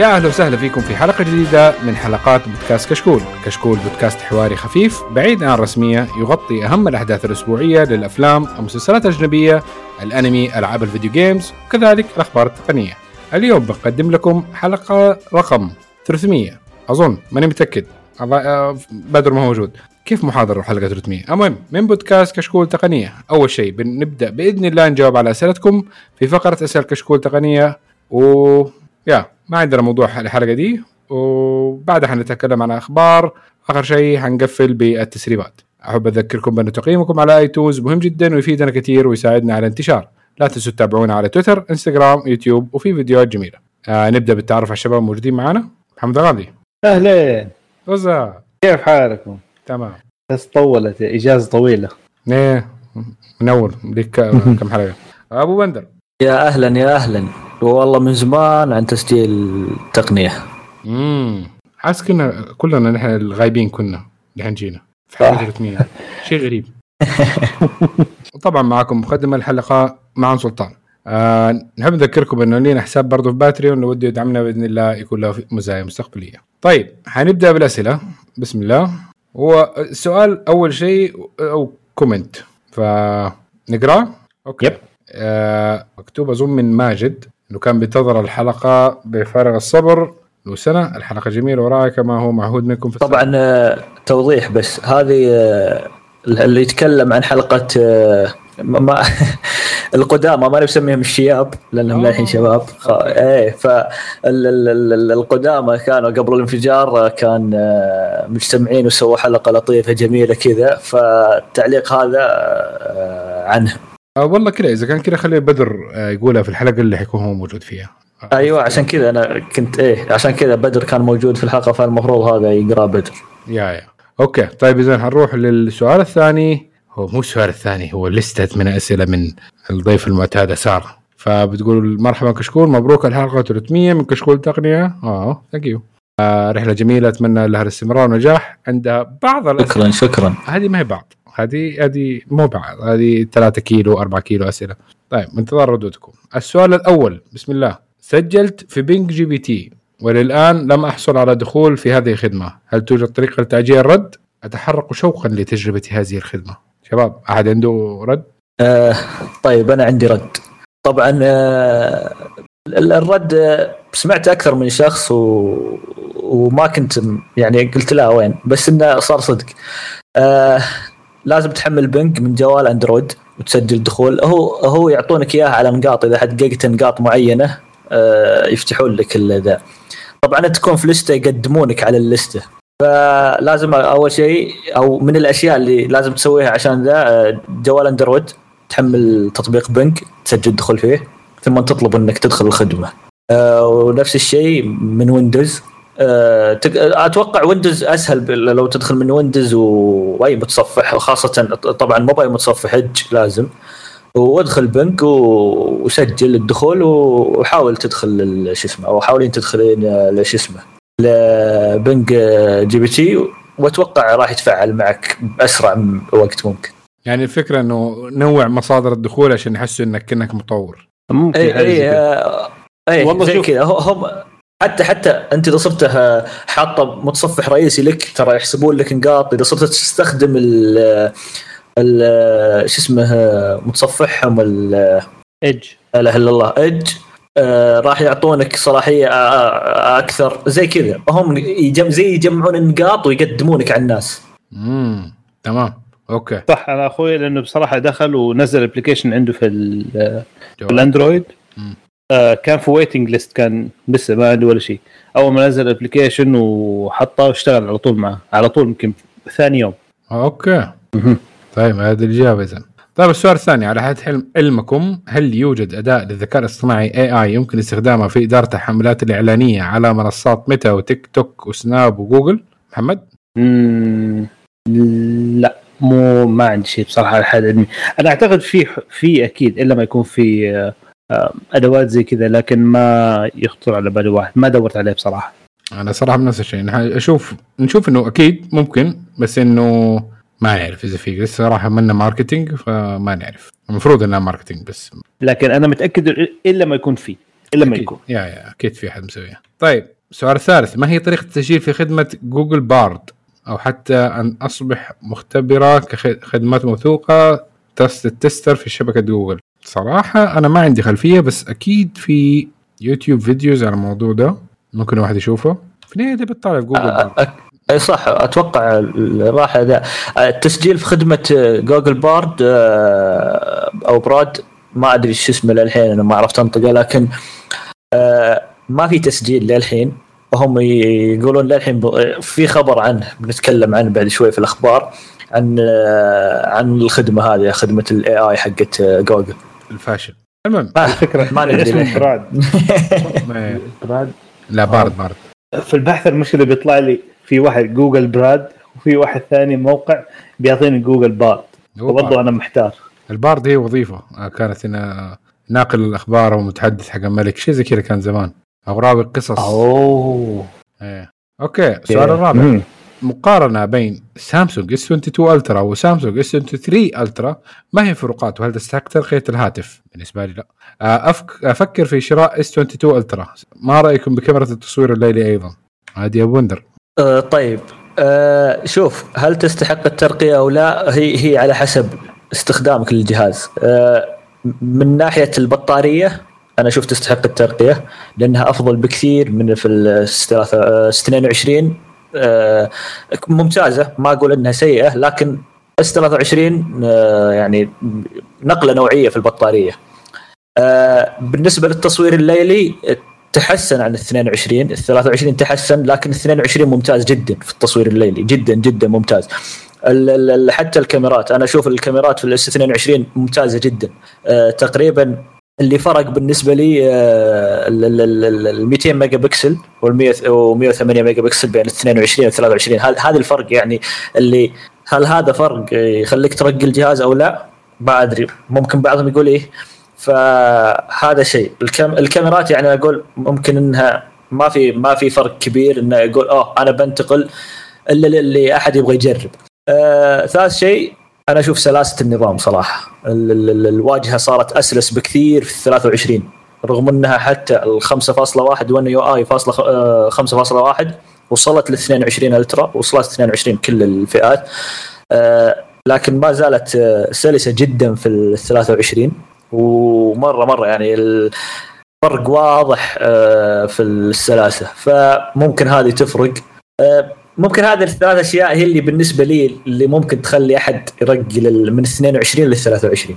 يا أهلا وسهلا فيكم في حلقة جديدة من حلقات بودكاست كشكول، كشكول بودكاست حواري خفيف بعيد عن الرسمية يغطي أهم الأحداث الأسبوعية للأفلام، المسلسلات الأجنبية، الأنمي، ألعاب ال video games، وكذلك الأخبار التقنية. اليوم بقدم لكم حلقة رقم 300 أظن ماني متأكد. آه، بدر ما هو موجود. كيف محاضرة حلقة 300 المهم من بودكاست كشكول تقنية. أول شيء بنبدأ بإذن الله نجاوب على أسئلتكم في فقرة أسئلة كشكول تقنية. و يا ما عندنا موضوع الحلقة دي وبعدها حنتكلم عن أخبار. آخر شيء حنقفل بالتسريبات. أحب أذكركم بأن تقييمكم على آيتونز مهم جدا ويفيدنا كثير ويساعدنا على الانتشار. لا تنسوا تتابعونا على تويتر إنستغرام يوتيوب وفي فيديوهات جميلة. آه نبدأ بالتعرف على الشباب الموجودين معنا محمد غالي اهلين وزا. كيف حالكم؟ تمام. بس طولت إجازة طويلة. إيه منور. ليك كم حلقة؟ أبو بندر. يا أهلا يا أهلا. والله من زمان عن تسجيل تقنية. امم حاسس كنا كلنا نحن الغايبين كنا نحن جينا. في حلقه 300 شيء غريب. وطبعا معكم مقدم الحلقة معن سلطان. آه نحب نذكركم إنه لنا حساب برضه في باتريون لو بده يدعمنا بإذن الله يكون له مزايا مستقبلية. طيب حنبدأ بالأسئلة. بسم الله. هو السؤال أول شيء أو comment فنقراه okay. yep. آه مكتوب أظن من ماجد. إنه كان بينتظر الحلقة بفارغ الصبر. له سنه الحلقة جميلة ورايقه كما هو معهود منكم في طبعا آه، توضيح بس. هذه آه، اللي يتكلم عن حلقة آه، ما القدامى ما نسميهم الشياب لأنهم آه. للحين شباب. خ... إيه فالقدامى كانوا قبل الانفجار كان آه، مجتمعين وسووا حلقة لطيفة جميلة كذا. فالتعليق هذا آه، عنه. آه والله كذا إذا كان كذا خلي بدر آه يقولها في الحلقة اللي حيكون هو موجود فيها. أيوه عشان كذا أنا كنت إيه عشان كذا بدر كان موجود في الحلقة فالمفروض هذا يقرأ بدر. يا يا. أوكي طيب إذا حنروح للسؤال الثاني. هو مو السؤال الثاني هو لستة من أسئلة من الضيف المعتاد ساره فبتقول مرحبا كشكول مبروك الحلقة 300 من كشكول تقنية. آه thank you آه رحلة جميلة أتمنى لها الاستمرار ونجاح عندها بعض شكرا شكرا. هذه ما هي بعض. هذه هذه مو بعض هذه 3 كيلو 4 كيلو أسئلة. طيب انتظار ردودكم. السؤال الأول بسم الله سجلت في Bing GPT وللآن لم أحصل على دخول في هذه الخدمة. هل توجد طريقة لتعجيل الرد؟ أتحرق شوقا لتجربة هذه الخدمة. شباب أحد عنده رد؟ آه طيب أنا عندي رد. طبعا آه ال- الرد آه، سمعت أكثر من شخص و... وما كنت يعني قلت لا وين بس إنه صار صدق. آه لازم تحمل بنك من جوال اندرويد وتسجل دخول. هو هو يعطونك إياها على نقاط إذا حققت نقاط معينة آه يفتحون لك ذا طبعا تكون في لستة يقدمونك على اللستة. فلازم أول شيء أو من الأشياء اللي لازم تسويها عشان ذا آه، جوال Android تحمل تطبيق Bing تسجل دخول فيه ثم تطلب إنك تدخل الخدمة. آه، ونفس الشيء من Windows. أتوقع Windows أسهل لو تدخل من Windows وأي متصفح وخاصة طبعا مو باي متصفح اج لازم. وادخل Bing وسجل الدخول وحاول تدخل ال- شو اسمه أو حاولين تدخلين آه، شو اسمه ل Bing آه، GPT. وأتوقع راح يتفاعل معك بأسرع وقت ممكن. يعني الفكرة إنه نوع مصادر الدخول عشان يحسوا انك كانك مطور. ممكن اي اي. آه، اي والله زي شوف. كذا. هو- هم حتى حتى انت اذا صرت حاطه متصفح رئيسي لك ترى يحسبون لك نقاط. اذا صرت تستخدم ال ال شو اسمه متصفحهم ال- Edge لا إله إلا الله اج آه راح يعطونك صلاحية آه، آه، أكثر. زي كذا. هم يجم زي يجمعون النقاط ويقدمونك على الناس. امم تمام. okay. صح أنا أخوي لأنه بصراحة دخل ونزل application عنده في, ال- في. ال Android. مم. آه كان في waiting list كان لسه ما عنده ولا شيء. أول ما نزل ال application وحطه واشتغل على طول معه. على طول يمكن ثاني يوم. okay. طيب هذه الإجابة اذا طيب السؤال الثاني. على حد حلم علمكم هل يوجد اداء للذكاء الاصطناعي اي اي يمكن استخدامه في إدارة الحملات الإعلانية على منصات ميتا وتيك توك وسناب وجوجل؟ محمد؟ مم، لا مو ما عندي شيء بصراحة على حد علمي. أنا أعتقد في في أكيد إلا ما يكون في آه، أدوات زي كذا لكن ما يخطر على بالي واحد. ما دورت عليه بصراحة. أنا صراحة بنفس الشيء. أشوف نشوف إنه أكيد ممكن بس إنه ما نعرف إذا في. لسه صراحة منا ماركتينج فما نعرف. المفروض إنها ماركتينج بس. لكن أنا متأكد إلا ما يكون في. إلا ما. يكون. يا يا أكيد في أحد مسويها. طيب السؤال الثالث ما هي طريقة التسجيل في خدمة جوجل بارد أو حتى أن أصبح مختبرة كخدمات موثوقة تست التستر في شبكة جوجل صراحة أنا ما عندي خلفية بس أكيد في يوتيوب فيديوز على الموضوع ده ممكن الواحد يشوفه. في النهاية تبي تطالع في Google Bard أ- إي صح أتوقع راح ذا التسجيل في خدمة Google Bard آه، أو Brad ما أدري شو اسمه للحين أنا ما عرفت أنطقه لكن آه، ما في تسجيل للحين. وهم يقولون للحين في خبر عنه بنتكلم عنه بعد شوي في الأخبار عن آه، عن الخدمة هذه خدمة ال AI حقت آه، جوجل الفاشل. المهم. ما الفكرة ما ندري. Brad Brad لا Bard Bard. في البحث المشكلة بيطلع لي في واحد Google Brad وفي واحد ثاني موقع بيعطيني Google Bard. وبرضه. أنا محتار. ال Bard هي وظيفة. آه، كانت هنا ناقل الأخبار ومتحدث حق الملك. شيء زي كذا كان زمان. أو راوي القصص أوه. إيه. أوكي السؤال الرابع. مقارنة بين Samsung S22 Ultra و Samsung S23 Ultra ما هي الفروقات وهل تستحق ترقيه الهاتف؟ بالنسبة لي لا. آه، أفك أفكر في شراء S22 Ultra، ما رأيكم بكاميرا التصوير الليلي أيضا؟ هذه أبو وندر. آه، طيب آه، شوف هل تستحق الترقية أو لا هي هي على حسب استخدامك للجهاز آه، من ناحية البطارية أنا أشوف تستحق الترقية لأنها أفضل بكثير من في ال 22 آه، ممتازة. ما أقول أنها سيئة لكن S23 آه، يعني نقلة نوعية في البطارية. آه، بالنسبة للتصوير الليلي تحسن عن ال 22 ال 23 تحسن لكن ال 22 ممتاز جدا في التصوير الليلي. جدا جدا ممتاز. حتى الكاميرات. أنا أشوف الكاميرات في ال S22 ممتازة جدا. تقريبا اللي فرق بالنسبة لي آه، ال ال- ال- ال- ال 200 ميجا بكسل وال 100 و 108 ميجا بكسل بين ال 22 وال 23 هذا هذا الفرق يعني اللي هل هذا فرق يخليك ترقي الجهاز أو لا؟ ما أدري ممكن بعضهم يقول إيه فهذا شيء الكام الكاميرات يعني أقول ممكن إنها ما في ما في فرق كبير إنه يقول أوه أنا بنتقل إلا اللي أحد يبغى يجرب. آه ثالث شيء أنا أشوف سلاسة النظام صراحة. ال- ال- ال- الواجهة صارت أسلس بكثير في ال 23 رغم أنها حتى ال 5.1 وأن يو آي فاصلة خ- آه، 5.1 وصلت لل 22 ألترا وصلت 22 كل الفئات. آه لكن ما زالت آه، سلسة جدا في ال 23 ومره مرة يعني الفرق واضح في السلاسة. فممكن هذه تفرق. ممكن هذه الثلاث أشياء هي اللي بالنسبة لي اللي ممكن تخلي أحد يرقي من 22 لل 23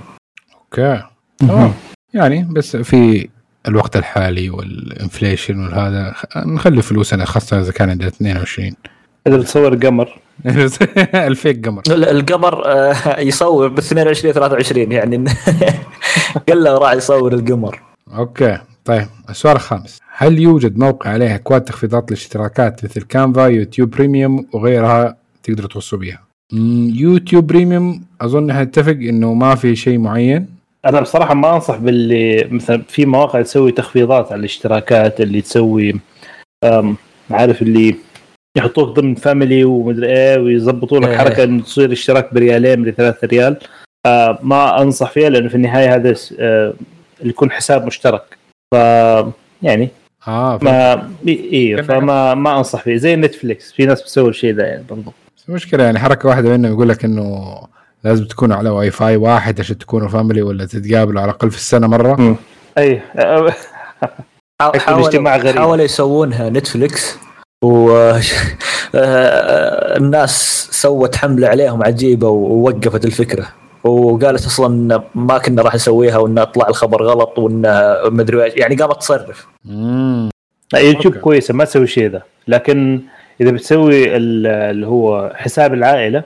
أوكي. تمام. يعني بس في الوقت الحالي وال inflation والهذا خ- نخلي فلوسنا خاصة إذا كان عندنا 22 إذا بتصور قمر ال fake قمر. ال- القمر آه، يصور ب 22 23 يعني كله راح يصور القمر. أوكي. طيب السؤال الخامس. هل يوجد موقع عليه اكواد تخفيضات للاشتراكات مثل Canva YouTube Premium وغيرها تقدروا توصوا بيها؟ مم، YouTube Premium أظن هنتفق إنه ما في شيء معين. أنا بصراحة ما أنصح باللي مثلا في مواقع تسوي تخفيضات على الاشتراكات اللي تسوي عارف اللي يحطوك ضمن family ومدري إيه ويظبطوا لك إيه. حركة إنه تصير اشتراك بريالين لثلاثة ريال. آه ما أنصح فيها لأنه في النهاية هذا آه اللي يكون حساب مشترك. ف يعني آه ف... ما أيوه كان- فما ما أنصح فيه. زي Netflix في ناس بتسوي الشيء ده يعني برضو المشكلة يعني حركة واحدة منهم يقول لك إنه لازم تكونوا على واي فاي واحد عشان تكونوا family ولا تتقابلوا على الأقل في السنة مرة. أي. آه، غريب. حاولوا يسوونها Netflix والناس سوت حملة عليهم عجيبة ووقفت الفكرة. وقالت أصلا ما كنا راح نسويها وإن طلع الخبر غلط وإن مدري إيش يعني قامت تصرف. امم لا يوتيوب. كويسة ما تسوي شيء ذا. لكن إذا بتسوي ال- اللي هو حساب العائلة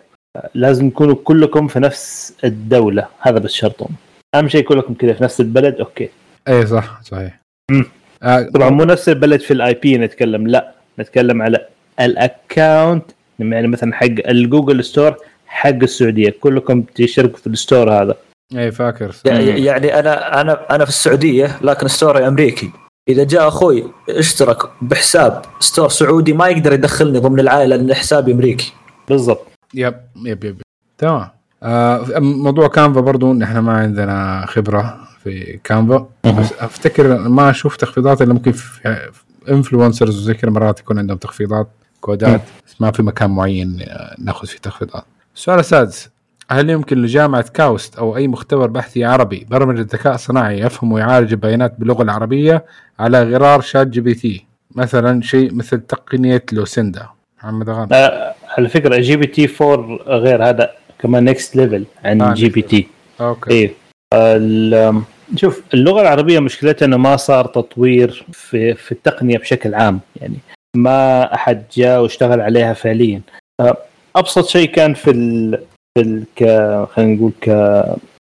لازم تكونوا كلكم في نفس الدولة. هذا بس شرطهم. أهم شيء كلكم كذا في نفس البلد أوكي. أي صح صحيح. مم. آه طبعا مو نفس البلد في ال IP نتكلم لا. نتكلم على ال account يعني مثلا حق ال Google Store حق السعودية. كلكم تشتركوا في ال store هذا. اي فاكر. يعني أنا أنا أنا في السعودية لكن store ي أمريكي. إذا جاء أخوي اشترك بحساب store سعودي ما يقدر يدخلني ضمن العائلة لأن حسابي أمريكي. بالضبط. yep yep yep. تمام. آه موضوع Canva برضو نحن ما عندنا خبرة في Canva بس أفتكر ما أشوف تخفيضات إلا ممكن في influencers وزي كذا مرات يكون عندهم تخفيضات كودات بس ما في مكان معين ناخذ فيه تخفيضات. السؤال السادس. هل يمكن لجامعة KAUST أو أي مختبر بحثي عربي برمجة الذكاء الصناعي يفهم ويعالج البيانات باللغة العربية على غرار ChatGPT؟ مثلا شيء مثل تقنية لوسيندا. محمد غانم. آه على فكرة GPT 4 غير هذا كمان next level عن آه، GPT. أوكي. ال- شوف اللغة العربية مشكلتها إنه ما صار تطوير في في التقنية بشكل عام. يعني ما أحد جاء واشتغل عليها فعليا. آه، أبسط شيء كان في ال في ال ك خلينا نقول ك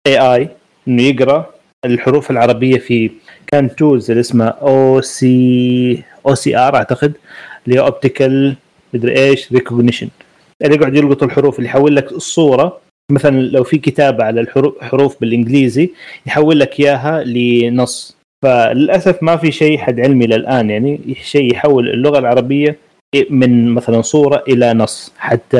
AI إنه يقرأ الحروف العربية في كان tools اللي اسمها OC OCR أعتقد اللي هي optical مدري إيش recognition اللي يقعد يلقط الحروف اللي يحول لك الصورة. مثلا لو في كتابة على الحروف حروف بالإنجليزي يحول لك إياها لنص. فللأسف ما في شيء حد علمي للآن يعني شيء يحول اللغة العربية من مثلا صورة إلى نص حتى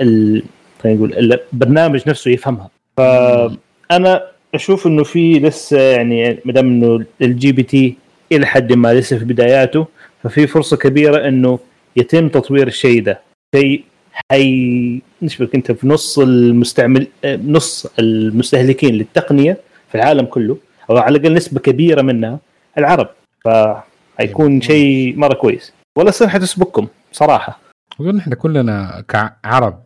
ال... خلينا نقول البرنامج نفسه يفهمها. فانا أشوف إنه في لسه يعني ما دام إنه ال GPT إلى حد ما لسه في بداياته ففي فرصة كبيرة إنه يتم تطوير الشيء ده. شيء حي نشبك أنت في نص المستعمل نص المستهلكين للتقنية في العالم كله أو على الأقل نسبة كبيرة منها العرب. فحيكون شيء مرة كويس. ولا الصين حتسبقكم صراحة. أظن إحنا كلنا كعرب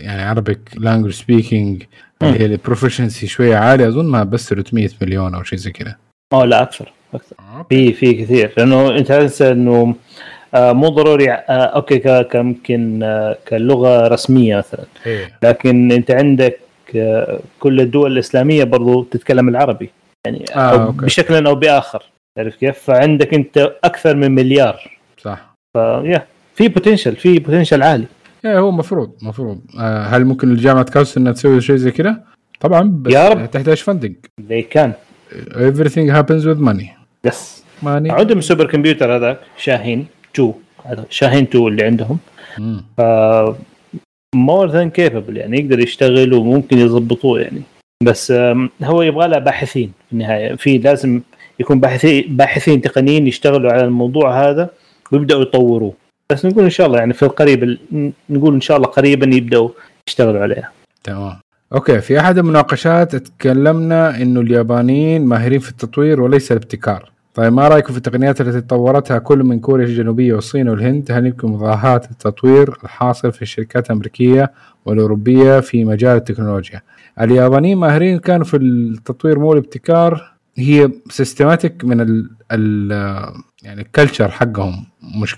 يعني Arabic language speaking اللي هي ال proficiency شوية عالية أظن ما بس 300 مليون أو شيء زي كذا. آه لا أكثر أكثر. في في كثير لأنه أنت تنسى إنه آه، مو ضروري آه، okay كممكن آه، كلغة رسمية مثلا. إيه. لكن أنت عندك كل الدول الإسلامية برضو تتكلم العربي يعني آه، أو okay. بشكل أو بآخر. تعرف كيف؟ فعندك أنت أكثر من مليار. صح. فيا في potential في potential عالي. إيه هو مفروض مفروض. آه هل ممكن لجامعه كاوست إنها تسوي شيء زي كذا؟ طبعا بس يا رب. تحتاج funding زي كان everything happens with money. yes money. عندهم ال supercomputer هذاك شاهين 2 هذا شاهين 2 اللي عندهم. more than capable يعني يقدر يشتغل وممكن يضبطوه يعني. بس هو يبغى له باحثين في النهاية. في لازم يكون باحثين باحثين تقنيين يشتغلوا على الموضوع هذا. ويبدأوا يطوروه بس نقول إن شاء الله يعني في القريب ال- نقول إن شاء الله قريبا يبدأوا يشتغلوا عليها. تمام. أوكي في أحد المناقشات تكلمنا إنه اليابانيين ماهرين في التطوير وليس الابتكار. طيب ما رأيكم في التقنيات التي طورتها كل من كوريا الجنوبية والصين والهند؟ هل يمكن مضاهاة التطوير الحاصل في الشركات الأمريكية والأوروبية في مجال التكنولوجيا؟ اليابانيين ماهرين كانوا في التطوير مو الابتكار هي systematic من ال ال يعني ال culture حقهم مش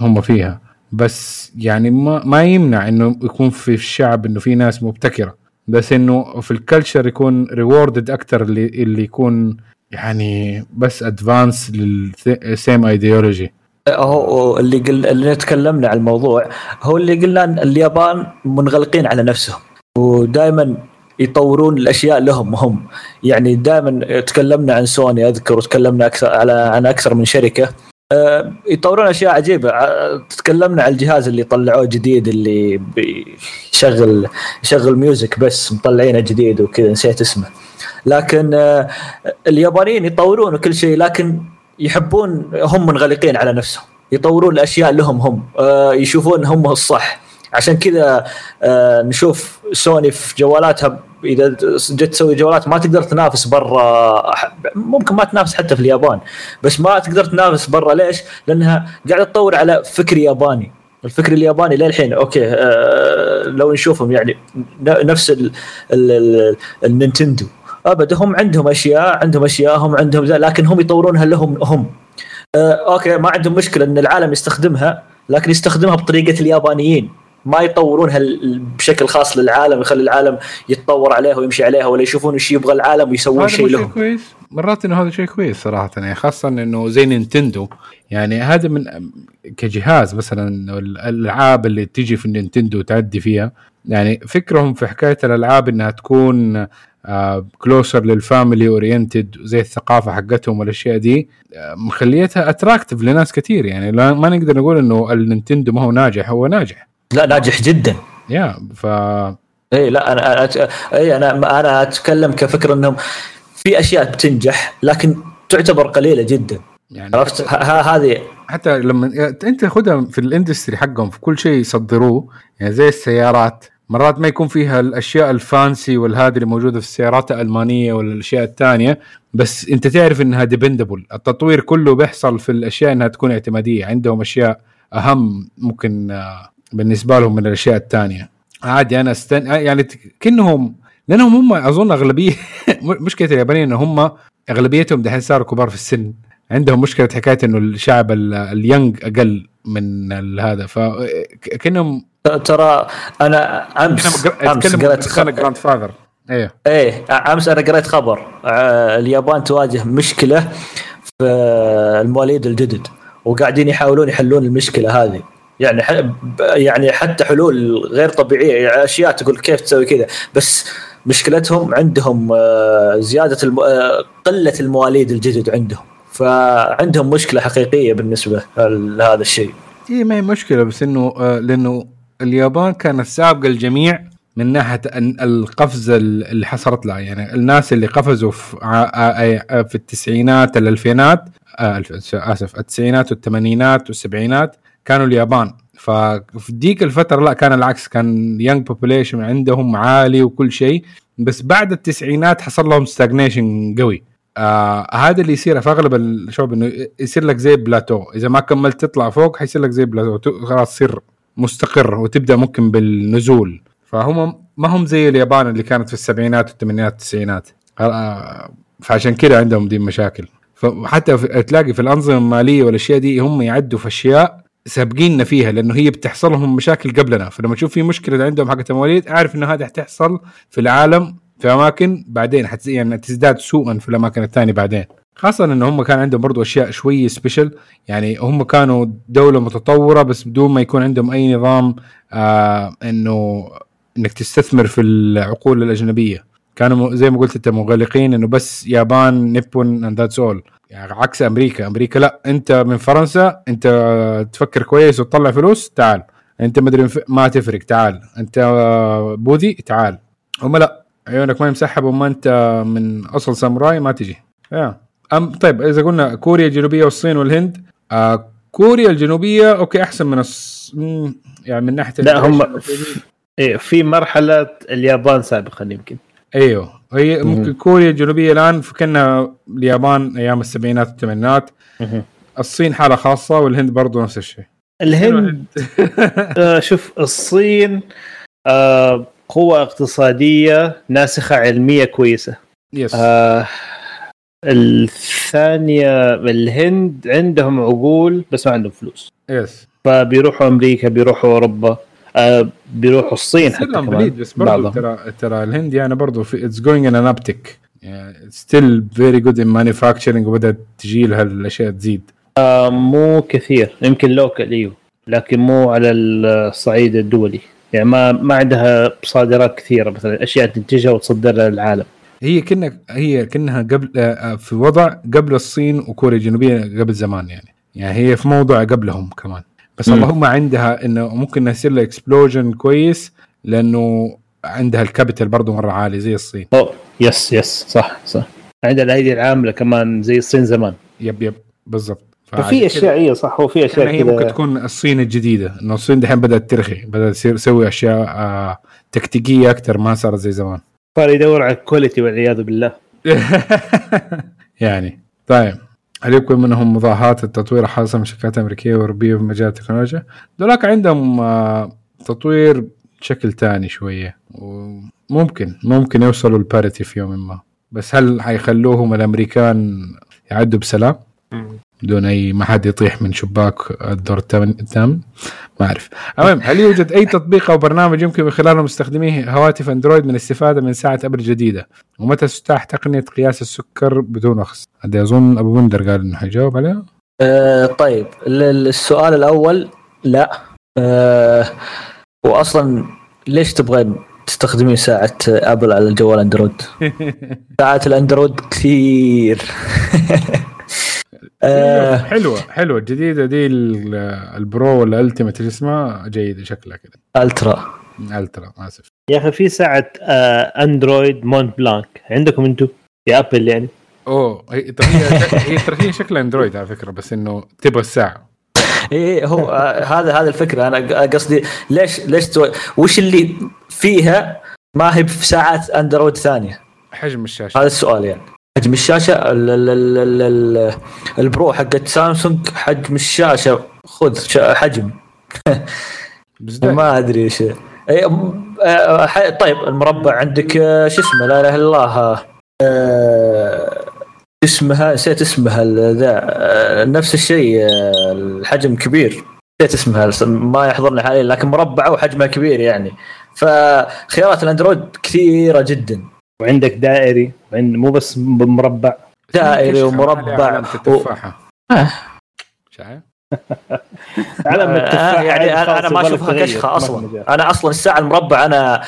هم فيها. بس يعني ما ما يمنع إنه يكون في الشعب إنه في ناس مبتكرة. بس إنه في ال culture يكون rewarded أكثر اللي اللي يكون يعني بس advance لل same ideology هو اللي قل... اللي تكلمنا عن الموضوع هو اللي قلنا إن اليابان منغلقين على نفسهم. ودائما يطورون الأشياء لهم هم. يعني دائما تكلمنا عن سوني أذكر وتكلمنا أكثر على عن أكثر من شركة. آه، يطورون أشياء عجيبة. تكلمنا عن الجهاز اللي طلعوه جديد اللي بيشغل يشغل ميوزك بس مطلعينه جديد وكذا نسيت اسمه. لكن آه، اليابانيين يطورون وكل شيء لكن يحبون هم منغلقين على نفسهم. يطورون الأشياء لهم هم. آه، يشوفون هم الصح. عشان كذا آه، نشوف سوني في جوالاتها. إذا جت تسوي جوالات ما تقدر تنافس برا ممكن ما تنافس حتى في اليابان بس ما تقدر تنافس برا. ليش؟ لأنها قاعدة تطور على فكر ياباني. الفكر الياباني للحين أوكي آه لو نشوفهم يعني نفس ال ال ال النينتندو. ابدا هم عندهم أشياء عندهم أشياء هم عندهم ذا لكن هم يطورونها لهم هم. آه okay ما عندهم مشكلة إن العالم يستخدمها لكن يستخدمها بطريقة اليابانيين. ما يطورونها بشكل خاص للعالم يخلي العالم يتطور عليها ويمشي عليها ولا يشوفون إيش يبغى العالم ويسوون شيء لهم. كويس. مرات إنه هذا شيء كويس صراحة يعني خاصة إنه زي نينتندو. يعني هذا من كجهاز مثلا الألعاب اللي تيجي في النينتندو تعدي فيها. يعني فكرهم في حكاية الألعاب إنها تكون closer لل family oriented زي الثقافة حقتهم والأشياء دي آه، مخليتها attractive لناس كثير يعني لا ما نقدر نقول إنه النينتندو ما هو ناجح هو ناجح. لا ناجح جدا. يا ف اي لا أنا أت... اي أنا أنا أتكلم كفكره إنهم في أشياء بتنجح لكن تعتبر قليلة جدا. يعني عرفت؟ هذه حتى لما أنت خدها في ال industry حقهم في كل شيء يصدروه يعني زي السيارات. مرات ما يكون فيها الأشياء ال fancy والهذه اللي موجودة في السيارات الألمانية ولا الاشياء الثانية بس أنت تعرف إنها dependable التطوير كله بيحصل في الأشياء إنها تكون اعتمادية. عندهم أشياء أهم ممكن آه، بالنسبة لهم من الأشياء الثانية عادي أنا استن... يعني كأنهم لأنهم هم أظن اغلبيه مشكلة اليابانيين ان هم أغلبيتهم دحين صاروا كبار في السن. عندهم مشكلة حكاية إنه الشعب ال- ال young أقل من هذا. فكانهم ترى أنا أمس أمس قريت. جراند فاذر أيوه إيه. أمس أنا قريت خبر آه، اليابان تواجه مشكلة في المواليد الجدد وقاعدين يحاولون يحلون المشكلة هذه. يعني ح... يعني حتى حلول غير طبيعية يعني أشياء تقول كيف تسوي كذا. بس مشكلتهم عندهم آه، زيادة الم... آه، قلة المواليد الجدد عندهم. فعندهم مشكلة حقيقية بالنسبة لهذا الشيء. هي ما هي مشكلة بس إنه آه، لأنه اليابان كانت سابقة الجميع من ناحية القفزه اللي حصلت لها. يعني الناس اللي قفزوا في في التسعينات الالفينات ألف- آسف التسعينات والثمانينات والسبعينات كانوا اليابان. ففي ديك الفترة لا كان العكس كان يانج بوبوليشن عندهم عالي وكل شيء بس بعد التسعينات حصل لهم stagnation قوي. آه هذا اللي يصير في أغلب الشباب إنه يصير لك زي بلاتو. إذا ما كملت تطلع فوق حيصير لك زي بلاتو. خلاص تصير مستقر وتبدأ ممكن بالنزول. فهم ما هم زي اليابان اللي كانت في السبعينات والثمانينات والتسعينات آه فعشان كذا عندهم دي المشاكل فحتى تلاقي في الأنظمة المالية والأشياء دي هم يعدوا في أشياء سابقيننا فيها لأنه هي بتحصل لهم مشاكل قبلنا. فلما تشوف في مشكلة عندهم حقت المواليد أعرف إنه هذا حتحصل في العالم في أماكن بعدين حت يعني تزداد سوءا في الأماكن الثانية بعدين. خاصة إن هم كان عندهم برضو أشياء شوية special يعني هم كانوا دولة متطورة بس بدون ما يكون عندهم أي نظام آه إنه إنك تستثمر في العقول الأجنبية. كانوا زي ما قلت أنت مغلقين إنه بس يابان Nippon and that's all يعني عكس أمريكا. أمريكا لا أنت من فرنسا أنت تفكر كويس وتطلع فلوس تعال. أنت مدري ما تفرق تعال. أنت بوذي تعال. هم لا عيونك ما مسحب وما أنت من أصل ساموراي ما تجي. يا. أم طيب إذا قلنا كوريا الجنوبية والصين والهند آه كوريا الجنوبية أوكي أحسن من الص... يعني من ناحية لا هم إيه في مرحلة اليابان سابقا يمكن. أيوه. هي مم. ممكن كوريا الجنوبية الآن فكنا اليابان أيام السبعينات والثمانينات. الصين حالة خاصة والهند برضو نفس الشيء. الهند آه شوف الصين آه قوة اقتصادية ناسخة علمية كويسة. yes آه الثانية الهند عندهم عقول بس ما عندهم فلوس. yes فبيروحوا أمريكا بيروحوا أوروبا. آه بيروحوا الصين حتى كمان بليد بس برضو بعضهم. ترى ترى الهند يعني برضو في it's going an uptick still very good in manufacturing وبدأت تجي لها الأشياء تزيد. آه مو كثير يمكن local إيوه. لكن مو على الصعيد الدولي. يعني ما ما عندها صادرات كثيرة مثلا أشياء تنتجها وتصدرها للعالم. هي كنا هي كأنها قبل آه، في وضع قبل الصين وكوريا الجنوبية قبل زمان يعني. يعني هي في موضع قبلهم كمان. بس. اللهم عندها إنه ممكن يصير لها explosion كويس لأنه عندها ال capital برضه مرة عالي زي الصين. أوه. yes yes صح صح. عندها الأيدي العاملة كمان زي الصين زمان. yep yep. بالضبط. ففي أشياء أيوه صح. هو في كأنها اشياء هي ممكن تكون الصين الجديدة إنه الصين دحين بدأت ترخي بدأت تصير تسوي أشياء آه تكتيكية أكثر ما صارت زي زمان. صار يدور على ال quality والعياذ بالله. يعني. طيب. هل يكون منهم مضاهاة التطوير حاصل من شركات أمريكية وأوروبية في مجال التكنولوجيا؟ دولاك عندهم آه، تطوير بشكل تاني شوية وممكن ممكن يوصلوا الباريتي في يوم ما بس هل حيخلوهم الأمريكان يعدوا بسلام؟ بدون أي ما حد يطيح من شباك الدور الثامن ما أعرف المهم هل يوجد أي تطبيق أو برنامج يمكن من خلاله مستخدمي هواتف أندرويد من الاستفادة من ساعة أبل جديدة؟ ومتى تتاح تقنية قياس السكر بدون رخص؟ هذا أظن أبو بندر قال إنه حيجاوب عليها آه طيب ال- السؤال الأول لا آه واصلا ليش تبغين تستخدمين ساعة ابل على الجوال أندرويد؟ ساعة الأندرويد كثير آه. حلوة حلوة. الجديدة دي ال- ال Pro ولا Ultimate اللي اسمها؟ جيدة شكلها كذا Ultra. Ultra أسف. يا أخي في ساعة آه أندرويد مونت بلانك. عندكم أنتم يا Apple يعني. أوه هي ترى هي شكلها Android على فكرة بس إنه تبغى الساعة. إيه هو آه، هذا هذا الفكرة. أنا قصدي ليش ليش تو... وش اللي فيها ما هي في ساعات Android ثانية؟ حجم الشاشة. هذا السؤال يعني. حجم الشاشه ال ال ال ال ال ال Pro حقت سامسونج حجم الشاشه خذ شا- حجم. ما أدري إيش. إيه، ح- طيب المربع عندك آه، شو اسمه؟ لا إله إلا الله. آه، اسمها نسيت اسمها ذا نفس الشيء الحجم كبير. نسيت اسمها ما يحضرني حاليا لكن مربعه وحجمها كبير يعني. فخيارات الأندرويد كثيرة جدا. وعندك دائري وعند مو بس مربع. دائري ومربع. علامة و- التفاحة. آه. شايف؟ علم التفاح آه، يعني أنا ما أشوفها كشخة أصلا. أنا أصلا الساعة المربع أنا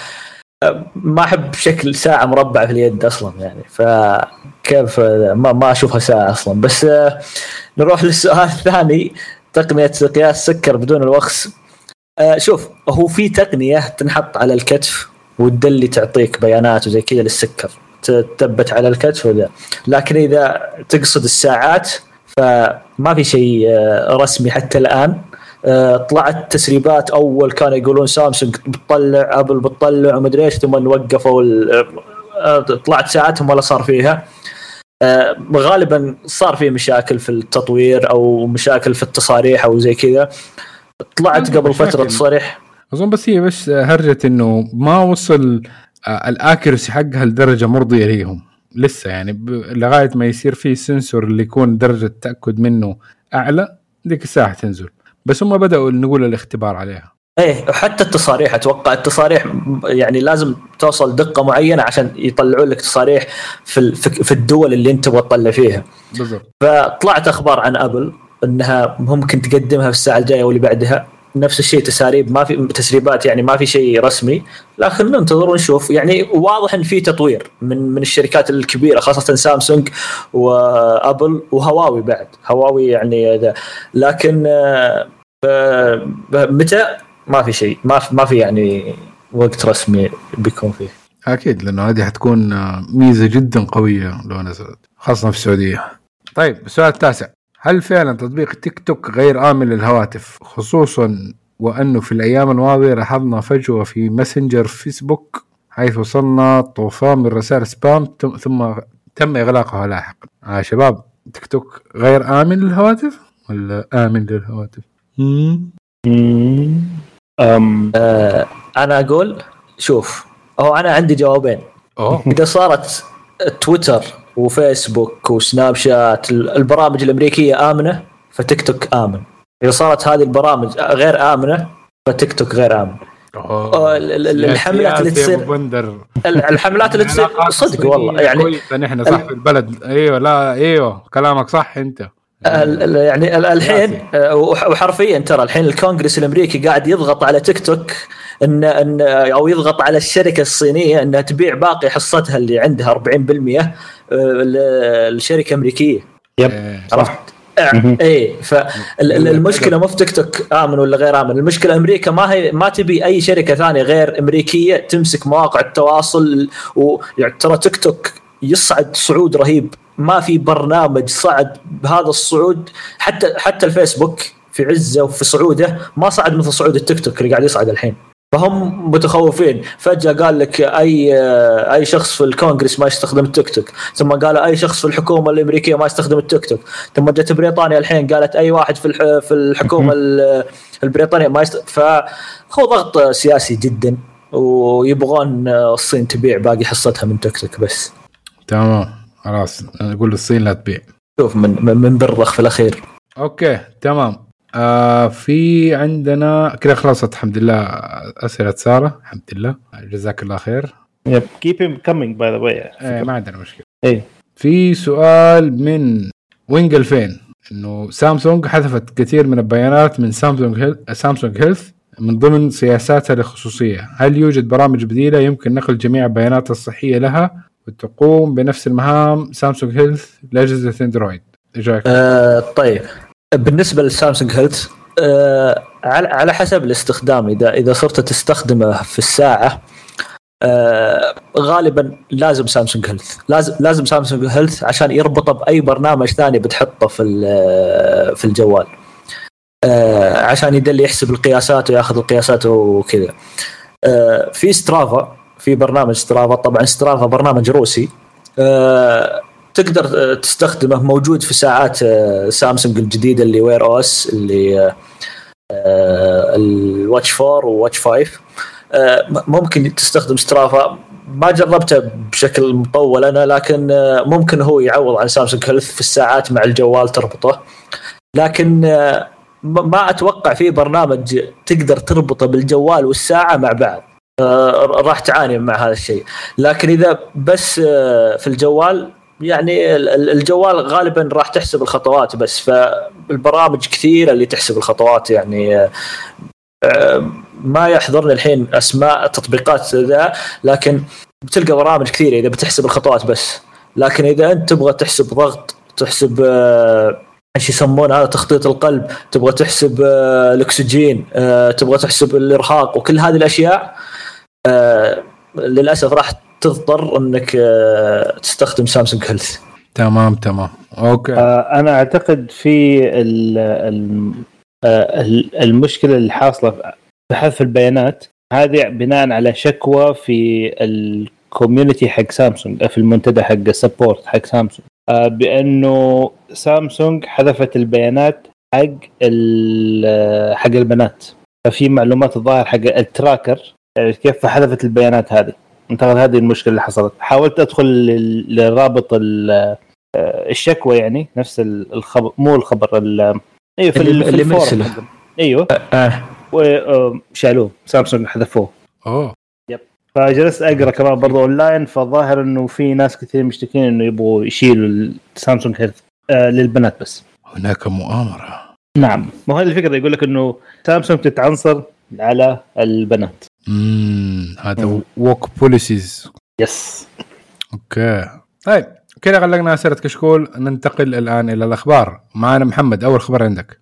آه، ما أحب شكل ساعة مربعه في اليد أصلا يعني. فكيف آه، ما ما أشوفها ساعة أصلا. بس آه، نروح للسؤال الثاني. تقنية قياس سكر بدون الوخز شوف هو في تقنية تنحط على الكتف. وتدلي تعطيك بيانات وزي كذا للسكر. تثبت على الكتف وذا لكن إذا تقصد الساعات فما في شيء آه، رسمي حتى الآن. آه، طلعت تسريبات أول كانوا يقولون سامسونج بتطلع أبل بتطلع ومدري إيش ثم وقفوا آه، طلعت ساعاتهم ولا صار فيها. غالبا صار في مشاكل في التطوير أو مشاكل في التصاريح أو زي كذا. طلعت قبل فترة مشاكل. أظن بس هي بس هرجه إنه ما وصل آه، الأكيرسي حقها لدرجه مرضية ليهم لسه يعني لغاية ما يصير في سنسور اللي يكون درجة التاكد منه أعلى ديك الساعة تنزل. بس هم بدأوا نقول الاختبار عليها. إيه وحتى التصاريح أتوقع التصاريح يعني لازم توصل دقة معينة عشان يطلعوا لك تصاريح في في الدول اللي أنت تبغى تطلع فيها. بالضبط. فطلعت أخبار عن أبل إنها ممكن تقدمها في الساعة الجاية واللي بعدها. نفس الشيء تساريب ما في تسريبات يعني ما في شيء رسمي. لكن ننتظر ونشوف. يعني واضح إن في تطوير من من الشركات الكبيرة خاصة سامسونج وابل وهواوي بعد. هواوي يعني ذا لكن آه، متى؟ ما في شيء. ما في ما في يعني وقت رسمي بيكون فيه. أكيد لأنه هذه حتكون آه، ميزة جدا قوية لو نزلت خاصة في السعودية. طيب السؤال التاسع. هل فعلا تطبيق تيك توك غير آمن للهواتف؟ خصوصا وأنه في الأيام الماضية لاحظنا فجوة في Messenger فيسبوك حيث وصلنا طوفان من رسائل spam ثم تم إغلاقها لاحقا. آه شباب تيك توك غير آمن للهواتف ولا آمن للهواتف؟ أم آه، أنا أقول شوف هو أنا عندي جوابين. أوه. إذا صارت تويتر وفيسبوك وسناب شات البرامج الأمريكية آمنة فتيك توك آمن. إذا صارت هذه البرامج غير آمنة فتيك توك غير آمن. أوه. ال- الحملات اللي تصير- الحملات اللي تصير صدق والله يعني نحن صح في البلد. أيوه لا أيوه كلامك صح أنت. يعني ال- الحين آه، وح- وحرفيا ترى الحين الكونغرس الأمريكي قاعد يضغط على تيك توك ان ان أو يضغط على الشركة الصينية إنها تبيع باقي حصتها اللي عندها 40% آه، ل- لشركه امريكيه إيه، صح عرفت؟ مهم. إيه فالمشكلة مو في تيك توك آمن ولا غير آمن، المشكلة أمريكا ما هي ما تبي أي شركة ثانية غير أمريكية تمسك مواقع التواصل ويعني ترى تيك توك يصعد صعود رهيب، ما في برنامج صعد بهذا الصعود. حتى حتى الفيسبوك في عزة وفي صعوده ما صعد مثل صعود التيك توك اللي قاعد يصعد الحين. فهم متخوفين. فجأة قال لك أي أي شخص في الكونغرس ما يستخدم التيك توك. ثم قال أي شخص في الحكومة الأمريكية ما يستخدم التيك توك. ثم جت بريطانيا الحين قالت أي واحد في في الحكومة ال- البريطانية ما يست... فهو ضغط سياسي جدا ويبغون الصين تبيع باقي حصتها من تيك توك بس. تمام. خلاص نقول للصين لا تبيع. شوف من من من برخ في الأخير. أوكي تمام. آه في عندنا كذا خلصت الحمد لله. أسئلة سارة الحمد لله. جزاك الله خير. Yep. Keep them coming by the way. إيه ما عندنا مشكلة. إيه. في سؤال من وينج 2000 إنه سامسونج حذفت كثير من البيانات من سامسونج Heal... سامسونج Health من ضمن سياساتها الخصوصية، هل يوجد برامج بديلة يمكن نقل جميع البيانات الصحية لها؟ وتقوم بنفس المهام سامسونج Health لاجهزه Android؟ إيش؟ آه طيب. بالنسبة للسامسونج Health آه على حسب الاستخدام. اذا إذا صرت تستخدمه في الساعة آه غالبا لازم سامسونج Health لازم لازم سامسونج Health عشان يربطه بأي برنامج ثاني بتحطه في في الجوال. آه عشان يدل يحسب القياسات وياخذ القياسات وكذا. آه في Strava في برنامج Strava طبعا Strava برنامج روسي. آه تقدر آه، تستخدمه موجود في ساعات آه، سامسونج الجديدة اللي Wear OS اللي ال Watch 4 و Watch 5 آه، م- ممكن تستخدم Strava ما جربته بشكل مطول أنا لكن ممكن هو يعوض عن سامسونج Health في الساعات مع الجوال تربطه. لكن ما أتوقع في برنامج تقدر تربطه بالجوال والساعة مع بعض. راح تعاني مع هذا الشيء. لكن إذا بس آه، في الجوال يعني ال- ال- الجوال غالبا راح تحسب الخطوات بس فالبرامج كثيرة اللي تحسب الخطوات يعني آه، آه، ما يحضرني الحين أسماء تطبيقات ذا لكن بتلقى برامج كثيرة إذا بتحسب الخطوات بس. لكن إذا أنت تبغى تحسب ضغط تحسب آه، إيش يسمونه هذا تخطيط القلب تبغى تحسب آه، الأكسجين آه، تبغى تحسب الإرهاق وكل هذه الأشياء آه، للأسف راح تضطر إنك آه، تستخدم سامسونج Health. تمام تمام. أوكي. آه، أنا أعتقد في ال- ال- آه، ال- المشكلة اللي حاصلة في حذف البيانات هذه بناء على شكوى في ال community حق سامسونج في المنتدى حق ال support حق سامسونج. آه، بأنه سامسونج حذفت البيانات حق ال- حق البنات. ففي معلومات الظاهر حق ال tracker يعني كيف فحذفت البيانات هذه؟ اعتقد هذه المشكلة اللي حصلت. حاولت أدخل لل- للرابط ال- آه، الشكوى يعني نفس ال- الخبر مو الخبر ال- أيوه في, اللي- اللي مرسله. أيوه. آه. وشالوه سامسونج حذفوه. أوه. فجلست أقرأ كمان برضه أونلاين فالظاهر إنه في ناس كثير مشتكين إنه يبغوا يشيلوا السامسونج Health آه للبنات بس. هناك مؤامرة. نعم. مو هذه الفكرة يقول لك إنه سامسونج تتعنصر على البنات. امم هذا. Woke policies yes أوكي. طيب كذا غلقنا اسئله كشكول. ننتقل الآن إلى الأخبار. معنا محمد أول خبر عندك.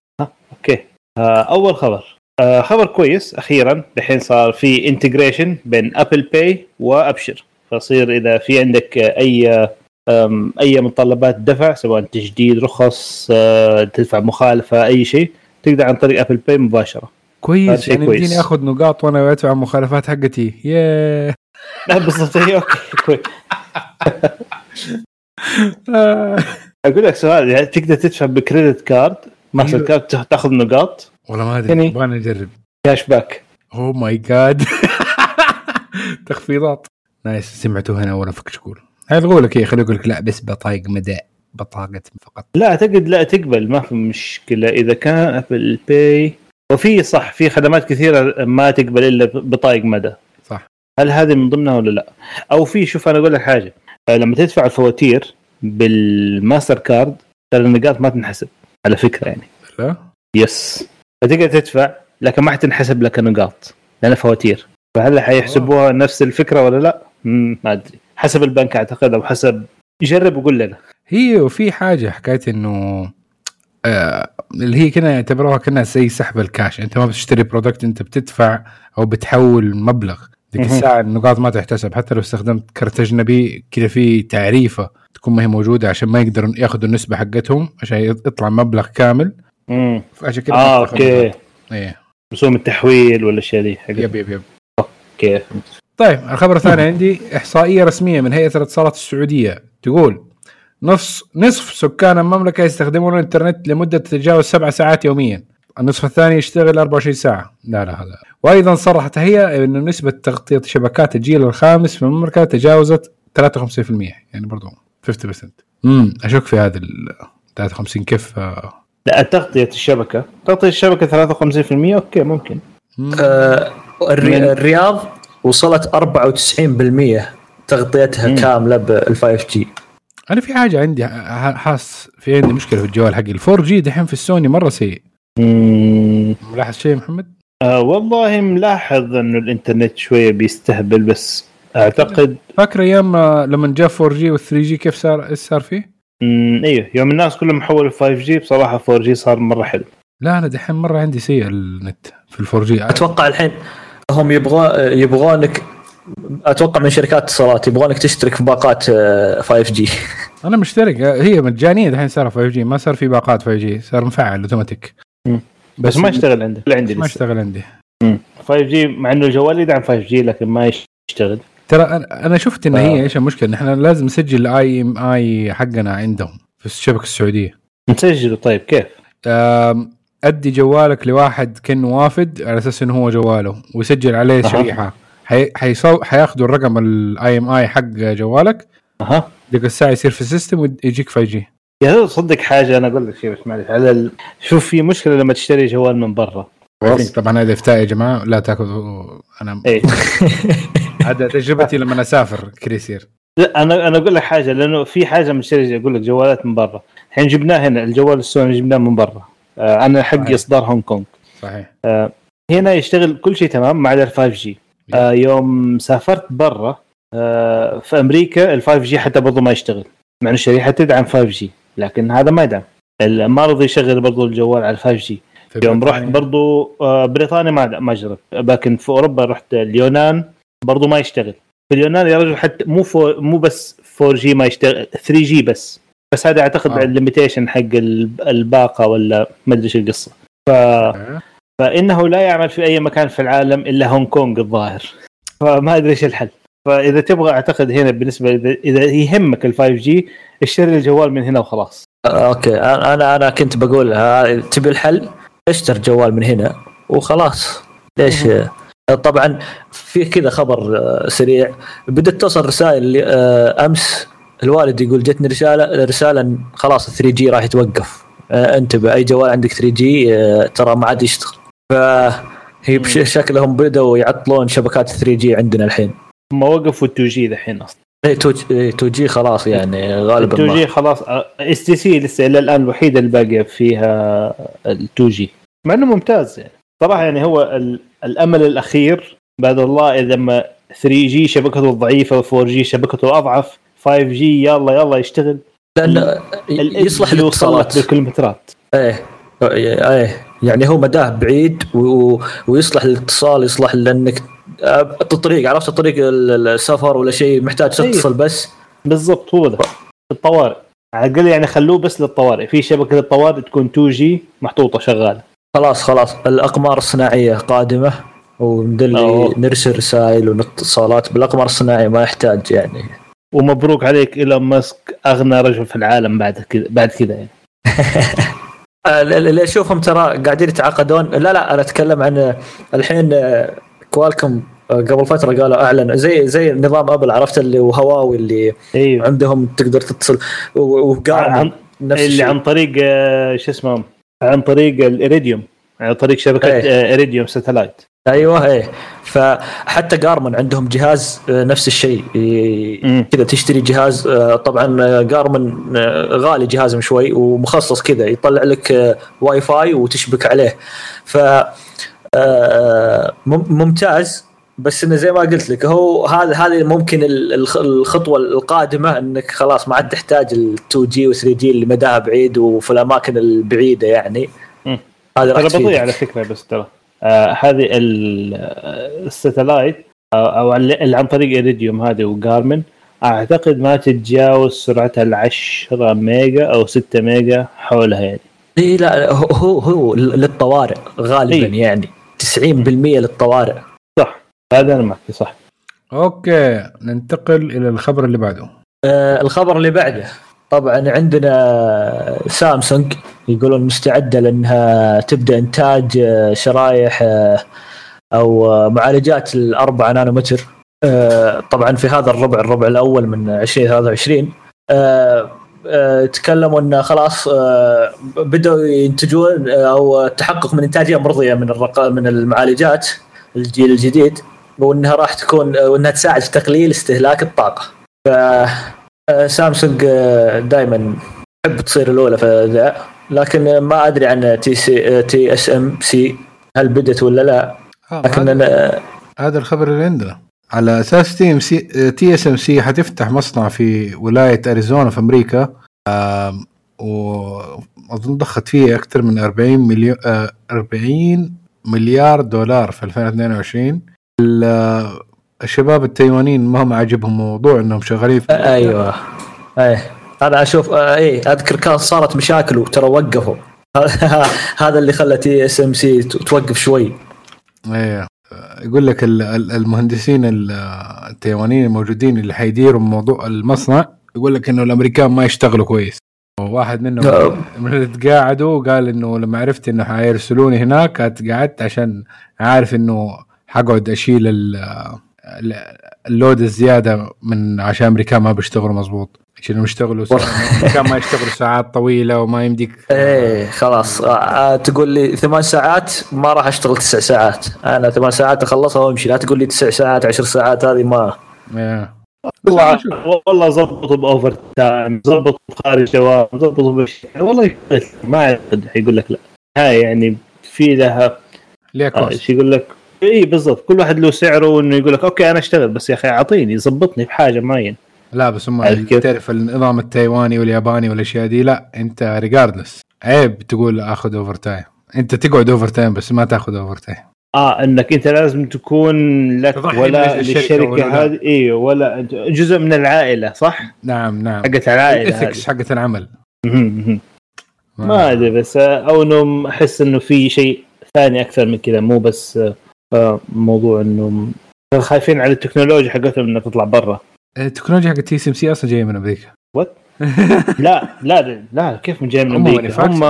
أوكي. آه أول خبر. آه خبر كويس. أخيرا الحين صار في integration بين Apple Pay وأبشر. فصير إذا في عندك أي أي متطلبات دفع سواء تجديد رخص آه، تدفع مخالفة أي شيء تقدر عن طريق Apple Pay مباشرة. كويس يعني كويس. يمديني آخذ نقاط وأنا أدفع المخالفات حقتي. Yeah لا بالضبط. هي أوكي كويس. أقول لك سؤال يعني تقدر تدفع ب credit card ماستر أيوه. card تاخذ نقاط؟ والله ما أدري يعني- يبغى نجرب cash back. Oh my God تخفيضات. نايس سمعتوا هنا اولا في كشكول هيلغوا لك إيه خليه يقول لك لا بس بطايق مدى بطاقة فقط. لا أعتقد لا تقبل ما في مشكلة. إذا كان ابل باي وفي صح في خدمات كثيرة ما تقبل إلا بطايق مدى. صح. هل هذه من ضمنها ولا لا؟ أو في شوف أنا أقول لك حاجة. آه، لما تدفع الفواتير بالماستر كارد ترى النقاط ما تنحسب على فكرة يعني. لا. يس. فتقدر تدفع لكن ما حتنحسب لك نقاط لانها فواتير. فهل حيحسبوها نفس الفكرة ولا لا؟ ما أدري. حسب البنك أعتقد أو حسب جرب وقول لنا. هي وفي حاجة حكاية إنه آه اللي هي كنا يعتبروها كانها زي سحب الكاش. انت ما بتشتري product انت بتدفع أو بتحول مبلغ. ديك مهم. الساعة النقاط ما تحتسب. حتى لو استخدمت كرت أجنبي كذا في تعريفة تكون ما هي موجودة عشان ما يقدروا ياخذوا النسبة حقتهم عشان يطلع مبلغ كامل. امم فعشان كذا آه okay. إيه. رسوم التحويل ولا الاشياء دي حق yep yep yep. okay. طيب الخبر الثاني عندي إحصائية رسمية من هيئة الاتصالات السعودية. تقول نص نصف سكان المملكة يستخدمون الإنترنت لمدة تتجاوز سبع ساعات يوميا. النصف الثاني يشتغل 24 ساعة. لا لا هذا وأيضا صرحت هي إن نسبة تغطية شبكات الجيل الخامس في المملكة تجاوزت 53% يعني برضو 50% امم أشك في هذا ال 53 كيف آه، لا تغطية الشبكة. تغطية الشبكة 53% okay ممكن. مم. آه، الرياض وصلت 94% تغطيتها مم. كاملة بال 5 G أنا في حاجة عندي حاس في عندي مشكلة في الجوال حقي ال 4 G دحين في السوني مرة سيء. ملاحظ شيء محمد؟ آه والله ملاحظ إنه الإنترنت شوية بيستهبل بس أعتقد فاكر أيام آه، لما جاء 4 G وال 3 G كيف صار إيش صار فيه؟ مم. إيوه يوم الناس كلهم حولوا 5 G بصراحة 4 G صار مرة حلو لا أنا دحين مرة عندي سيء النت في ال 4 G أتوقع الحين هم يبغون يبغونك أتوقع من شركات اتصالات يبغونك تشترك في باقات آه، 5 G أنا مشترك. هي مجانية الحين صار 5 G ما صار في باقات 5 G صار مفعل اوتوماتيك مم. بس ما يشتغل عندي. لا عندي ما لسه. اشتغل عندي. 5 G مع إنه الجوال يدعم 5 G لكن ما يشتغل. ترى أنا أنا شفت ان آه. هي إيش المشكلة؟ نحن لازم نسجل ال IMEI حقنا عندهم في الشبكة السعودية. نسجله. طيب كيف؟ أدي جوالك لواحد كانه وافد على أساس إنه هو جواله ويسجل عليه. شريحة. حي... حيصو... حياخذوا الرقم ال IMEI حق جوالك. أها. ديك الساعة يصير في ال system ويجيك 5 G يا صدق حاجة أنا أقول لك شيء بس معلش على ال... شوف في مشكلة لما تشتري جوال من برا. طبعا هذا افتاء يا جماعة لا تاخذوا أنا إيه. هذا تجربتي لما أسافر كذا يصير. لا أنا أنا أقول لك حاجة لأنه في حاجة شركه أقول لك جوالات من برا. الحين جبناه هنا الجوال السوني جبناه من برا. آه أنا حقي. إصدار هونغ كونغ. صحيح. آه هنا يشتغل كل شيء تمام ما عدا ال 5 G آه يوم سافرت برا آه في أمريكا ال 5 G حتى برضه ما يشتغل. مع إنه الشريحة تدعم 5 G لكن هذا ما يدعم. ما رضي يشغل برضه الجوال على 5 G يوم رحت. برضو آه، بريطانيا ما ما جربت لكن في أوروبا رحت اليونان برضو ما يشتغل. في اليونان يا رجل حتى مو فو مو بس 4 G ما يشتغل 3 G بس. بس هذا أعتقد آه. ال limitation حق ال- الباقة ولا ما أدري إيش القصة. ف... آه. فإنه لا يعمل في أي مكان في العالم إلا هونغ كونغ الظاهر. فما أدري إيش الحل. فإذا تبغى أعتقد هنا بالنسبة اذا يهمك ال 5 G اشتري الجوال من هنا وخلاص. okay. أنا أنا كنت بقول ها- تبي الحل؟ اشتر جوال من هنا وخلاص. ليش؟ طبعا في كذا خبر آه، سريع. بدأت توصل رسائل آه، أمس الوالد يقول جتني رسالة رسالة خلاص 3 G راح يتوقف. آه، انتبه أي جوال عندك 3 G ترى ما عاد يشتغل. فهي شكلهم بدأوا يعطلون شبكات 3 G عندنا الحين. هم وقفوا 2 G دحين أصلا. اي 2 G خلاص يعني غالبا 2 ما. G خلاص STC لسه إلى الآن الوحيده اللي باقيه فيها ال 2 G. مع إنه ممتاز يعني. صراحة يعني هو ال- الأمل الأخير بعد الله إذا ما 3 G شبكته ضعيفة 4 G شبكته أضعف 5 G يلا يلا يشتغل. لأن ال- يصلح للاتصالات بالكيلومترات إيه إيه. يعني هو مداه بعيد و... ويصلح للاتصال يصلح لأنك الطريق عرفت الطريق ال- السفر ولا شيء محتاج أيوه. تتصل بس؟ بالضبط هو ده. الطوارئ. على الأقل يعني خلوه بس للطوارئ. في شبكة الطوارئ تكون 2 جي محطوطة شغالة. خلاص خلاص. الأقمار الصناعية قادمة وندلي أوه. نرسل رسائل ونتصالات. بالأقمار الصناعية ما يحتاج يعني. ومبروك عليك إيلون ماسك أغنى رجل في العالم بعد كذا بعد كذا يعني. اللي اشوفهم ترى قاعدين يتعاقدون. لا لا أنا أتكلم عن آه، الحين آه، Qualcomm آه، قبل فترة قالوا اعلن زي زي نظام أبل عرفت؟ اللي وهواوي اللي أيوه عندهم تقدر تتصل. و- وقارن عن نفس اللي الشيء. عن طريق آه، شو اسمه عن طريق ال Iridium عن طريق شبكة. آه، Iridium satellite أيوه إيه فحتى Garmin عندهم جهاز آه، نفس الشيء. كذا تشتري جهاز آه، طبعا آه، Garmin آه، غالي جهازهم شوي ومخصص كذا يطلع لك آه، واي فاي وتشبك عليه ف آه، مم- ممتاز بس إنه زي ما قلت لك هو هذا هذه ممكن ال- الخ- الخطوة القادمة إنك خلاص ما عاد تحتاج ال 2 G و 3 G اللي مداها بعيد وفي الأماكن البعيدة يعني. هذا ترى. بطيء على فكرة بس ترى. آه هذه ال- ال satellite أو أو اللي عن طريق Iridium هذه و Garmin أعتقد ما تتجاوز سرعتها ال 10 ميجا أو 6 ميجا حولها يعني. إي لا هو هو, هو للطوارئ غالبا إيه. يعني. 90% للطوارئ. صح. هذا أنا معك صح. okay ننتقل إلى الخبر اللي بعده. آه الخبر اللي بعده. طبعا عندنا سامسونج يقولون مستعدة لأنها تبدأ إنتاج شرايح آه، أو معالجات الأربعة نانومتر آه، طبعا في هذا الربع الربع الأول من 2023 آه، تكلموا انه خلاص بدأوا ينتجون أو التحقق من إنتاجية مرضية من. من المعالجات الجيل الجديد وإنها راح تكون وإنها تساعد في تقليل استهلاك الطاقة. ف سامسونج دائما تحب تصير الأولى في ذا لكن آه، ما أدري عن تي سي تي اس ام سي هل بدت ولا لا. آه، لكن هذا, أنا هذا الخبر اللي عندنا. على أساس تي ام سي تي اس ام سي حتفتح مصنع في ولاية أريزونا في أمريكا. واظن ضخت فيه أكثر من 40 مليون 40 مليار دولار في 2022 ال- الشباب التايوانيين ما هم عاجبهم موضوع إنهم شغالين في أيوه. إيه أنا أشوف إيه أذكر كان صارت مشاكل وترى وقفوا. هذا اللي خلى TSMC توقف شوي. إيه. يقول لك ال- ال- المهندسين ال- التايوانيين الموجودين اللي حيديروا موضوع المصنع يقول لك إنه الأمريكان ما يشتغلوا كويس. واحد منهم. من اللي تقاعدوا قال إنه لما عرفت إنه حيرسلوني هناك قعدت عشان عارف إنه حقعد أشيل ال load الزيادة من عشان امريكان ما بيشتغلوا مظبوط. عشان يشتغلوا امريكان ما يشتغلوا ساعات طويلة وما يمديك إيه خلاص. آه آه، تقول لي ثمان ساعات ما راح أشتغل تسع ساعات. أنا ثمان ساعات أخلصها وأمشي. لا تقول لي تسع ساعات عشر ساعات هذه ما إيه. والله والله ظبطوا ب overtime ظبطوا خارج دوام ظبطوا بشيء والله يقول- ما أعتقد حيقول لك لا. هاي يعني في لها ليه آه، cost؟ إيش يقول لك اي بالضبط. كل واحد له سعره وإنه يقول لك okay أنا أشتغل. بس يا أخي أعطيني ظبطني بحاجة معينة. لا بس هم؟ تعرف النظام التايواني والياباني والأشياء دي؟ لا أنت regardless عيب تقول آخذ overtime أنت تقعد overtime بس ما تاخذ overtime آه إنك أنت لازم تكون لك ولا للشركة. هذه. أيوه ولا جزء من العائلة صح؟ نعم نعم. حقت العائلة ال ethics حقت العمل. ما أدري. بس أو انه أحس إنه في شيء ثاني أكثر من كذا مو بس موضوع إنه خايفين على التكنولوجيا حقتهم إنها تطلع برا التكنولوجيا حقت TSMC أصلا جاية من أمريكا What؟ لا لا لا كيف من جاي من أمريكا هم.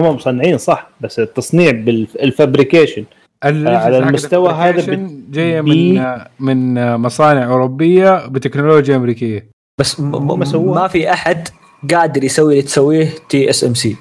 هم مصنعين صح بس التصنيع بال fabrication على المستوى هذا بت- جاية بي- من من مصانع أوروبية بتكنولوجيا أمريكية بس م- م-. ما في أحد قادر يسوي اللي تسويه TSMC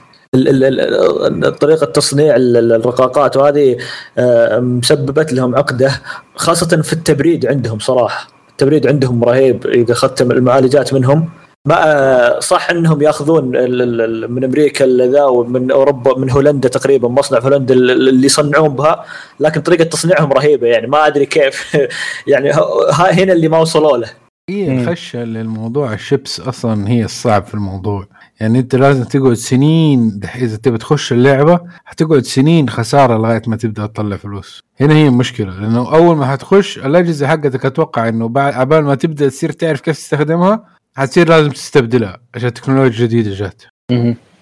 طريقة تصنيع ال- ال- الرقاقات وهذه آه، مسببت لهم عقدة خاصة في التبريد عندهم صراحة. التبريد عندهم رهيب إذا أخذت المعالجات منهم. ما آه، صح إنهم يأخذون ال- ال- ال- من أمريكا ذا ومن أوروبا من هولندا تقريبا مصنع في هولندا ال- ال- اللي يصنعون بها. لكن طريقة تصنيعهم رهيبة يعني ما أدري كيف. يعني ها هنا اللي ما وصلوا له. هي. الخشه للموضوع. الشيبس أصلا هي الصعب في الموضوع. يعني انت لازم تقعد سنين إذا تبي تخش اللعبة حتقعد سنين خسارة لغاية ما تبدأ تطلع فلوس. هنا هي المشكلة لأنه أول ما حتخش الأجهزة حقتك أتوقع إنه بعد عبال ما تبدأ تصير تعرف كيف تستخدمها حتصير لازم تستبدلها عشان التكنولوجيا جديدة جات.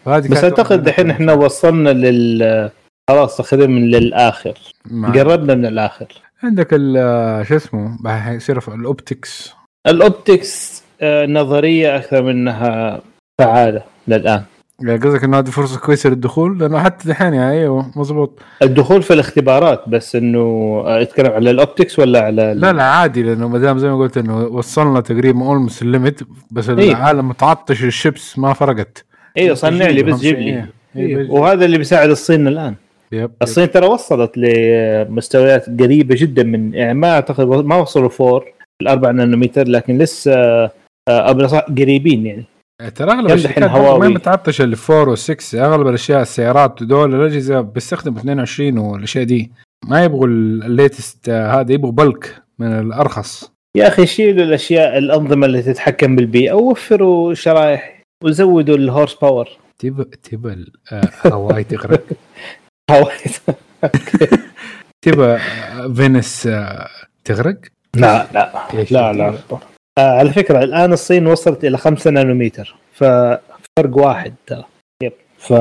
بس أعتقد دحين إحنا وصلنا لل خلاص تقريبا للآخر. قربنا من الآخر. عندك شو اسمه؟ في ال optics. ال optics آه، نظرية أكثر منها فعالة للآن يعني قصدك إنه هذه فرصة كويسة للدخول لأنه حتى دحين يعني أيوه مزبوط الدخول في الاختبارات بس إنه آه، اتكلم على ال optics ولا على ال- لا لا عادي لأنه ما دام زي ما قلت إنه وصلنا تقريبا almost ال limit بس إيه. العالم متعطش الشيبس ما فرقت أيوه صنع لي بس جيب لي إيه. إيه، إيه. وهذا اللي بيساعد الصين الآن yep، yep. الصين ترى وصلت لمستويات قريبة جدا من يعني ما أعتقد ما وصلوا for الأربع نانومتر لكن لسه آه، قريبين يعني ترى أغلب الشركات ما اللي 4 و6 أغلب الأشياء السيارات ودول الأجهزة بيستخدموا 22 والأشياء دي. ما يبغوا ال latest هذا يبغوا bulk من الأرخص. يا أخي شيلوا الأشياء الأنظمة اللي تتحكم بالبيئة ووفروا شرائح وزودوا ال horsepower تبى تبى ال- آه، هواي تغرق تبى آه، فينس آه، تغرق لا لا. لا لا. آه على فكرة الآن الصين وصلت إلى 5 نانومتر ففرق واحد ترى. يب. ف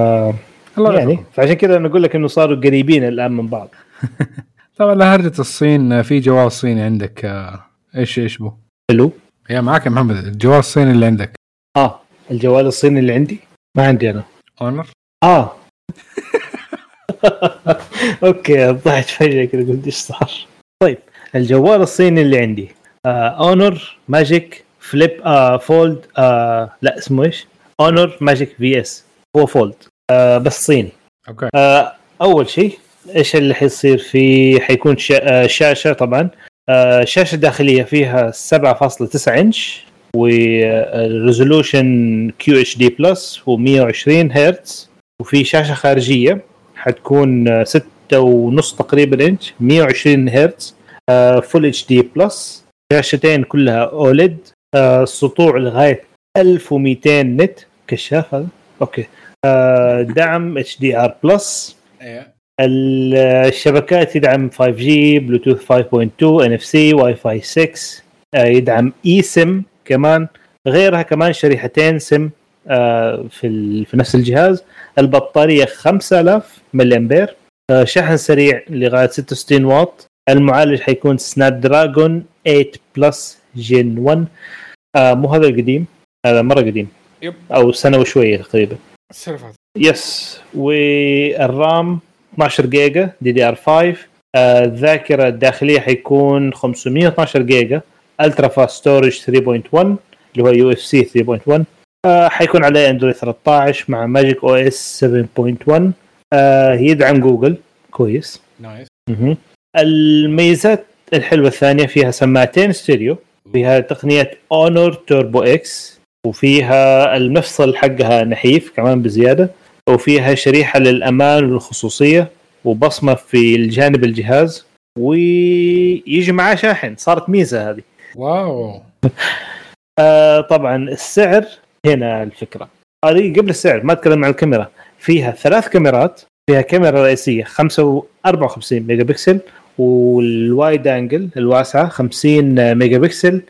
الله يعني فعشان كذا أنا أقول لك إنه صاروا قريبين الآن من بعض. طبعا لهرجة الصين آه، في جوال صيني عندك آه، إيش إيش بو؟ حلو. يا معاك يا محمد الجوال الصيني اللي عندك. آه الجوال الصيني اللي عندي؟ ما عندي أنا. Honor آه. okay ضحت فجأة كذا قلت إيش صار؟ طيب الجوال الصيني اللي عندي. Honor Magic Flip آه Fold آه لا اسمه إيش؟ Honor Magic Vs هو Fold آه بس صيني. okay. آه أول شيء إيش اللي حيصير فيه؟ حيكون شا... آه شاشة طبعا. آه شاشة داخلية فيها 7.9 إنش وال resolution QHD plus و120 هرتز وفي شاشة خارجية حتكون آه، ستة ونص تقريبا إنش 120 هرتز full HD plus شاشتين كلها OLED سطوع لغاية 1200 nit. كشاف هذا؟ okay. آه، دعم HDR plus. ال- الشبكات يدعم 5G بلوتوث 5.2 NFC واي فاي 6 آه، يدعم إي سم كمان. غيرها كمان شريحتين سم آه، في ال- في نفس الجهاز. البطارية 5000 ملي امبير آه، شحن سريع لغاية 66 واط. المعالج حيكون Snapdragon 8 plus Gen 1 آه مو هذا القديم؟ هذا مرة قديم. yep. أو سنة وشوية تقريبا. yes وال RAM 12 جيجا DDR 5 آه، الذاكرة الداخلية حيكون 512 جيجا. ultra fast storage 3.1 اللي هو UFS 3.1 آه، حيكون عليه Android 13 مع Magic OS 7.1 آه، يدعم جوجل كويس. nice مهم. الميزات الحلوة الثانية فيها سماعتين ستيريو فيها تقنية Honor Turbo X وفيها المفصل حقها نحيف كمان بزيادة وفيها شريحة للأمان والخصوصية وبصمة في الجانب الجهاز ويجي معاه شاحن. صارت ميزة هذه. wow. آه طبعا السعر هنا الفكرة. هذه قبل السعر ما أتكلم عن الكاميرا. فيها ثلاث كاميرات فيها كاميرا رئيسية 54 ميجا بكسل وال wide angle الواسعه 50 ميجا بكسل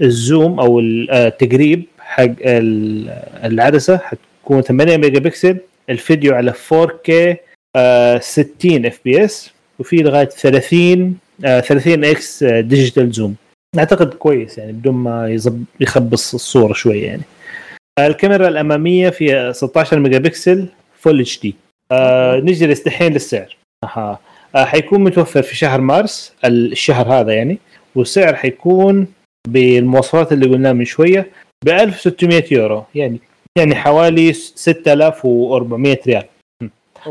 وال zoom أو التقريب حق ال- العدسة حتكون 8 ميجا بكسل الفيديو على 4K آه، 60 fps وفي لغاية 30 آه، 30 x digital zoom أعتقد كويس يعني بدون ما يخبص الصورة شوية يعني. الكاميرا الأمامية فيها 16 ميجا بكسل full HD آه نجي دحين للسعر. أها آه حيكون متوفر في شهر مارس الشهر هذا يعني والسعر حيكون بالمواصفات اللي قلناها من شوية ب 1600 يورو يعني يعني حوالي 6400 ريال.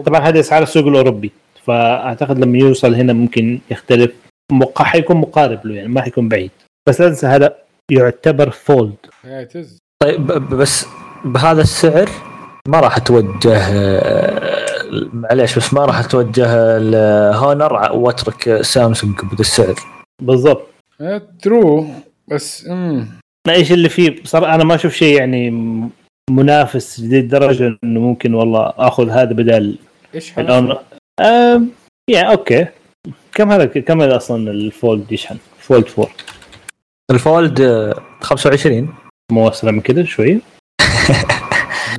طبعا هذه اسعار السوق الأوروبي فأعتقد لما يوصل هنا ممكن يختلف. مق... حيكون مقارب له يعني ما حيكون بعيد. بس لا تنسى هذا يعتبر فولد. طيب بس بهذا السعر ما راح اتوجه آه، معليش بس ما راح أتوجه ل Honor وأترك سامسونج بهذا السعر بالضبط. true بس امم إيش اللي فيه؟ بصراحه أنا ما أشوف شيء يعني منافس لذي الدرجه إنه ممكن والله آخذ هذا بدل إيش هذا؟ ال Honor آم، يعني okay. كم هذا كم هذا أصلا ال Fold يشحن Fold 4 ال Fold آه، 25 مو أسرع من كذا شوية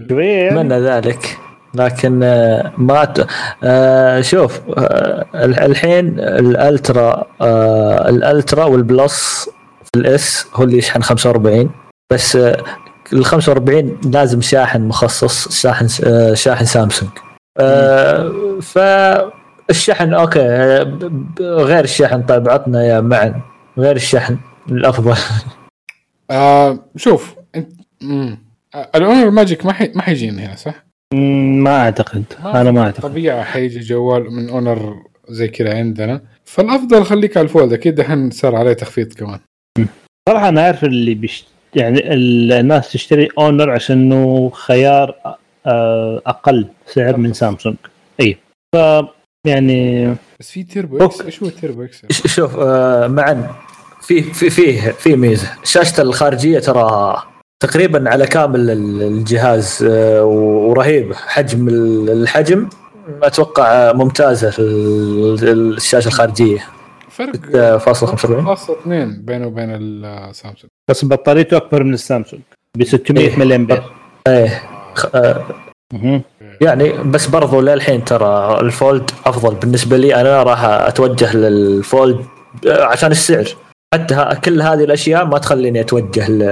شوية. اتمنى ذلك. لكن آه، ما ت... آه، شوف آه، الحين الألترا آه، الألترا والبلس في الإس هو اللي يشحن 45 بس ال 45 لازم شاحن مخصص شاحن شاحن سامسونج. فالشحن okay غير الشحن طيب عطنا يا معن غير الشحن الأفضل. آه شوف انت امم آه، ال Honor Magic ما حي... ما حيجينا هنا صح؟ ما أعتقد أنا ما أعتقد. طبيعي حيجي جوال من Honor زي كذا عندنا. فالأفضل خليك على ال Fold أكيد دحين صار عليه تخفيض كمان. صراحة أنا عارف اللي بيش يعني ال- الناس تشتري Honor عشان إنه خيار آه، أقل سعر من سامسونج إي. ف يعني بس في Turbo X إيش هو Turbo X؟ شوف آه، معا في في فيه في ميزة. شاشته الخارجية ترى تقريبا على كامل ال- الجهاز آه، ورهيب. حجم ال- الحجم أتوقع ممتازة ال- الشاشة الخارجية. فرق 6.45 خاصة اثنين بينه وبين السامسونج بس بطاريته أكبر من السامسونج ب 600 إيه. ملي أمبير. إيه. خ- آه،. يعني بس برضو للحين ترى ال Fold أفضل بالنسبة لي. أنا راح أتوجه لل Fold آه، عشان السعر. حتى كل هذه الأشياء ما تخليني أتوجه ل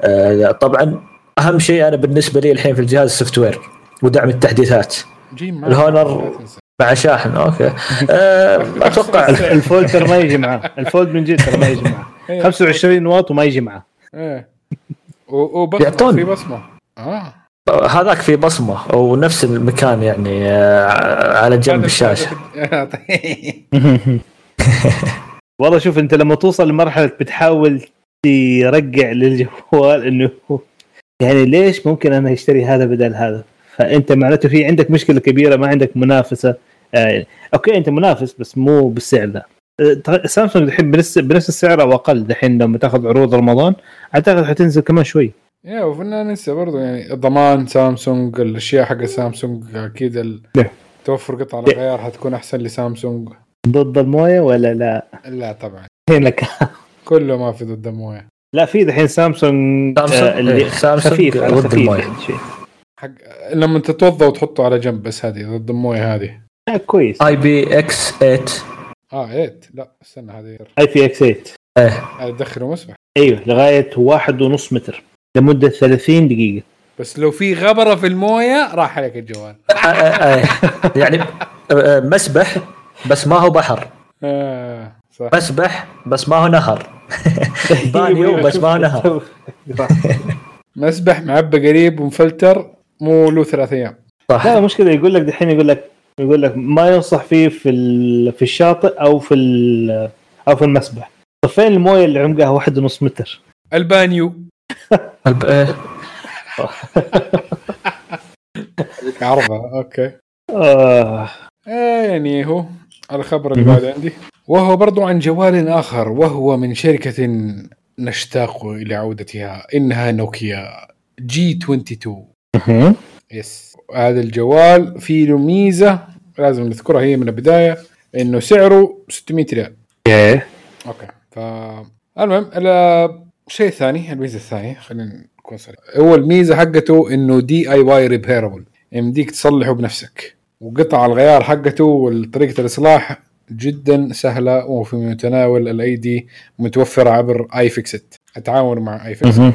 آه، طبعا أهم شيء أنا بالنسبة لي الحين في الجهاز ال software ودعم التحديثات. ال Honor-. مع شاحن okay. آه، أتوقع ال Fold ترى ما يجي معاه ال Fold من جد ترى ما يجي معاه إيه. 25 واط وما يجي معاه إيه. في بصمة. آه. هذاك في بصمة ونفس المكان يعني آه، على جنب الشاشة. والله شوف انت لما توصل لمرحلة بتحاول ترجع للجوال إنه يعني ليش ممكن أنا أشتري هذا بدل هذا؟ فأنت معناته في عندك مشكلة كبيرة ما عندك منافسة. آه أوكي أنت منافس بس مو بالسعر ده آه، سامسونج الحين بنفس بنفس السعر أو أقل دحين لما تأخذ عروض رمضان. أعتقد حتنزل كمان شوي. يا وفينا ننسى برضو يعني الضمان سامسونج الأشياء حق سامسونج أكيد. نعم. توفر قطع الغيار حتكون أحسن لسامسونج. ضد الموية ولا لا؟ لا طبعا. هناك كله ما في ضد الموية. لا في دحين سامسونج سامسونج؟ آه، اللي إيه، سامسونج خفيف على ضد خفيف الموية. يعني حق لما تتوضا وتحطه على جنب بس هذه ضد الموية هذه. آه، كويس. IPX 8 آه 8 لا استنى هذه. IPX 8 إيه. هذا تدخله مسبح. أيوه لغاية واحد ونص متر. لمدة 30 دقيقة. بس لو في غبرة في الموية راح عليك الجوال. آه، آه، آه. يعني آه، مسبح. بس ما هو بحر. آه صح. مسبح بس ما هو نهر. بانيو بس ما هو نهر. مسبح معبى قريب ومفلتر مو له ثلاث أيام. صح. لا مشكلة يقول لك دحين يقول لك يقول لك ما ينصح فيه في ال- في الشاطئ أو في ال- أو في المسبح. طيب فين الموية اللي عمقها واحد ونص متر. ألبانيو. الب- إيه. عرضها okay. آه. آه يعني هو. الخبر اللي بعد عندي. وهو برضو عن جوال آخر وهو من شركة نشتاق إلى عودتها إنها نوكيا G 22 مهم. yes هذا الجوال فيه له ميزة لازم نذكرها هي من البداية إنه سعره 600 ريال. okay. okay فالمهم الشيء الثاني الميزة الثانية خلينا نكون صريح هو الميزة حقته إنه DIY repairable يمديك تصلحه بنفسك. وقطع الغيار حقته وطريقة الإصلاح جدا سهلة وفي متناول الأيدي متوفرة عبر iFixit التعاون مع iFixit مهم.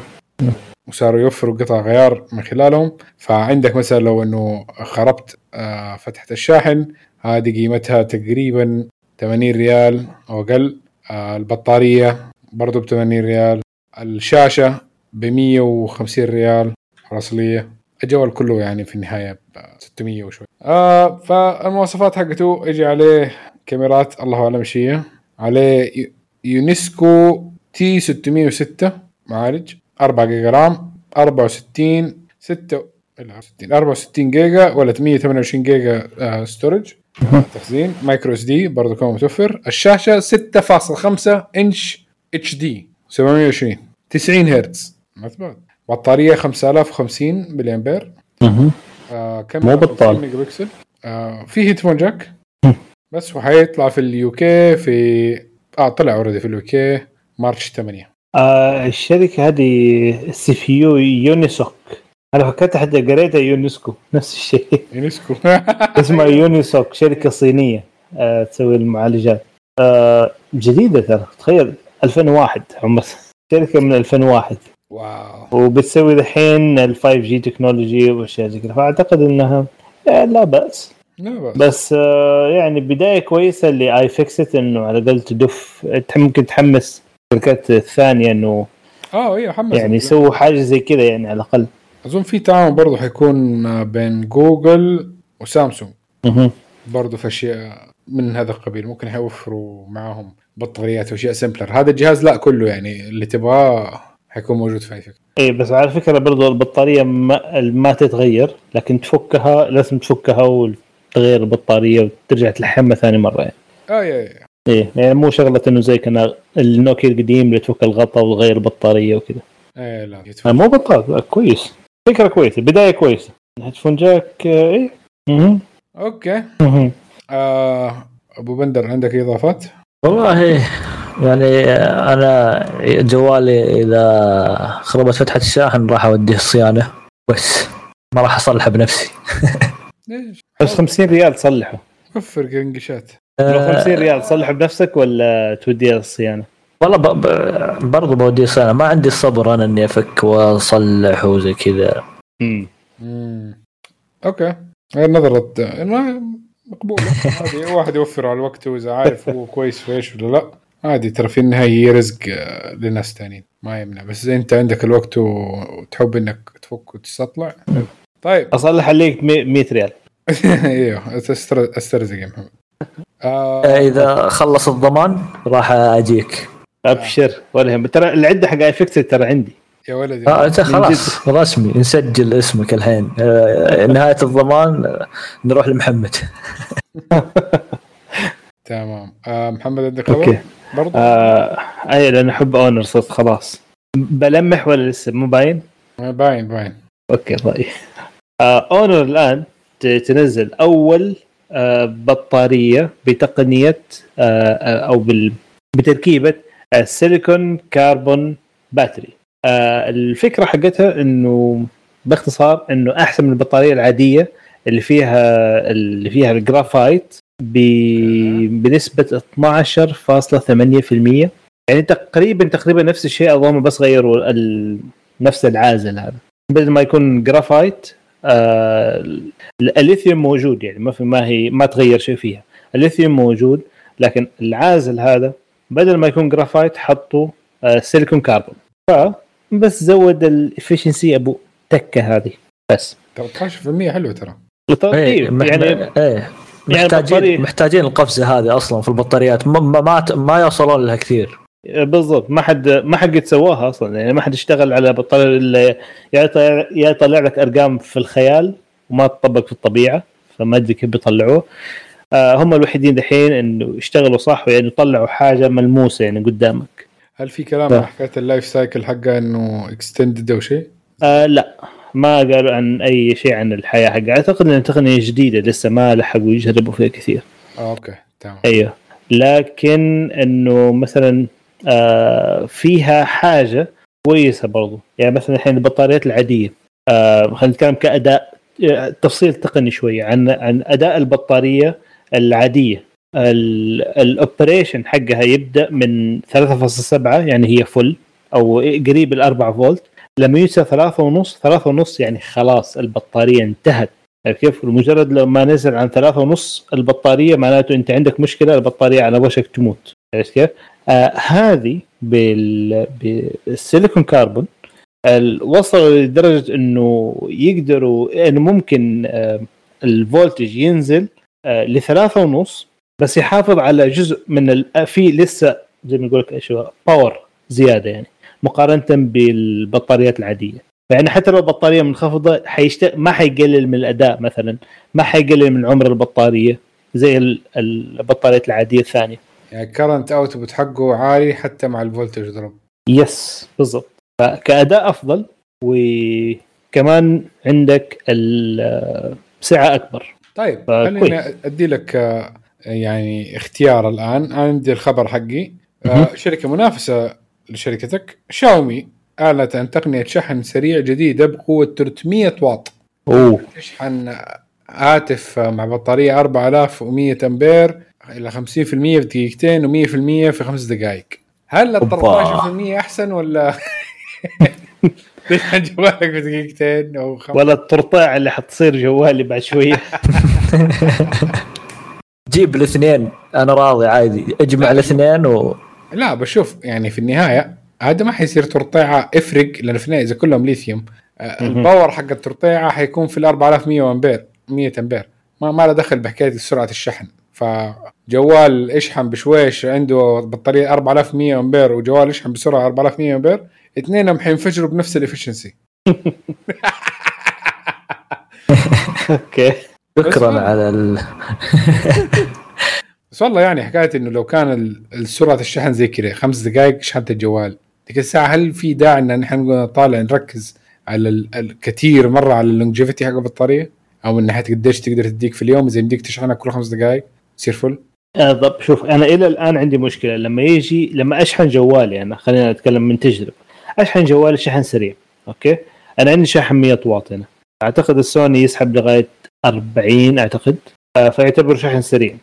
وصاروا يوفروا قطع غيار من خلالهم. فعندك مثلا لو إنه خربت آه، فتحة الشاحن هذه قيمتها تقريبا 80 ريال أو أقل. آه، البطارية برضو ب 80 ريال. الشاشة ب 150 ريال الاصلية الجوال كله يعني في النهاية ب 600 وشوي. آه فالمواصفات حقته يجي عليه كاميرات الله أعلم إيش هي. عليه يو- Unisoc T 606 معالج 4 جيجا RAM 64 6 لا 60 64 جيجا ولا 128 جيجا آه storage تخزين micro SD برضه كمان متوفر. الشاشة 6.5 inch HD 720 90 هرتز. bad. بطارية 5050 ملي امبير. آه كم مو بطال. ميجا بكسل آه في headphone jack. بس وحيطلع في ال UK في آه طلع already في ال UK March 8 آه الشركة هذه ال CPU يونيسوك. أنا فكرت حتى قريتها يونسكو نفس الشيء. يونسكو اسمها يونيسوك شركة صينية آه تسوي المعالجات. آه جديدة ترى تخيل 2001 عمر. شركة من 2001 واو. وبتسوي دحين ال 5G technology وأشياء زي كذا. فأعتقد إنها آه، لا بأس. لا بس بس آه، يعني بداية كويسة ل iFixit إنه على الأقل تدف ممكن تحمس الشركات الثانية إنه آه أيوه حمس. يعني يسووا حاجة زي كذا يعني على الأقل. أظن في تعاون برضه حيكون بين جوجل وسامسونج. برضه في أشياء من هذا القبيل ممكن حيوفروا معاهم بطاريات وأشياء سمبلر هذا الجهاز لا كله يعني اللي تبغاه حيكون موجود في أي فكره اي بس على فكرة برضو البطارية ما, ما تتغير لكن تفكها لازم تفكها وتغير البطارية وترجع تلحمها ثاني مرة يعني. آه يا يا إيه يعني مو شغلة إنه زي كان النوكيا القديم اللي تفك الغطاء وتغير البطارية وكذا إيه لا آه، مو بطال لا، كويس فكرة كويسة بداية كويسة headphone jack آه، إيه. okay مهم. آه أبو بندر عندك إضافات؟ والله يعني أنا جوالي إذا خربت فتحة الشاحن راح أوديه الصيانة. بس ما راح أصلحه بنفسي. ليش؟ بس 50 ريال تصلحه. وفر قنقشات. لو 50 ريال تصلحه بنفسك ولا توديه للصيانه؟ والله ب... ب... برضو بوديه صيانة. ما عندي الصبر أنا إني أفك وأصلح وزي كذا. امم مم. أوكي. نظرة ما- مقبولة. عادي واحد يوفر على الوقت وإذا عارف هو كويس في إيش ولا لا. عادي ترى في النهاية هي رزق آه، لناس تانيين. ما يمنع. بس إذا أنت عندك الوقت وتحب إنك تفك وتستطلع. طيب. أصلح عليك 100 ريال. إيوه. أستر- أسترزق يا محمد. آه إذا خلص الضمان راح أجيك. أبشر. ولا يهم ترى العدة حق اي ترى عندي. يا ولدي. آه إنت خلاص. رسمي. نسجل اسمك الحين. آه نهاية الضمان آه، نروح لمحمد. تمام. آه محمد عندك خبر؟ okay. برضو؟ آه أي لأن أحب Honor صرت خلاص. بلمح ولا لسه؟ مو باين؟ باين باين. okay طيب. آه Honor الآن تنزل أول آه بطارية بتقنية آه آه، أو بال بتركيبة ال silicon carbon battery. آه الفكرة حقتها إنه باختصار إنه أحسن من البطارية العادية اللي فيها اللي فيها الجرافايت ب- بنسبة 12.8% يعني تقريبا تقريبا نفس الشيء اظن بس غيروا ال... نفس العازل هذا. بدل ما يكون جرافايت آه الليثيوم موجود يعني ما في ما هي ما تغير شيء فيها. الليثيوم موجود لكن العازل هذا بدل ما يكون جرافايت حطوا آه silicon carbon فبس زود ال efficiency أبو تكة هذه. بس. 13% حلو ترى. إيه يعني إيه. يعني محتاجين بطارية- محتاجين القفزة هذه أصلا في البطاريات. ما ما ما, ما يوصلون لها كثير. بالضبط. ما حد ما حد قد سواها أصلا. يعني ما حد اشتغل على بطارية إلا يا يطلع يا يطلع لك أرقام في الخيال وما تطبق في الطبيعة فما أدري كيف بيطلعوه. آه هم الوحيدين دحين إنه يشتغلوا صح ويعني يطلعوا حاجة ملموسة يعني قدامك. هل في كلام. عن حكاية ال life cycle حقه إنه extended أو شيء؟ آه لا. ما قالوا عن أي شيء عن الحياة حقها. أعتقد انها تقنية جديدة لسه ما لحقوا يجربوا فيها كثير. آه okay تمام. أيوه. لكن إنه مثلا آه فيها حاجة كويسة برضو. يعني مثلا الحين البطاريات العادية آه خلينا نتكلم كأداء آه، تفصيل تقني شوية عن عن أداء البطارية العادية. ال operation حقها يبدأ من 3.7 يعني هي full أو قريب ال 4 فولت. لما يوصل 3 ونص 3 ونص يعني خلاص البطارية انتهت كيف؟ مجرد لو ما نزل عن ثلاثة ونص البطارية معناته أنت عندك مشكلة البطارية على وشك تموت عرفت كيف؟ آه هذه بال... بالسيليكون كاربون وصلوا لدرجة أنه يقدروا أنه ممكن آه الفولتج ينزل آه لثلاثة ونص بس يحافظ على جزء من. في لسه زي ما يقول لك power زيادة يعني مقارنة بالبطاريات العادية. يعني حتى لو البطارية منخفضة حيشت... ما حيقلل من الأداء مثلا. ما حيقلل من عمر البطارية زي ال- البطاريات العادية الثانية. يعني current output حقه عالي حتى مع ال voltage drop yes بالضبط. فكأداء أفضل وكمان عندك السعه أكبر. طيب خليني. أدي لك يعني اختيار الآن. أنا عندي الخبر حقي. آه،. شركة منافسة لشركتك. شاومي اعلنت عن تقنية شحن سريع جديدة بقوة 300 واط. أوه. تشحن هاتف مع بطارية 4100 أمبير إلى 50% في دقيقتين و100% في خمس دقائق. هل ال أوبا. 13% أحسن ولا تشحن جوالك في دقيقتين أو خمس ولا الترطاع اللي حتصير جوالي بعد شوية؟ جيب الاثنين أنا راضي عادي. اجمع الاثنين و لا بشوف يعني في النهاية هذا ما حيصير ترطيعه افرق لأنه في النهاية إذا كلهم ليثيوم آه،. ال power حق الترطيعه حيكون في ال 4100 امبير 100 أمبير. ما ما له دخل بحكاية سرعة الشحن. فجوال اشحن بشويش عنده بطارية 4100 أمبير وجوال يشحن بسرعة 4100 أمبير اثنينهم حينفجروا بنفس ال efficiency okay. شكرا على ال... بس والله يعني حكاية إنه لو كان سرعه الشحن زي كذا خمس دقائق شحنت الجوال. ذيك الساعة هل في داعي إن نحن نطالع نركز على ال- الكثير مرة على ال longevity حق البطارية؟ أو من ناحيه قديش تقدر تديك في اليوم إذا يمديك تشحنها كل خمس دقائق يصير full؟ آه، طب شوف أنا إلى الآن عندي مشكلة. لما يجي لما أشحن جوالي أنا خلينا نتكلم من تجربة. أشحن جوالي شحن سريع أوكي؟ أنا عندي شاحن 100 واط هنا. أعتقد السوني يسحب لغاية 40 أعتقد. آه، فيعتبر شحن سريع.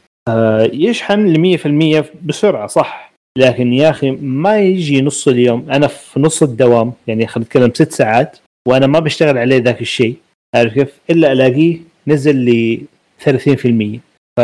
يشحن ل 100% بسرعة صح. لكن يا أخي ما يجي نص اليوم. أنا في نص الدوام يعني خلينا نتكلم ست ساعات وأنا ما بشتغل عليه ذاك الشيء. عارف كيف؟ إلا ألاقيه نزل ل 30% ف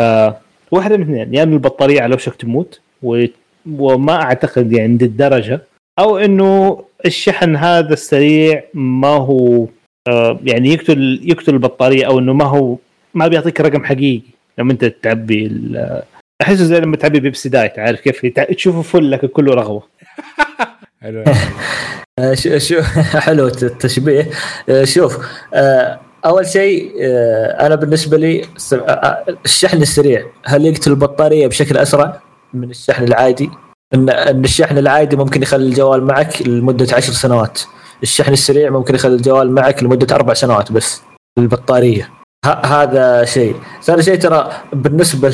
واحدة من اثنين يا اما البطارية على وشك تموت و... وما أعتقد يعني عند الدرجة أو إنه الشحن هذا السريع ما هو آه يعني يقتل يقتل البطارية أو إنه ما هو ما بيعطيك رقم حقيقي. لما انت تعبي ال- احسه زي لما تعبي بيبسي دايت عارف كيف؟ تشوفه فل لكن كله رغوة. حلو. آه، شو حلو التشبيه. آه، شوف آه، أول شيء أنا بالنسبة لي الشحن السريع. هل يقتل البطارية بشكل أسرع من الشحن العادي؟ ان إن الشحن العادي ممكن يخلي الجوال معك لمدة عشر سنوات. الشحن السريع ممكن يخلي الجوال معك لمدة أربع سنوات بس البطارية. هذا شيء. ثاني شيء ترى بالنسبة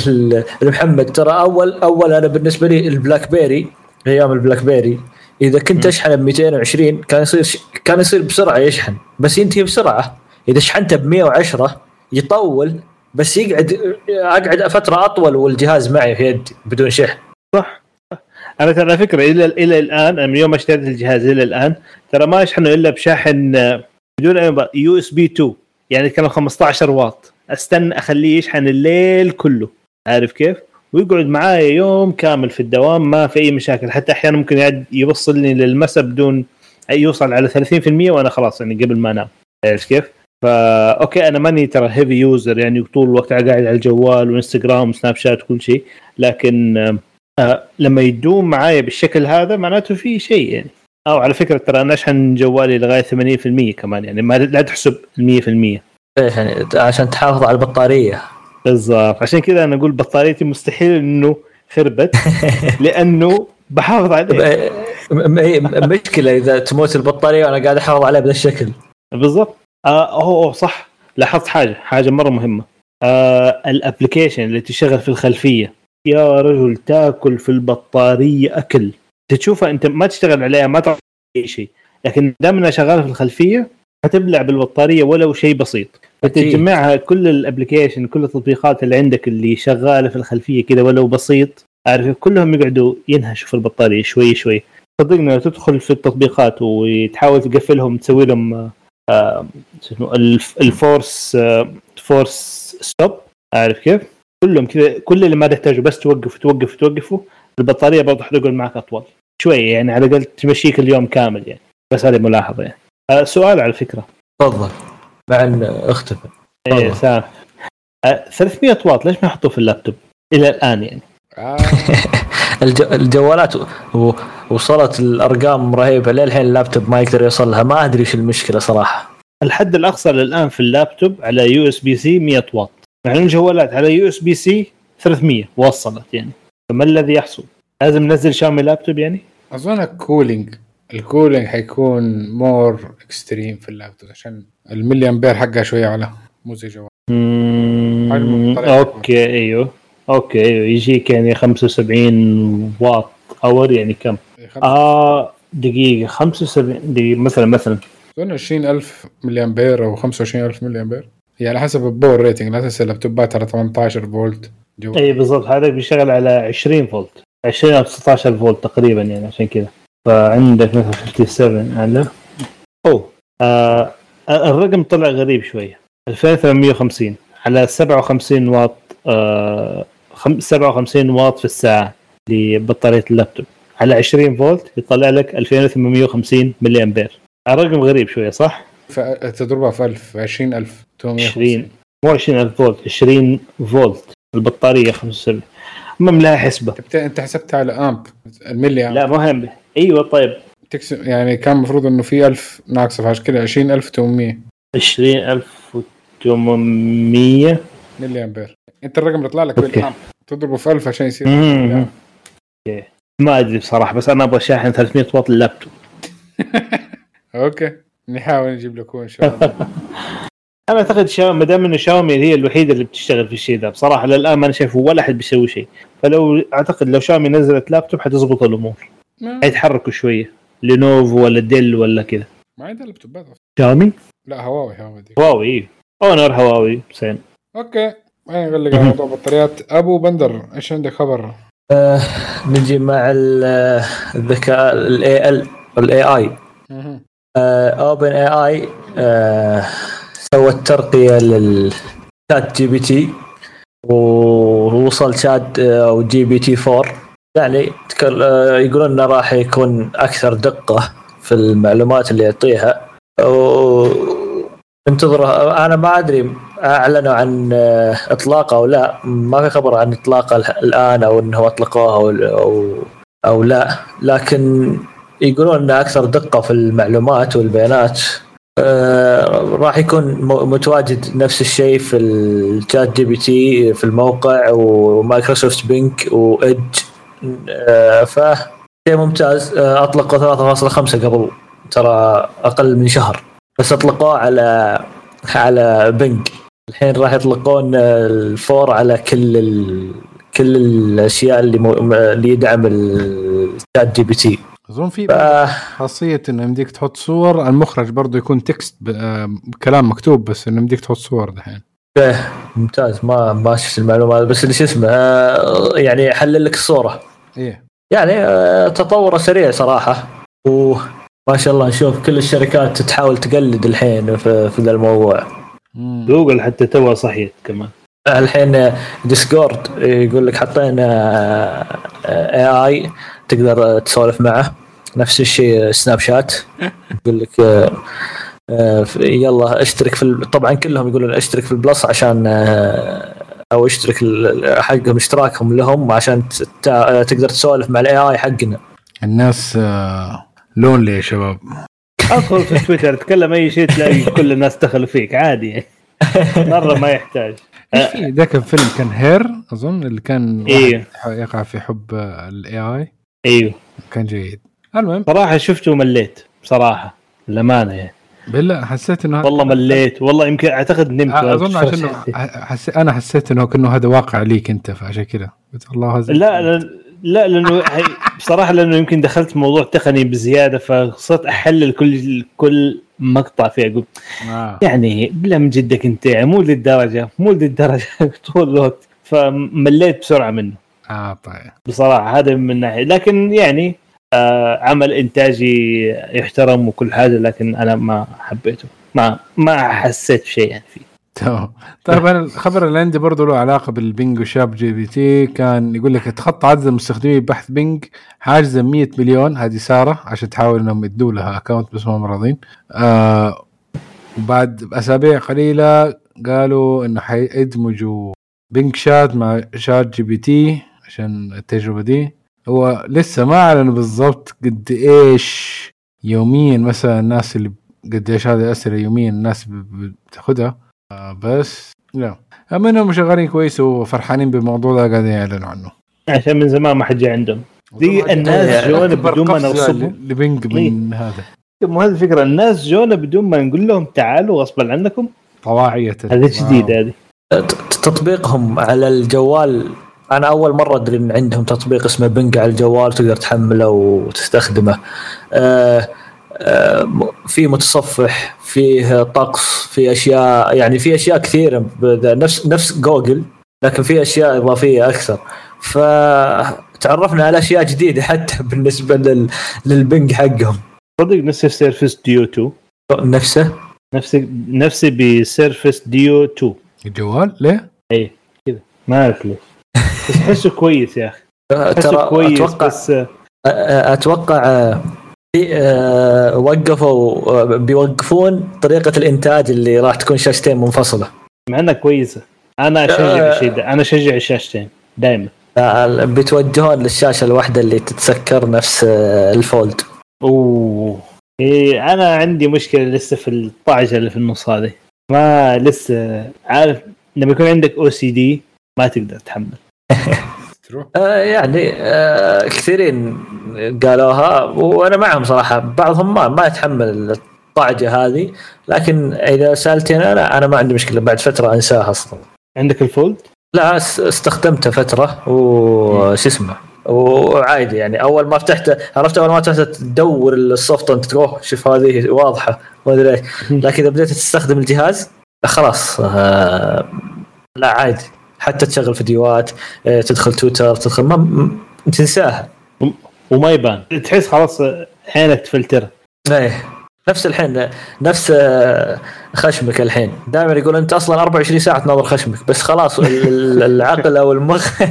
لمحمد ترى اول أول أنا بالنسبة لي ال BlackBerry أيام ال BlackBerry إذا كنت أشحن ب 220 كان يصير ش... كان يصير بسرعة يشحن بس ينتهي بسرعة. إذا شحنته ب 110 يطول بس يقعد أقعد فترة أطول والجهاز معي في يدي بدون شحن أنا ترى على فكرة إلى إلى الآن أنا من يوم ما اشتريت الجهاز إلى الآن ترى ما اشحنه إلا بشاحن آه، بدون USB 2 يعني كانوا 15 واط. استنى أخليه يشحن الليل كله. عارف كيف؟ ويقعد معايا يوم كامل في الدوام ما في أي مشاكل. حتى أحيانا ممكن يوصلني للمساء بدون يوصل على 30% وأنا خلاص يعني قبل ما أنام. عارف كيف؟ فا okay أنا ماني ترى heavy user يعني طول الوقت قاعد على الجوال وإنستغرام وسناب شات وكل شيء. لكن آه لما يدوم معايا بالشكل هذا معناته في شيء يعني. أو على فكرة ترى أنا أشحن جوالي لغاية 80% كمان يعني ما لا تحسب ال 100% إيه يعني عشان تحافظ على البطارية. بالضبط. عشان كذا أنا أقول بطاريتي مستحيل إنه خربت لأنه بحافظ عليه. مشكلة إذا تموت البطارية وأنا قاعد أحافظ عليها بهذا الشكل. بالضبط. آه أوه, أوه صح. لاحظت حاجة حاجة مرة مهمة. آه ال application اللي تشتغل في الخلفية. يا رجل تاكل في البطارية أكل. تشوفها أنت ما تشتغل عليها ما تعرف أي شيء. لكن دام انها شغاله في الخلفية حتبلع بالبطارية ولو شيء بسيط. فتجمعها كل ال application كل التطبيقات اللي عندك اللي شغالة في الخلفية كذا ولو بسيط عارف كلهم يقعدوا ينهشوا في البطارية شوي شوي. صدقني لو تدخل في التطبيقات وتحاول تقفلهم تسوي لهم آه، ال force آه، force stop عارف كيف؟ كلهم كذا كل اللي ما تحتاجه بس توقف توقف توقفه. البطارية برضه حتقعد معك أطول. شوي يعني على الأقل تمشيك اليوم كامل يعني. بس هذه ملاحظة يعني. آه، سؤال على فكرة. تفضل. مع إن اختفى. إيه. سام. آه، 300 واط ليش ما يحطوه في اللابتوب؟ إلى الآن يعني. الج... الجوالات. وصلت الأرقام رهيبة. للحين اللابتوب ما يقدر يوصل لها ما أدري إيش المشكلة صراحة. الحد الأقصى للآن في اللابتوب على USB-C 100 واط. مع إن الجوالات على USB-C 300 وصلت يعني. فما الذي يحصل؟ لازم ننزل شاومي لابتوب يعني؟ أظن cooling ال cooling حيكون more extreme في اللابتوب عشان الملي امبير حقها شوية على مو زي جوال okay أيوه okay أيوه يجيك يعني 75 واط hour يعني كم؟ آه دقيقة 75 دقيقة مثلا مثلا. أظن 20000 ملي امبير أو 25000 ملي امبير هي على حسب ال power rating لا تنسى اللابتوبات على 18 فولت. اي بالضبط هذا بيشتغل على 20 فولت. 20 أو 16 فولت تقريبا يعني عشان كذا. فعندك مثلا 57 على أوه. آه الرقم طلع غريب شوية 2850 على 57 واط آه خم- 57 واط في الساعة لبطارية اللابتوب. على 20 فولت يطلع لك 2850 ملي امبير الرقم غريب شوية صح؟ تضربها في 1000 20000 20 مو 20000 فولت 20 فولت البطارية 75 المهم لها حسبة. انت انت حسبتها على امب الملي امب لا مهم أيوه طيب. تكسب يعني كان المفروض إنه في 1000 ناقصة فعشان كده 20800 20800 ملي أمبير. أنت الرقم اللي طلع لك. بالأمب تضربه في 1000 عشان يصير. okay. ما أدري بصراحة بس أنا أبغى شاحن 300 واط اللابتوب okay. نحاول نجيب لكم إن شاء الله. أنا أعتقد شاومي ما دام انه شاومي هي الوحيدة اللي بتشتغل في الشيء ذا بصراحة للآن ما أنا شايف ولا أحد بيسوي شيء. فلو أعتقد لو شاومي نزلت لابتوب حتزبط الأمور. حيتحركوا شوية. لينوفو ولا ديل ولا كذا. ما عندها لابتوبات أصلاً. شاومي؟ لا هواوي هواوي دي. هواوي. أونر هواوي. حسين okay. ما نغلق على موضوع بطاريات أبو بندر إيش عندك خبر؟ آه نجي مع آه، الذكاء ال AI ال ال AI. OpenAI سوت ترقيه لل ChatGPT ووصل شات آه، أو GPT 4 يعني آه، يقولون إنه راح يكون أكثر دقة في المعلومات اللي يعطيها. و- انتظر أنا ما أدري أعلنوا عن آه، إطلاقه أو لا. ما في خبر عن إطلاقه ال- الآن أو إنه اطلقوها أو أو, أو لا. لكن يقولون إنه أكثر دقة في المعلومات والبيانات. آه، راح يكون متواجد نفس الشيء في ال ChatGPT في الموقع ومايكروسوفت Bing و Edge آه، ف شيء ممتاز. آه، أطلقوا 3.5 قبل ترى أقل من شهر. بس أطلقوه على على Bing الحين راح يطلقون ال four على كل ال... كل الأشياء اللي م... اللي يدعم ال ChatGPT أظن في ف- خاصية انه يمديك تحط صور المخرج برضه يكون text ب- آه، بكلام مكتوب بس انه يمديك تحط صور دحين. إيه، ممتاز. ما ما شفت المعلومة بس اللي شو اسمه آه، يعني يحلل لك الصورة. إيه. يعني آه، تطوره سريع صراحة. وما شاء الله. نشوف كل الشركات تحاول تقلد الحين في, في ذا الموضوع. جوجل حتى توها صحيت كمان. الحين ديسكورد يقول لك حطينا AI تقدر تسولف معه. نفس الشيء سناب شات. يقول لك آه، آه، يلا اشترك في ال- طبعا كلهم يقولون اشترك في ال plus عشان آه، أو اشترك ال- حقهم اشتراكهم لهم عشان ت- ت- تقدر تسولف مع ال AI حقنا. الناس lonely يا شباب. ادخل في تويتر تكلم أي شيء تلاقي كل الناس دخلوا فيك عادي. مرة ما يحتاج. في ذاك الفيلم كان Her أظن اللي كان إيه. يقع في حب ال AI إيوه. كان جيد. المهم. صراحة شفته ومليت بصراحة الامانه يعني. بالله حسيت إنه والله مليت والله يمكن أعتقد نمت أظن عشان. حس... أنا حسيت إنه كأنه هذا واقع ليك أنت فعشان كذا قلت الله هذا لا لا لا لأنه بصراحة لأنه يمكن دخلت موضوع تقني بزيادة فصرت احلل كل كل مقطع فيه. أقول آه. يعني بلا من جدك أنت مو للدرجة مو للدرجة طول الوقت. فمليت بسرعة منه. آه طيب. بصراحة هذا من ناحية لكن يعني آه عمل إنتاجي يحترم وكل حاجة لكن أنا ما حبيته. ما ما حسيت بشيء يعني فيه. تمام. طيب أنا الخبر اللي عندي برضه له علاقة بال Bing و ChatGPT كان يقول لك تخطى عدد المستخدمين بحث Bing حاجز 100 مليون هذه صارت عشان تحاول إنهم يدوا لها account بس ما راضين. آه وبعد اسابيع قليلة قالوا إنه حيدمجوا Bing Chat مع ChatGPT. عشان التجربة دي. هو لسه ما اعلنوا بالضبط قد إيش يوميا مثلا الناس اللي قد إيش هذه الأسئلة يوميا الناس بتاخذها آه بس لا. أما إنهم شغالين كويس وفرحانين بالموضوع ده قاعدين يعلنوا عنه. عشان من زمان ما حد جاء عندهم. دي الناس جونا بدون ما نغصبهم. ل Bing من هذا. مو هذه الفكرة. الناس جونا بدون ما نقول لهم تعالوا غصبا عنكم. طواعية هذه جديدة هذه. تطبيقهم على الجوال أنا أول مرة أدري إن عندهم تطبيق اسمه بنج على الجوال تقدر تحمله وتستخدمه. آه، آه، في متصفح فيه طقس في أشياء يعني في أشياء كثيرة نفس نفس جوجل لكن في أشياء إضافية أكثر. فتعرفنا على أشياء جديدة حتى بالنسبة لل... لل Bing حقهم. صدق نفس Surface Duo 2 نفسه؟ نفس نفسي ب Surface Duo 2 الجوال؟ ليه؟ اي كذا. ما أعرف ليش بس احسه كويس يا أخي. احسه ترى كويس أتوقع بس آه، أتوقع آه، آه، وقفوا آه، بيوقفون طريقة الإنتاج اللي راح تكون شاشتين منفصلة. مع إنها كويسة. أنا أشجع آه. الشيء ده. أنا أشجع الشاشتين دائما آه، بيتوجهون للشاشة الواحدة اللي تتسكر نفس آه، الفولد. أوه. إيه أنا عندي مشكلة لسه في الطعجه اللي في النص هذه. ما لسه عارف لما يكون عندك أو سي دي ما تقدر تحمل. آه، يعني آه، كثيرين قالوها وأنا معهم صراحة. بعضهم ما ما يتحمل الطعجه هذه لكن إذا سألتني أنا أنا ما عندي مشكلة. بعد فترة أنساها أصلا. عندك ال Fold؟ لا اس- استخدمته فترة وش اسمه وعادي يعني. أول ما فتحته عرفت أول ما فتحته تدور السوفت انت تروح شوف هذه واضحة ما أدري إيش لكن إذا بديت تستخدم الجهاز خلاص آه لا عادي. حتى تشغل فيديوهات آه، تدخل تويتر تدخل ما تنساها. وما يبان. تحس خلاص عينك تفلتر. إيه. نفس الحين نفس آه، خشمك الحين. دائما يقول أنت أصلا 24 ساعة تناظر خشمك بس خلاص ال- ال- العقل أو المخ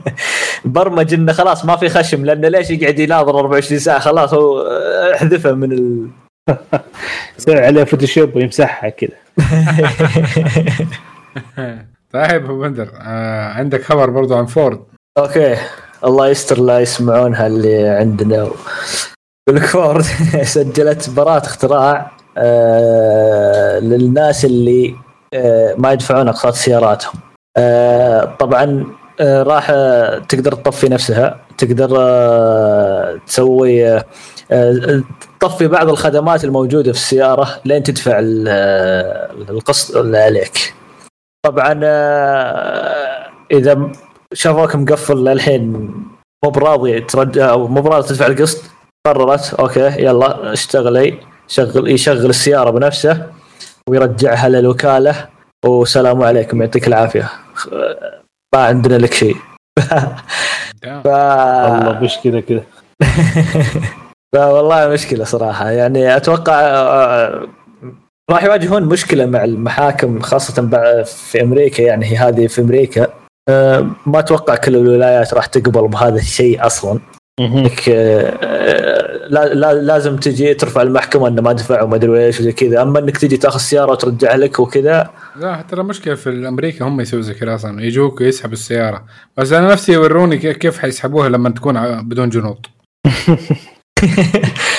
برمج إنه خلاص ما في خشم لأنه ليش يقعد يناظر 24 ساعة؟ خلاص هو آه، احذفه من ال... يسوي عليه فوتوشوب ويمسحها كذا. طيب أبو بندر آه عندك خبر برضو عن فورد؟ okay. الله يستر لا يسمعونها اللي عندنا. يقول لك فورد سجلت براءة اختراع آه للناس اللي آه ما يدفعون أقساط سياراتهم. آه طبعا آه راح آه تقدر تطفي نفسها تقدر آه تسوي آه آه تطفي بعض الخدمات الموجودة في السيارة لين تدفع ال- القسط اللي عليك. طبعا آه، إذا شافوك مقفل للحين مو براضي ترجع أو مو براضي تدفع القسط قررت أوكي يلا اشتغلي شغل يشغل السيارة بنفسه ويرجعها للوكالة وسلام عليكم يعطيك العافية. ما عندنا لك شيء. ف... والله مشكلة كذا. فوالله مشكلة صراحة. يعني أتوقع آه، راح يواجهون مشكلة مع المحاكم خاصة في أمريكا يعني هي هذه في أمريكا. آه، ما أتوقع كل الولايات راح تقبل بهذا الشيء أصلا. انك لا لا لازم تجي ترفع المحكمة إنه ما دفع وما أدري إيش وزي كذا. أما إنك تجي تأخذ سيارة وترجع لك وكذا لا حتى المشكلة في أمريكا هم يسووا زي كذا أصلا. يجوك ويسحبوا السيارة. بس أنا نفسي يوروني كيف- حيسحبوها لما تكون بدون جنوط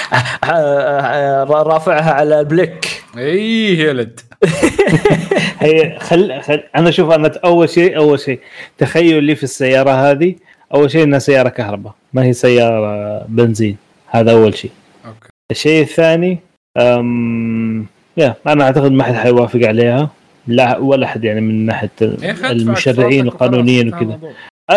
رافعها على البليك إي يا ولد هي خل... خل... أنا شوف أنا أول شيء أول شيء تخيل لي في السيارة هذه أول شيء إنها سيارة كهرباء ما هي سيارة بنزين هذا أول شيء. أوكي. الشيء الثاني أم... يا أنا أعتقد ما حد حيوافق عليها لا ولا أحد يعني من ناحية ادفع المشرعين القانونيين وكذا.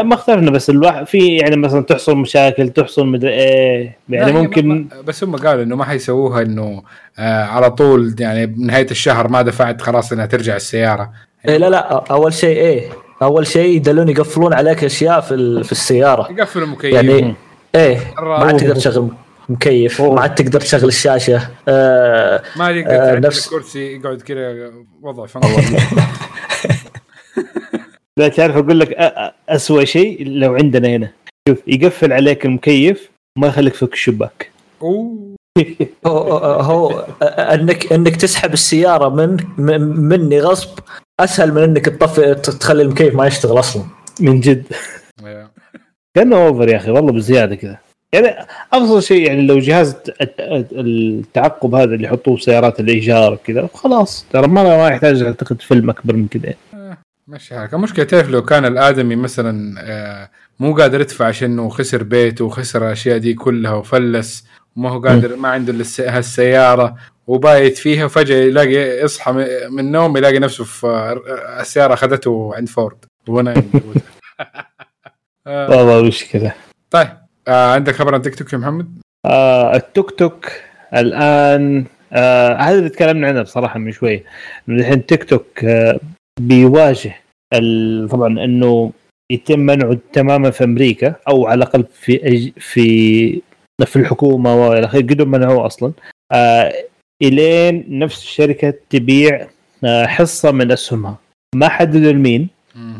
ما اختلفنا بس الواحد في يعني مثلا تحصل مشاكل تحصل مدري إيه. لا، يعني ممكن بس هم قالوا إنه ما حيسووها إنه آه على طول يعني بنهاية الشهر ما دفعت خلاص إنها ترجع السيارة. إيه لا لا أول شيء إيه أول شيء يدلون يقفلون عليك أشياء في ال- في السيارة. يقفل المكيف يعني إيه ما عاد. تقدر تشغل مكيف ما عاد تقدر تشغل الشاشة. آه ما يقدر آه، نفس- الكرسي يقعد كذا وضع فنطر لا تعرف أقول لك اسوء شيء لو عندنا هنا. شوف يقفل عليك المكيف وما يخليك تفك الشباك. اوه هو, هو أنك أنك تسحب السيارة من من- مني غصب أسهل من أنك تطفي تخلي المكيف ما يشتغل أصلا. من جد. كأنه over يا أخي والله بزيادة كذا. يعني أفضل شيء يعني لو جهاز الت- الت- التعقب هذا اللي يحطوه في سيارات الإيجار كذا خلاص. ترى ما ما يحتاج أعتقد فيلم أكبر من كذا. ماشي. حالك المشكلة تعرف لو كان الآدمي مثلا آه مو قادر يدفع عشان خسر بيته وخسر الاشياء دي كلها وفلس وما هو قادر ما عنده هالسيارة وبايت فيها وفجأة يلاقي يصحى من النوم يلاقي نفسه في آه، السيارة أخذته عند فورد. وأنا آه. والله مشكلة. طيب آه عندك خبر عن تيك توك يا محمد؟ آه التوك توك الآن آه هذا اللي تكلمنا عنه بصراحة من انه الحين تيك توك آه بيواجه طبعا إنه يتم منعه تماما في أمريكا أو على الأقل في في في الحكومة وإلى آخره قدروا منعوه أصلا. آه الين نفس الشركة تبيع آه حصة من أسهمها. ما حددوا لمين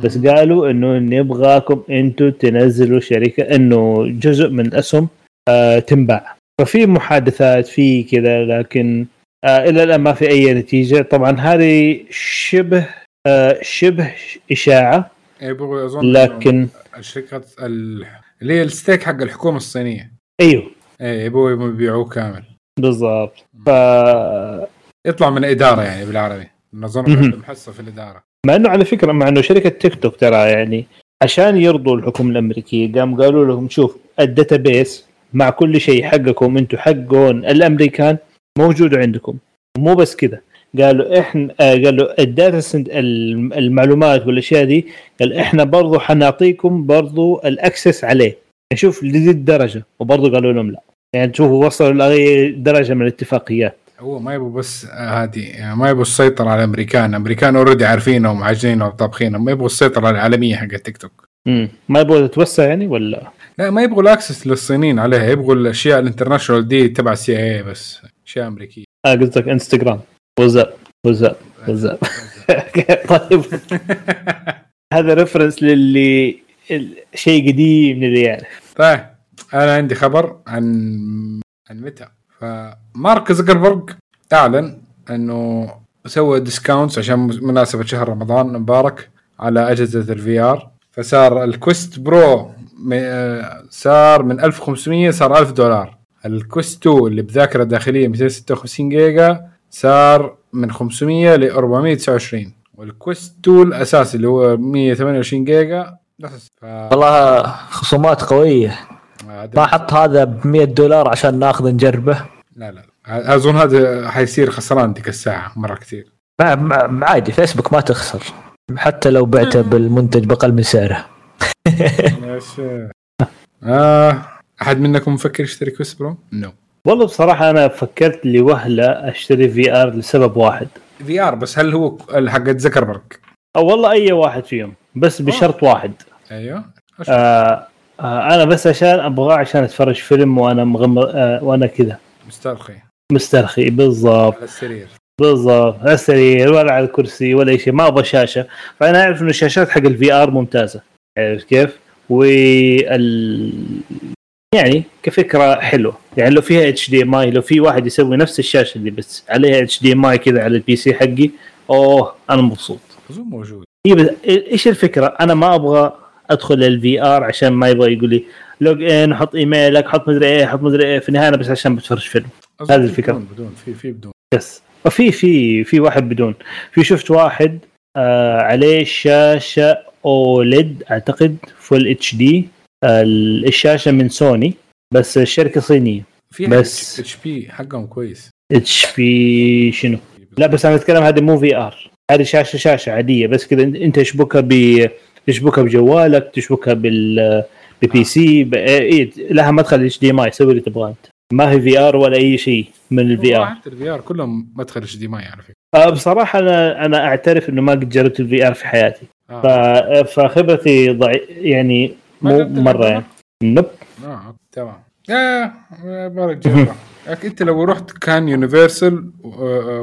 بس قالوا إنه نبغاكم أنتم تنزلوا شركة إنه جزء من الاسهم آه تنباع. ففي محادثات في كذا لكن آه إلى الآن ما في أي نتيجة. طبعا هذه شبه آه شبه إشاعة يبغوا أظن لكن الشركة ال- اللي هي ال stake حق الحكومة الصينية. أيوه. إيه يبغوا يبيعوه كامل. بالضبط. ف يطلع من إدارة يعني بالعربي. نظن مهم. عندهم حصه في الإدارة. مع إنه على فكرة مع إنه شركة تيك توك ترى يعني عشان يرضوا الحكومة الأمريكية قام قالوا لهم شوف ال database مع كل شيء حقكم أنتم حقون الأمريكان موجود عندكم. مو بس كذا قالوا إحنا آه قالوا ال data center الم- المعلومات والاشياء دي قال إحنا برضو حنعطيكم برضو ال access عليه. نشوف لذي الدرجه وبرضو قالوا لهم لا. يعني تشوفوا وصلوا لأي درجة من الاتفاقيات. هو ما يبغوا بس آه، هذه يعني ما يبغوا السيطرة على الأمريكان. الأمريكان already عارفينهم وعاجنينهم وطابخينهم ما يبغوا السيطرة العالمية حق تيك توك. مم. ما يبغوا تتوسع يعني ولا؟ لا ما يبغوا ال access للصينيين عليها. يبغوا الأشياء ال international دي تبع ال CIA بس أشياء أمريكية. آه قصدك إنستغرام. wassup wassup wassup طيب. هذا reference للي شيء قديم اللي يعرف. طيب أنا عندي خبر عن عن Meta. فمارك زكربرج أعلن إنه سوى discounts عشان مناسبة شهر رمضان المبارك على أجهزة ال VR فصار ال Quest Pro آه، صار من 1500 صار 1000 دولار. ال Quest 2 اللي بذاكرة داخلية 256 جيجا صار من 500 ل 429 وال Quest 2 الاساسي اللي هو 128 جيجا. ف... والله خصومات قوية. ما حط هذا ب 100 دولار عشان ناخذ نجربه. لا لا. لا. أظن هذا حيصير خسران ديك الساعة مرة كثير. مع- عادي فيسبوك ما تخسر. حتى لو بعته بالمنتج بأقل من سعره. ماشي آه أحد منكم مفكر يشتري Quest Pro؟ no والله بصراحة أنا فكرت لي وهله أشتري VR لسبب واحد. VR بس هل هو حق زكربرج؟ أو والله أي واحد فيهم بس بشرط واحد. أيوه. آه آه أنا بس عشان أبغاه عشان أتفرج فيلم وأنا مغمض آه وأنا كذا مسترخي. مسترخي بالضبط. على السرير. بالضبط. لا سرير ولا على الكرسي ولا أي شيء. ما أبغى شاشة. فأنا أعرف إنه الشاشات حق ال VR ممتازة. عرفت كيف؟ وال يعني كفكرة حلوة. يعني لو فيها HDMI لو في واحد يسوي نفس الشاشة اللي بس عليها HDMI كذا على ال PC حقي أوه أنا مبسوط. أظن موجود. هي بس إيش الفكرة؟ أنا ما أبغى أدخل ال VR عشان ما يبغى يقول لي log in حط إيميلك حط مدري إيه حط مدري إيه في النهاية أنا بس عشان بتفرج فيلم. هذه في الفكرة. بدون بدون في في بدون. بس. وفي في في واحد بدون. في شفت واحد آه عليه شاشة OLED أعتقد full HD الشاشة من سوني بس الشركة صينية. في بس- HP حقهم كويس. HP شنو؟ لا بس أنا أتكلم هذه مو VR هذه شاشه شاشة عادية بس كذا أنت أنت تشبكها ب تشبكها بجوالك؟ تشبكها بال ب PC ب... إيه لها مدخل HDMI سوي اللي تبغاه أنت. ما هي VR ولا أي شيء من ال VR حتى ال VR كلهم مدخل HDMI على فكرة. آه بصراحة أنا أنا أعترف إنه ما قد جربت ال VR في حياتي. آه. ف... فخبرتي ضعي يعني مو مرة؟ يعني. نب. آه تمام. يا بارك جربها لكن أنت لو رحت كان يونيفرسال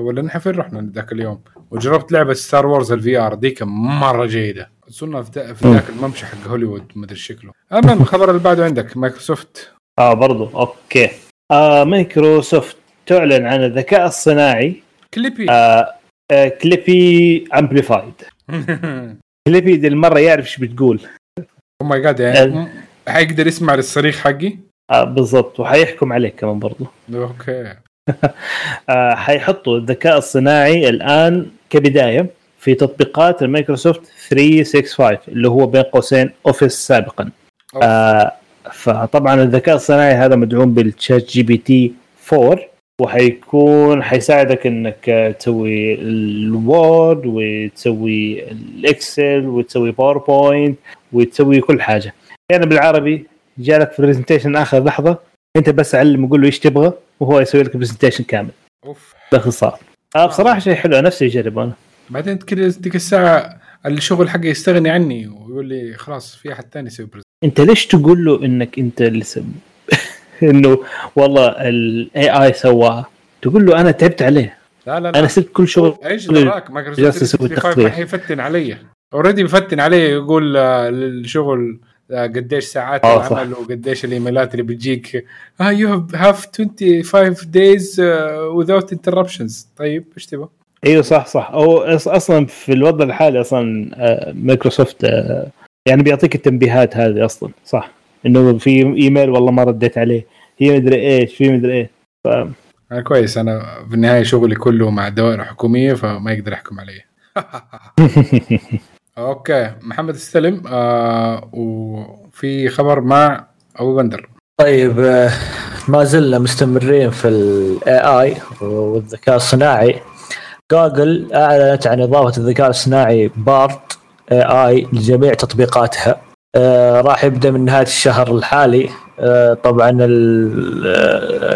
ولا نحفل رحنا ذاك اليوم؟ وجربت لعبة Star Wars ال VR ديك مرة جيدة. اظنها في ذا- في ذاك الممشى حق هوليوود مدري شكله. المهم الخبر اللي بعده عندك مايكروسوفت. آه برضو. okay. آه مايكروسوفت تعلن عن الذكاء الصناعي. Clippy. آه آه Clippy amplified Clippy دي المرة يعرف إيش بتقول. oh my God يعني م- حيقدر يسمع للصريخ حقي؟ آه بالضبط وحيحكم عليك كمان برضو. okay. آه حيحطوا الذكاء الصناعي الآن كبداية في تطبيقات المايكروسوفت 365 اللي هو بين قوسين Office سابقا. أوف. آه فطبعا الذكاء الصناعي هذا مدعوم بال ChatGPT 4 وحيكون حيساعدك إنك آه، تسوي ال Word وتسوي ال Excel وتسوي PowerPoint وتسوي كل حاجة. يعني بالعربي جالك في presentation آخر لحظة أنت بس علم قول له إيش تبغى وهو يسوي لك presentation كامل. أوف. باختصار. آه. بصراحة شيء حلو نفسي أجرب أنا. بعدين ديك الساعة الشغل حقي يستغني عني ويقول لي خلاص في أحد ثاني يسوي pres أنت ليش تقول له إنك أنت اللي سب... إنه والله ال AI سواها؟ تقول له أنا تعبت عليه. لا لا لا. أنا سبت كل شغل إيش دراك مايكروسوفت جالس يسوي 365 تخطيط. ما حيفتن علي. already بفتن علي يقول آه، الشغل آه، قديش ساعات آه،. العمل وقديش الإيميلات اللي بتجيك. آه you have 25 days without interruptions. طيب إيش تبغى؟ إيوه صح صح. هو أص- أصلا في الوضع الحالي أصلا مايكروسوفت يعني بيعطيك التنبيهات هذه أصلا صح. إنه في إيميل والله ما رديت عليه. هي مدري إيش في مدري إيه. ف... أنا كويس. أنا في النهاية شغلي كله مع دوائر حكوميه فما يقدر يحكم علي. okay. محمد استلم آه وفي خبر مع أبو بندر. طيب آه، ما زلنا مستمرين في ال AI والذكاء الصناعي. جوجل أعلنت عن إضافة الذكاء الصناعي Bard AI لجميع تطبيقاتها. آه، راح يبدأ من نهاية الشهر الحالي. آه، طبعا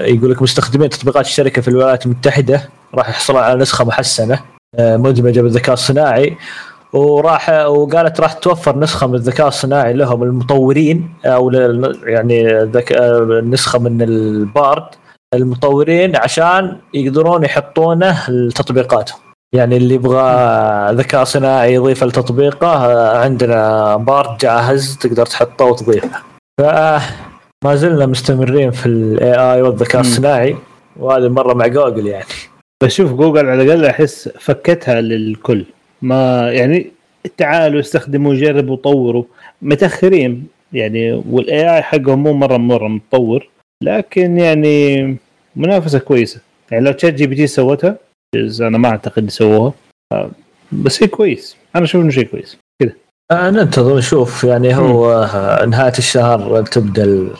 يقول لك مستخدمين تطبيقات الشركة في الولايات المتحدة. راح يحصلون على نسخة محسنة مدمجة بالذكاء الصناعي. وراح وقالت راح توفر نسخة من الذكاء الصناعي لهم المطورين أو لل- يعني ذك... نسخة من البارد المطورين عشان يقدرون يحطونه لتطبيقاتهم. يعني اللي يبغى ذكاء صناعي يضيفه لتطبيقه عندنا بارد جاهز تقدر تحطه وتضيفه. فما زلنا مستمرين في الاي اي والذكاء. الصناعي وهذه مرة مع جوجل يعني. بس شوف جوجل على الأقل أحس فكتها للكل. ما يعني تعالوا استخدموا جربوا طوروا متأخرين يعني وال AI حقهم مو مرة مرة متطور لكن يعني منافسة كويسة. يعني لو ChatGPT سوتها أنا ما أعتقد سووها بس هي كويس. أنا أشوف إنه شيء كويس. آه ننتظر نشوف يعني هو آه، نهاية الشهر تبدأ ال-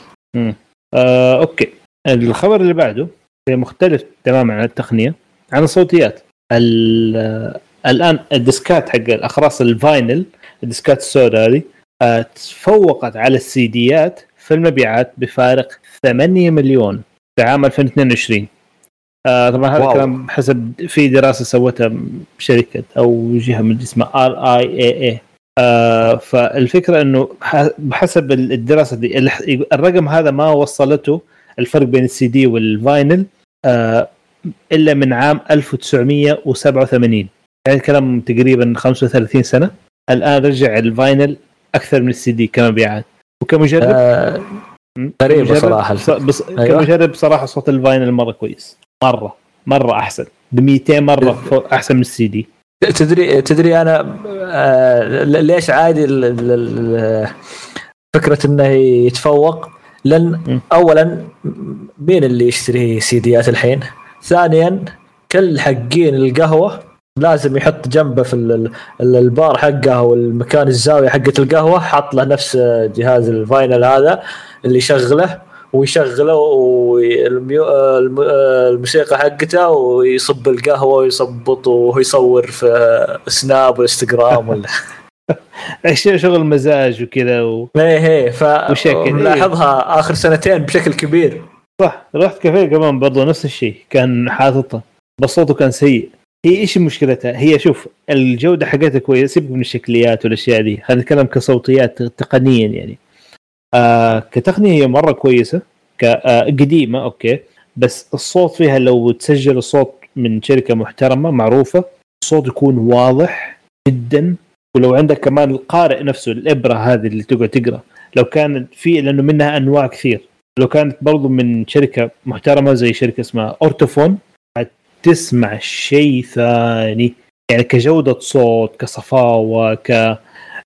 آه، okay. الخبر اللي بعده مختلف تماما عن التقنية عن الصوتيات. ال- الآن الديسكات حق الاقراص ال vinyl الديسكات السوداء هذه آه، تفوقت على السي ديات في المبيعات بفارق 8 مليون في عام 2022 آه طبعا هذا. الكلام حسب في دراسة سوتها شركة أو جهة من اسمها RIAA. فالفكرة إنه بحسب الدراسة دي الرقم هذا ما وصلته الفرق بين ال CD وال vinyl آه إلا من عام 1987 يعني كلام تقريبا 35 سنة. الآن رجع ال vinyl أكثر من السي دي كمبيعات. وكمجرب آه صراحة بص... بص... أيوة. كمجرب بصراحه صوت ال vinyl مرة كويس. مره مرة أحسن. ب 200 مرة فوق- أحسن من السي دي. تدري تدري أنا آه ليش عادي ال- ال- ال- فكرة إنه يتفوق؟ لأن. اولا مين اللي يشتري سيديات الحين؟ ثانيا كل حقين القهوة لازم يحط جنبه في ال- ال- البار حقه أو المكان الزاوية حقة القهوة حاط له نفس جهاز الفاينل هذا اللي يشغله ويشغله والموسيقى حقته ويصب القهوة ويصبط وهو يصور في سناب وإنستغرام ولا شغل مزاج وكذا و... إيه إيه ف وشكل. ملاحظها آخر سنتين بشكل كبير. صح رحت كافيه كمان برضو نفس الشيء كان حاططها بس صوته كان سيء. هي إيش مشكلتها؟ هي شوف الجودة حقتها كويسة سيبك من الشكليات والأشياء دي هذا الكلام كصوتيات تقنيا يعني. آه كتقنية هي مرة كويسة آه قديمة أوكي بس الصوت فيها لو تسجل الصوت من شركة محترمة معروفة الصوت يكون واضح جدا. ولو عندك كمان القارئ نفسه الإبرة هذه اللي تقعد تقرأ لو كان في لأنه منها أنواع كثير. لو كانت برضو من شركة محترمة زي شركة اسمها أورتوفون تسمع شيء ثاني. يعني كجودة صوت كصفاوة ك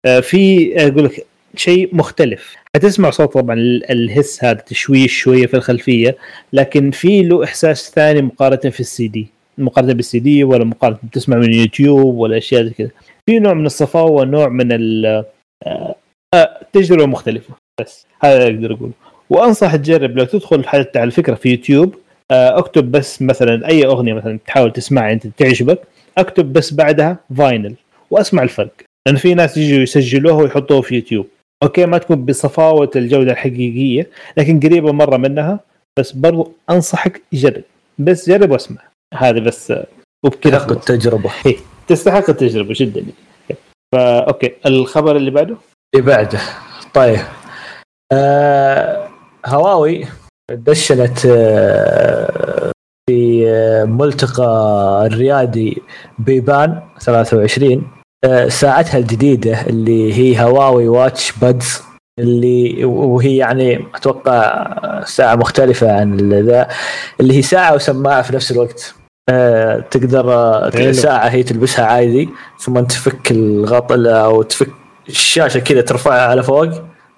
آه، في أقول لك شيء مختلف. حتسمع صوت طبعا ال- ال hiss هذا تشويش شوية في الخلفية لكن في له إحساس ثاني مقارنة في السي دي. مقارنة بالسي دي ولا مقارنة بتسمع من يوتيوب ولا أشياء زي كذا. في نوع من الصفاوة نوع من ال آه، آه، مختلفة. بس هذا أقدر أقوله. وأنصح تجرب لو تدخل حتى على فكرة في يوتيوب اكتب بس مثلا أي أغنية مثلا تحاول تسمعها أنت تعجبك اكتب بس بعدها vinyl وأسمع الفرق. لأن في ناس يجوا يسجلوها ويحطوها في يوتيوب. okay ما تكون بصفاوة الجودة الحقيقية لكن قريبة مرة منها بس برضو أنصحك جرب. بس جرب واسمع. هذا بس آه، وبكذا حق خلاص. التجربة. تستحق التجربة جدا. فا okay. الخبر اللي بعده؟ اللي بعده. طيب. آه هواوي. دشنت آه في آه، ملتقى الريادي بيبان 23 آه ساعتها الجديدة اللي هي هواوي Watch Buds اللي وهي يعني أتوقع ساعة مختلفة عن ذا اللي هي ساعة وسماعة في نفس الوقت. تقدر. ساعة هي تلبسها عادي ثم تفك الغطاء أو تفك الشاشة كذا ترفعها على فوق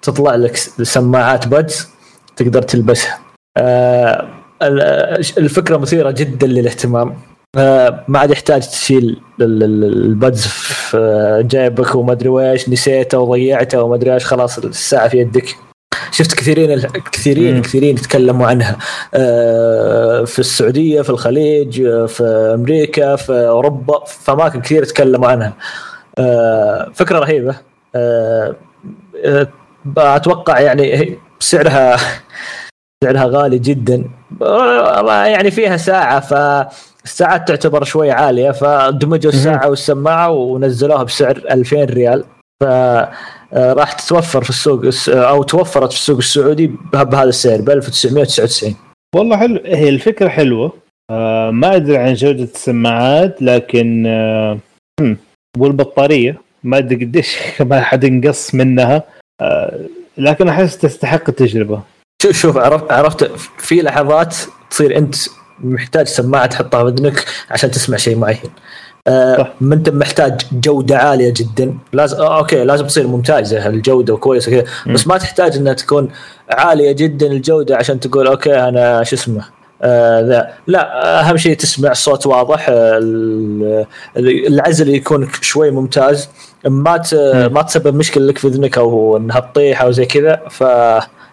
تطلع لك سماعات Buds. تقدر تلبسها. آه ال- الفكرة مثيرة جدا للاهتمام. آه ما عاد يحتاج تشيل ال- ال- البادز في جيبك وما أدري ويش نسيته وضيعته وما أدري إيش خلاص الساعة في يدك. شفت كثيرين كثيرين مم. كثيرين يتكلموا عنها. آه، في السعودية في الخليج في أمريكا في أوروبا في اماكن كثير يتكلموا عنها. آه، فكرة رهيبة. آه، أتوقع يعني سعرها سعرها غالي جدا. آه، يعني فيها ساعة فالساعات تعتبر شوي عالية فدمجوا الساعة والسماعة ونزلوها بسعر 2000 ريال. ف آه، تتوفر في السوق الس- أو توفرت في السوق السعودي بهذا السعر ب 1999 والله حلو. هي الفكرة حلوة. آه ما أدري عن جودة السماعات لكن آه والبطارية ما أدري قديش ما حتنقص منها. آه لكن أحس تستحق التجربة. شوف شوف عرفت عرفت في لحظات تصير أنت محتاج سماعة تحطها في اذنك عشان تسمع شيء معين. آه. ما أنت محتاج جودة عالية جدا. لازم آه okay لازم تصير ممتازة الجودة وكويسه كذا بس ما تحتاج إنها تكون عالية جدا الجودة عشان تقول okay أنا شو اسمه؟ آه ذا. لا أهم شيء تسمع الصوت واضح ال- العزل يكون شوي ممتاز. ما. ما تسبب مشكلة لك في اذنك أو إنها تطيح أو زي كذا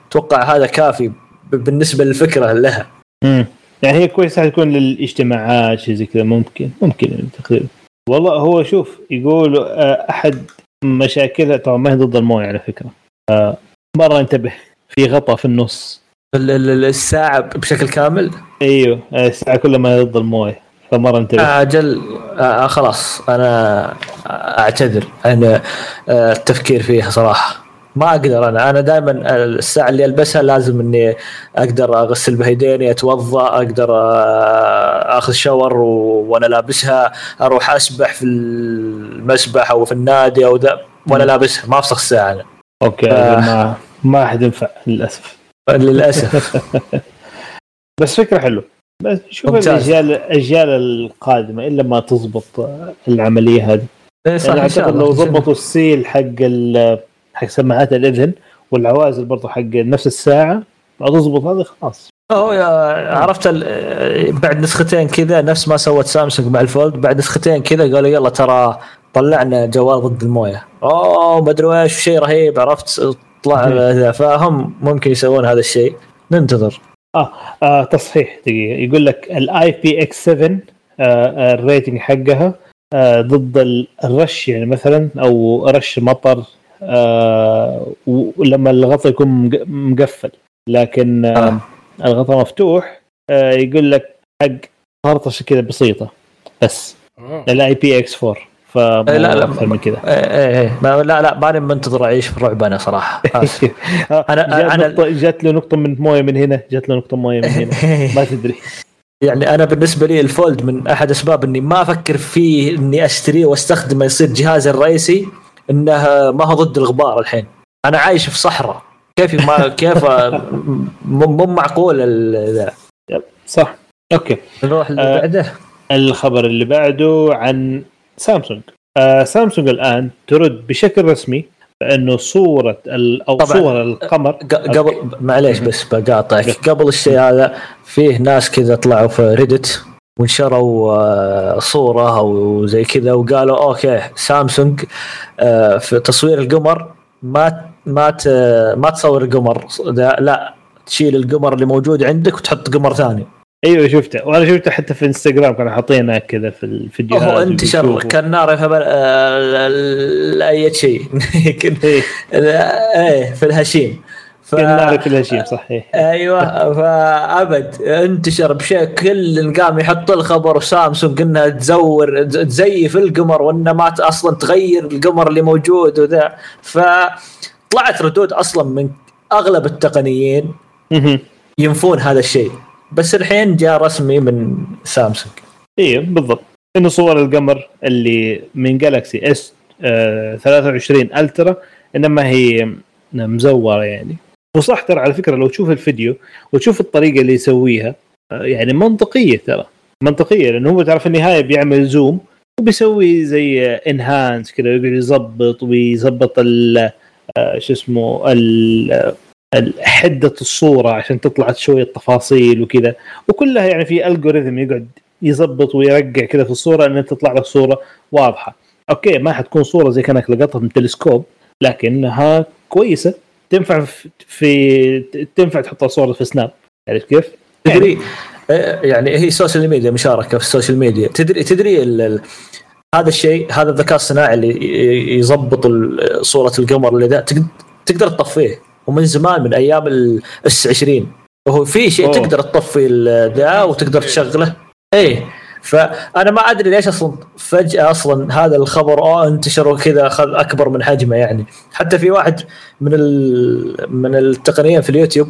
فاتوقع هذا كافي بالنسبة للفكرة لها. مم. يعني هي كويسه تكون للاجتماعات شيء زي كذا ممكن ممكن يعني تقريبا والله هو شوف يقول آه، أحد مشاكلها طبعا ما هي ضد الموية على فكرة. آه، مرة انتبه في غطا في النص. ال- ال- ال- الساعة بشكل كامل؟ أيوه آه، الساعة كلها ما هي ضد الموية فمرة انتبه. أجل آه خلاص أنا أعتذر. عن آه، التفكير فيها صراحة. ما أقدر أنا. أنا دائما الساعة اللي ألبسها لازم إني أقدر أغسل بها يديني اتوضا أقدر آه، آخذ shower وأنا لابسها أروح أسبح في المسبح أو في النادي أو ذا وأنا لابسها. ما أفسخ الساعة أنا. okay آه. ما ما حتنفع للأسف. للأسف. بس فكرة حلوة. بس شوف. الأجيال الأجيال القادمة إلا ما تزبط العملية هذه. إيه صح شاء أعتقد لو ضبطوا السيل حق ال- حق سماعات الإذن والعوازل برضه حق نفس الساعة ما تزبط هذا خلاص. هو يا- عرفت بعد نسختين كذا نفس ما سوت سامسونج مع الفولد بعد نسختين كذا قالوا يلا ترى طلعنا جوال ضد الموية. أوه ما أدري إيش شيء رهيب عرفت طلع. فهم ممكن يسوون هذا الشيء. ننتظر. آه تصحيح دقيقة. يقول لك ال IPX 7 آه ال rating حقها آه ضد ال- الرش يعني مثلا أو رش مطر آه ولما الغطاء يكون مق- مقفل. لكن آه آه. الغطاء مفتوح آه يقول لك حق طرطشه كذا بسيطة. بس. ال IPX 4 فما إيه، لا، لا. أكثر من كذا. إيه إيه ما- لا لا ماني منتظر أعيش في الرعب أنا صراحة. آه، أنا- جات أنا- نقطة جات له نقطة من موية من هنا جات له نقطة موية من هنا. ما تدري. يعني أنا بالنسبة لي ال Fold من أحد أسباب إني ما أفكر فيه إني اشتريه وأستخدمه يصير جهازي الرئيسي. انه ما هو ضد الغبار الحين. أنا عايش في صحراء. كيف ما كيف مو معقول ال- ذا. صح. okay. نروح اللي آه. بعده. الخبر اللي بعده عن سامسونج. آه سامسونج الآن ترد بشكل رسمي بأنه صورة ال- أو طبعاً. صور القمر. قبل معليش بس بقاطعك. قبل الشيء هذا فيه ناس كذا طلعوا في Reddit ونشروا آه، صوره أو زي كذا وقالوا okay سامسونج آه، في تصوير القمر ما ما ما تصور القمر لا تشيل القمر اللي موجود عندك وتحط قمر ثاني أيوه شفته وأنا شفته حتى في انستغرام كانوا حاطينه كذا في الفيديوهات هو انتشر. كان في آه، اي شيء إيه، إيه في الهشيم ف- نعرف الهشيم صحيح. أيوه فأبد. انتشر بشكل قام يحط الخبر وسامسونج إنها تزور تزيف القمر وانها ما أصلا تغير القمر اللي موجود وذا. فطلعت ردود أصلا من أغلب التقنيين. ينفون هذا الشيء. بس الحين جاء رسمي من سامسونج. أيوه بالضبط. إنه صور القمر اللي من Galaxy S 23 Ultra إنما هي مزورة يعني. وصح ترى على فكرة لو تشوف الفيديو وتشوف الطريقة اللي يسويها آه، يعني منطقية ترى منطقية لأنه هو ترى في النهاية بيعمل zoom وبيسوي زي enhance كذا ويقعد يظبط ويظبط ال آه، شو اسمه ال- حدة الصورة عشان تطلع شوية تفاصيل وكذا. وكلها يعني في algorithm يقعد يظبط ويرقع كذا في الصورة ان تطلع لك صورة واضحة. okay ما حتكون صورة زي كأنك لقطها من تلسكوب لكنها كويسة. تنفع في, تنفع تحطها صورة في سناب عرفت كيف؟ تدري آه، يعني هي social media مشاركة في ال social media تدري تدري ال- ال- هذا الشيء هذا الذكاء الصناعي اللي يظبط صورة القمر اللي تقد- تقدر تطفيه. ومن زمان من أيام ال S 20 وهو في شيء أوه. تقدر تطفي ذا وتقدر تشغله. إيه. فأنا ما أدري ليش أصلا فجأة أصلا هذا الخبر اوه انتشر وكذا اخذ أكبر من حجمه يعني حتى في واحد من. من التقنيين في اليوتيوب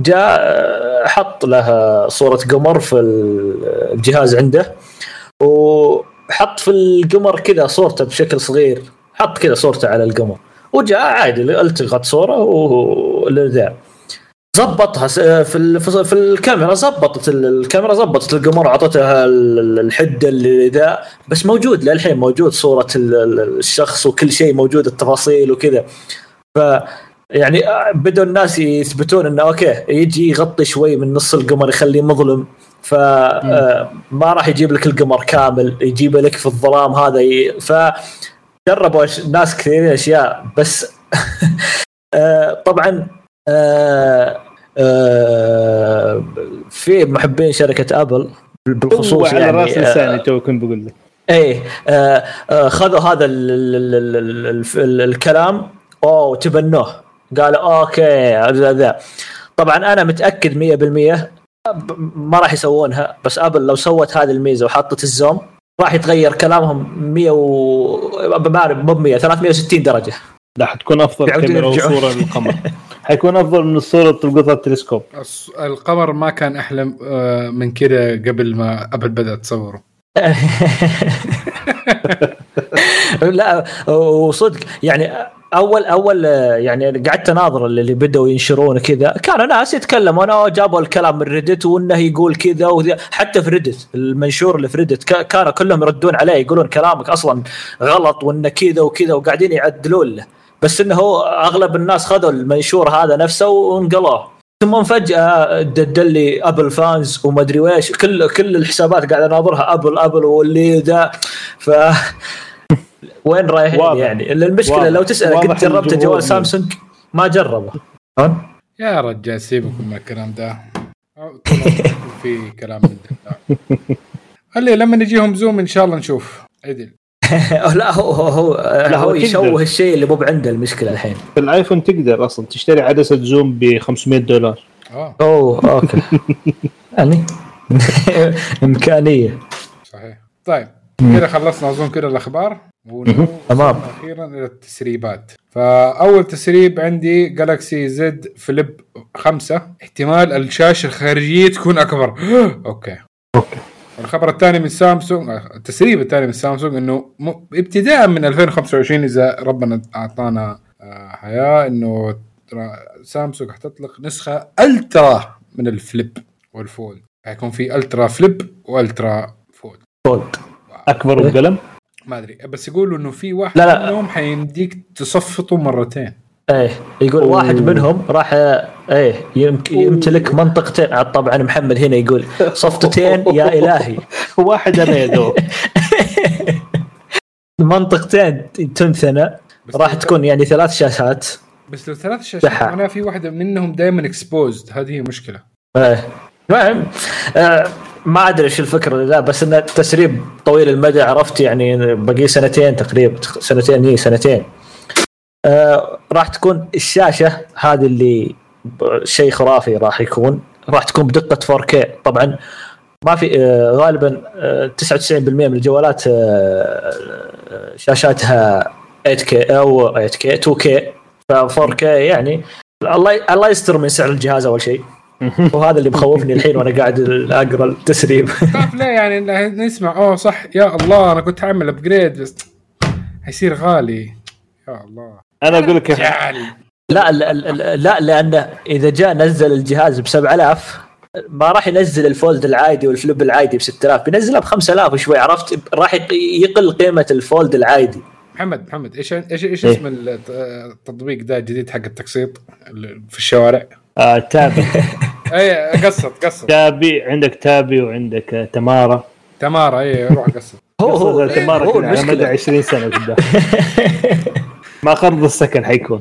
جاء آه، حط له صورة قمر في الجهاز عنده وحط في القمر كذا صورته بشكل صغير حط كذا صورته على القمر وجاء عادي التقط صورة وذا زبطها في في الكاميرا زبطت ال- الكاميرا زبطت القمر ال- الحدة اللي ذا بس موجود للحين موجود صورة ال- ال- الشخص وكل شيء موجود التفاصيل وكذا. ف يعني بدوا الناس يثبتون إنه okay يجي يغطي شوي من نص القمر يخليه مظلم. فما راح يجيب لك القمر كامل يجيب لك في الظلام هذا ي... فجربوا أش- ناس كثيرين أشياء بس آه، طبعا آه، آه، في محبين شركة ابل بالخصوص على يعني راس آه، لساني تو كنت بقول لك. إيه آه، آه، خذوا هذا ال ال ال ال ال ال الكلام أوه تبنوه. قالوا okay ذا ذا طبعا أنا متأكد 100% ب- ما راح يسوونها بس ابل لو سوت هذه الميزة وحطت ال zoom راح يتغير كلامهم 100 و ما أعرف مو ب 100 360 درجة. لا حتكون أفضل كاميرا. وصورة للقمر. حيكون أفضل من الصورة تلقطها التلسكوب. القمر ما كان أحلى آه، من كده قبل ما ابل بدأت تصوره. لا وصدق يعني أول أول يعني قعدت أناظر اللي بدأوا ينشرون كذا. كانوا ناس يتكلموا أنا جابوا الكلام من Reddit وإنه يقول كذا حتى في Reddit المنشور اللي في Reddit كا- كانوا كلهم يردون عليه يقولون كلامك أصلا غلط وإنه كذا وكذا وقاعدين يعدلون له. بس إنه هو أغلب الناس خذوا المنشور هذا نفسه وانقلوه ثم فجأة دل لي أبل fans وما أدري ويش كل كل الحسابات قاعد أناظرها. ابل أبل واللي ذا. ف وين رايحين واضح. يعني؟ المشكلة واضح. لو تسال قد جربت جوال. سامسونج؟ ما جربه. يا رجال سيبكم من الكلام ده. في كلام من ده. خلي لما نجيهم زوم إن شاء الله نشوف. عدل. لا هو هو هو, لا، هو. يشوه الشيء اللي مو عنده المشكلة الحين. في الآيفون تقدر أصلا تشتري عدسة zoom ب 500 دولار. آه. أوه okay. يعني إمكانية. صحيح. طيب كده خلصنا أظن كده الأخبار. تمام. أخيرا إلى التسريبات. فأول تسريب عندي Galaxy Z Flip خمسة. احتمال الشاشة الخارجية تكون أكبر. Okay. الخبر الثاني من سامسونج التسريب الثاني من سامسونج إنه. ابتداء من 2025 إذا ربنا أعطانا آه، حياة إنه سامسونج حتطلق نسخة Ultra من ال Flip وال Fold. حيكون في Ultra Flip و Ultra Fold. Fold. أكبر بقلم ما أدري بس يقولوا إنه في واحد لا، لا. منهم حيمديك تصفطه مرتين. إيه يقول أوه. واحد منهم راح إيه يمتلك منطقتين. عاد طبعا محمد هنا يقول صفطتين يا إلهي. واحد أنا يا دوب منطقتين تنثنى راح تكون يعني ثلاث شاشات. بس لو ثلاث شاشات. معناها في واحدة منهم دائما اكسبوزد هذه هي مشكلة. إيه. المهم آه ما أدري إيش الفكرة لا بس انه تسريب طويل المدى عرفت يعني باقي سنتين تقريبا سنتين اي سنتين. آه راح تكون الشاشة هذه اللي شيء خرافي راح يكون راح تكون بدقة 4K طبعا ما في آه غالبا آه 99% من الجوالات آه آه، شاشاتها 8K أو 8K 2K ف 4K يعني الله الله يستر من سعر الجهاز أول شيء. وهذا اللي مخوفني الحين وأنا قاعد أقرأ التسريب. خاف ليه يعني نسمع. أوه صح. يا الله أنا كنت عامل upgrade بس حيصير غالي. يا الله. أنا أقول لك لا لا لا, لا لأنه إذا جاء نزل الجهاز ب 7000 ما راح ينزل ال Fold العادي وال Flip العادي ب 6000 بينزلها ب 5000 وشوي عرفت؟ راح يق- يقل قيمة ال Fold العادي. محمد محمد إيش إيش إيش إيه. اسم الت- التطبيق ده الجديد حق التقسيط اللي في الشوارع؟ آه تابي اي قسط قسط. تابي عندك تابي وعندك تمارا تمارا اي روح قسط. هو هو قصدك تمارا على مدى المشكلة 20 سنة قدام. ما قرض السكن حيكون.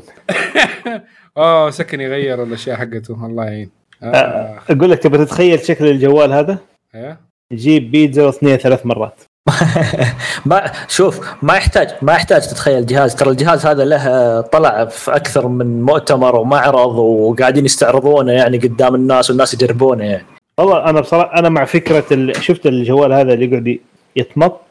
اوه سكن يغير الأشياء حقته الله يعين. آه. آه، أقول لك تبغى تتخيل شكل الجوال هذا؟ إيه؟ جيب بيتزا واثنين ثلاث مرات. ما شوف ما يحتاج ما يحتاج تتخيل جهاز. ترى الجهاز هذا له طلع في أكثر من مؤتمر ومعرض وقاعدين يستعرضونه يعني قدام الناس والناس يجربونه يعني. والله أنا بصراحه أنا مع فكرة ال... شفت الجوال هذا اللي يقعد يتمط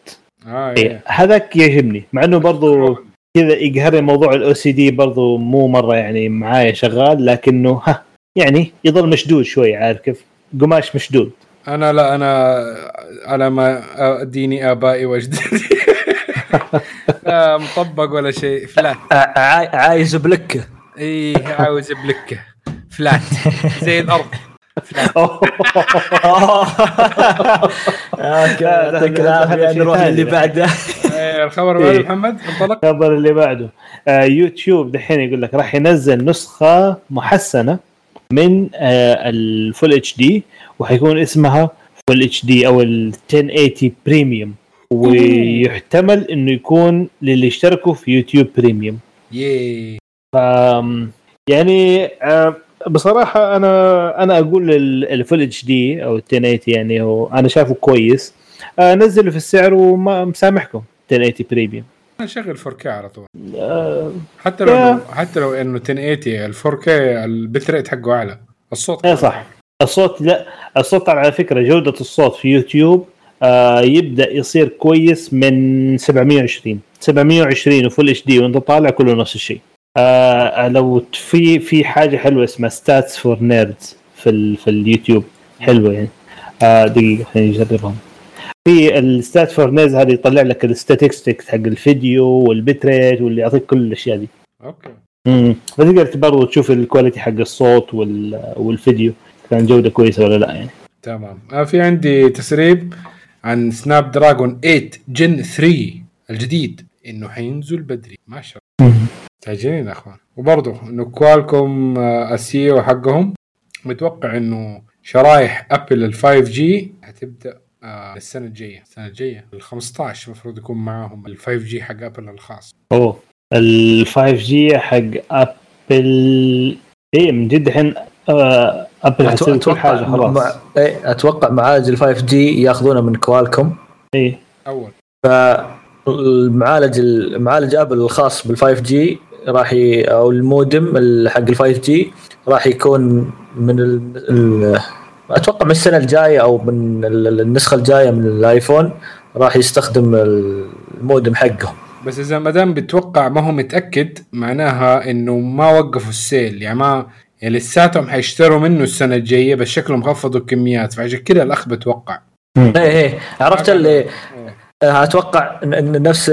آه إيه، هذاك يعجبني مع إنه برضو كذا يقهرني موضوع الاو سي دي برضو مو مرة يعني معايا شغال لكنه ها يعني يظل مشدود شوي عارف كيف؟ قماش مشدود. أنا لا أنا على ما أديني آبائي وأجدادي. لا مطبق ولا شيء فلات عايز بلكة. اي عاوز بلكة. فلات زي الأرض. لا، يعطيك العافيه نروح ثاني. للي بعده. الخبر بعد إيه. محمد انطلق الخبر اللي بعده. آه يوتيوب دحين يقول لك راح ينزل نسخة محسنة من آه ال full HD وحيكون اسمها full HD أو ال 1080 premium ويحتمل إنه يكون للي اشتركوا في يوتيوب Premium ياي. آم، يعني آه بصراحة أنا أنا أقول ال full HD أو ال 1080 يعني هو أنا شايفه كويس. آه، نزله في السعر وما مسامحكم. 1080 premium أنا شغل 4K على طول. آه، حتى لو يا. حتى لو إنه 1080 ال 4K ال bit rate حقه أعلى. الصوت إيه صح. الصوت لا الصوت على فكرة جودة الصوت في يوتيوب آه يبدأ يصير كويس من 720 720 و full HD وأنت طالع كله نفس الشيء. آه لو في في حاجة حلوة اسمها stats for nerds في ال في اليوتيوب. حلوة يعني. آه دقيقة خلينا نجربهم في ال stat for nerds هذه يطلع لك ال statistics حق الفيديو وال bit rate واللي يعطيك كل الأشياء دي. Okay. امم فتقدر برضه تشوف ال quality حق الصوت وال... والفيديو. كان جودة كويسة ولا لا يعني. تمام. آه في عندي تسريب عن Snapdragon 8 Gen 3 الجديد. إنه حينزل بدري. ما شاء الله. تاجرين يا أخوان. وبرضه إنه كوالكوم آه، ال CEO حقهم متوقع إنه شرايح ابل ال 5G حتبدا آه، السنة الجاية. السنة الجاية. ال 15 المفروض يكون معاهم ال 5G حق ابل الخاص. أوه. ال 5G حق ابل إيه من جد الحين آه، ابل حتسوي كل حاجة خلاص. مع... إيه أتوقع معالج ال 5G ياخذونه من كوالكوم. إيه. أول. فالمعالج المعالج ابل الخاص بال 5G راح ي... أو المودم ال- حق ال 5G راح يكون من ال... ال... أتوقع من السنة الجاية أو من ال- النسخة الجاية من الآيفون راح يستخدم المودم حقهم. بس إذا ما دام بتوقع ما هو متأكد معناها إنه ما وقفوا ال sale. يعني ما يعني لساتهم حيشتروا منه السنة الجاية بس شكلهم خفضوا الكميات. فعشان كذا الأخ بتوقع. إيه إيه. عرفت اللي أتوقع إن- إن نفس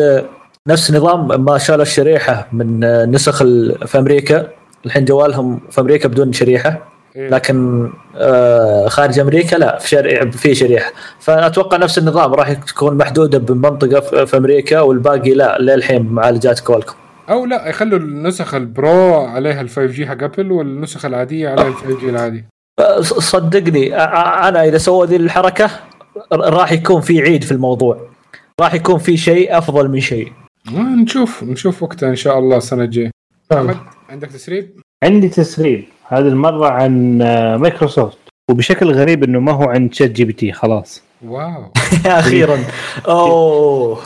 نفس نظام ما شالوا الشريحة من نسخ في أمريكا. الحين جوالهم في أمريكا بدون شريحة. إيه. لكن آه، خارج أمريكا لا في شريحة في شريحة. فأتوقع نفس النظام راح تكون محدودة بمنطقة في- في أمريكا والباقي لا للحين معالجات كوالكم أو لا يخلوا النسخ ال Pro عليها ال 5G حق أبل والنسخ العادية عليها ال 5G العادي. ص- صدقني أنا إذا سووا ذي الحركة ر- راح يكون في عيد في الموضوع. راح يكون في شيء أفضل من شيء. ما نشوف نشوف وقتها إن شاء الله السنة الجاية. أحمد عندك تسريب؟ عندي تسريب. هذه المرة عن آه، مايكروسوفت. وبشكل غريب إنه ما هو عن ChatGPT خلاص. Wow. أخيرا. أوه.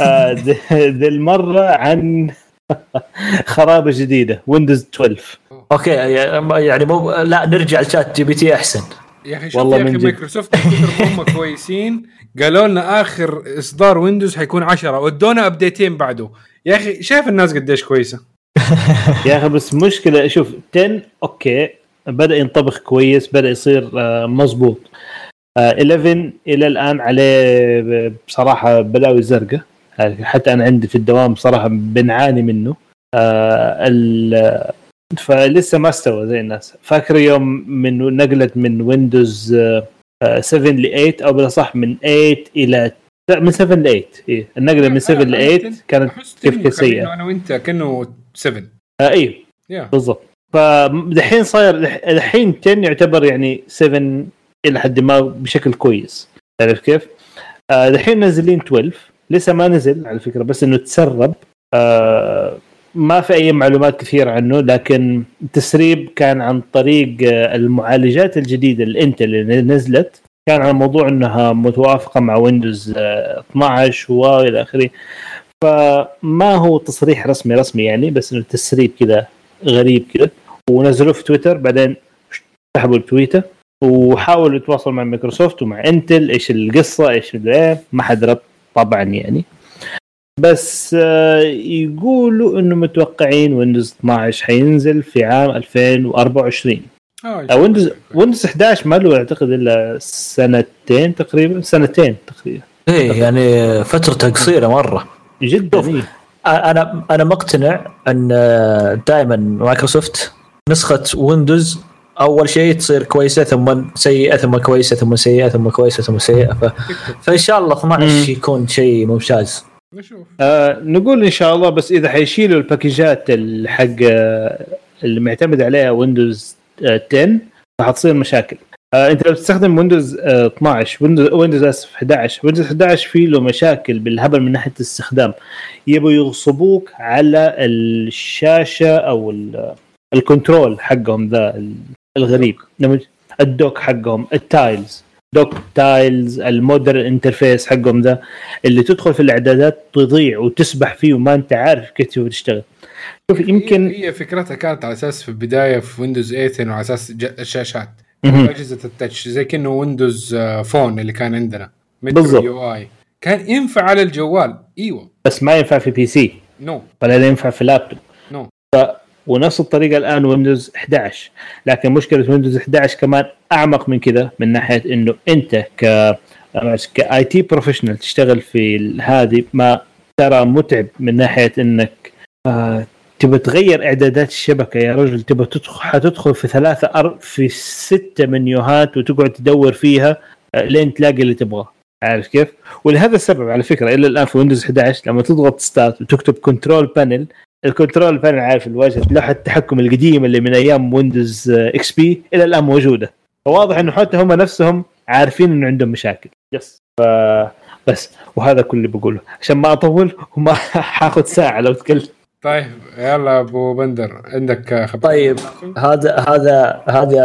آه، ذي المرة عن خرابة جديدة Windows 12 Okay يعني مو لا نرجع ل ChatGPT أحسن. يا أخي شوف والله يا أخي. مايكروسوفت هم كويسين. قالوا لنا آخر إصدار Windows حيكون 10 ودونا updateين بعده. يا أخي شايف الناس قديش كويسة؟ يا أخي بس مشكلة شوف 10 okay بدأ ينطبخ كويس بدأ يصير آه، مظبوط آه، 11 إلى الآن عليه بصراحة بلاوي زرقاء. يعني حتى أنا عندي في الدوام بصراحة بنعاني منه. آه، فلسه ما استوى زي الناس. فاكر يوم من نقلت من ويندوز 7 ل 8 أو بالأصح من 8 إلى لا من 7 ل 8 إيه النقلة من 7 ل 8 كانت كيف كيف سيئة. أنا وأنت كأنه 7 آه أيوه يا بالضبط. فدحين صاير الحين 10 يعتبر يعني 7 إلى حد ما بشكل كويس. تعرف كيف؟ آه دحين نازلين 12 لسه ما نزل على فكرة بس إنه تسرب. آه ما في أي معلومات كثيرة عنه لكن التسريب كان عن طريق آه، المعالجات الجديدة ال Intel اللي نزلت. كان على موضوع إنها متوافقة مع Windows آه، 12 وإلى آخره. فما هو تصريح رسمي رسمي يعني بس إنه تسريب كذا غريب كذا ونزلوه في تويتر بعدين سحبوا التويتر وحاولوا يتواصلوا مع مايكروسوفت ومع Intel إيش القصة إيش إيه ما حد رد طبعا يعني. بس آه، يقولوا إنه متوقعين Windows 12 حينزل في عام 2024 آه آه، Windows Windows 11 ما له أعتقد إلا سنتين تقريبا سنتين تقريبا. إيه يعني فترته قصيرة مرة. جدا. شوف. أنا أنا مقتنع أن دائما مايكروسوفت نسخة Windows أول شيء تصير كويسة ثم سيئة ثم كويسة ثم سيئة ثم كويسة ثم سيئة. ف... فإن شاء الله 12 مم. يكون شيء ممتاز. نشوف. آه نقول إن شاء الله بس إذا حيشيلوا ال packageات ال- حق آه، اللي معتمد عليها Windows آه، 10 راح تصير مشاكل. آه إنت لو تستخدم Windows آه 12 Windows Windows آسف 11 Windows 11 فيه له مشاكل بالهبل من ناحية الاستخدام. يبوا يغصبوك على الشاشة أو ال- ال control حقهم ذا الغريب. ال dock حقهم ال tiles dock tiles ال modern interface حقهم ذا اللي تدخل في الإعدادات تضيع وتسبح فيه وما أنت عارف كيف تشتغل. شوف يمكن هي فكرتها كانت على أساس في البداية في Windows 8 وعلى أساس الشاشات. أجهزة ال touch زي كأنه Windows Phone اللي كان عندنا. بالضبط. UI كان ينفع على الجوال. إيوه. بس ما ينفع في PC no no. ولا ينفع في لابتوب no no. ف... ونفس الطريقة الآن Windows 11 لكن مشكلة Windows 11 كمان أعمق من كذا من ناحية إنه أنت ك ك IT professional تشتغل في هذه ما ترى متعب من ناحية إنك آه تبى تغير إعدادات الشبكة يا رجل تبى تدخل حتدخل في ثلاثة أر... في ستة menuهات وتقعد تدور فيها آه، لين تلاقي اللي تبغاه. عارف كيف؟ ولهذا السبب على فكرة إلى الآن في Windows 11 لما تضغط start وتكتب control panel ال control panel عارف الواجهة لوحة التحكم القديمة اللي من أيام Windows XP إلى الآن موجودة. فواضح إنه حتى هم نفسهم عارفين إنه عندهم مشاكل. yes ف بس وهذا كل اللي بقوله. عشان ما أطول وما حاخذ ساعة لو تكلم. طيب يلا أبو بندر عندك خبر. طيب هذا هذا هذا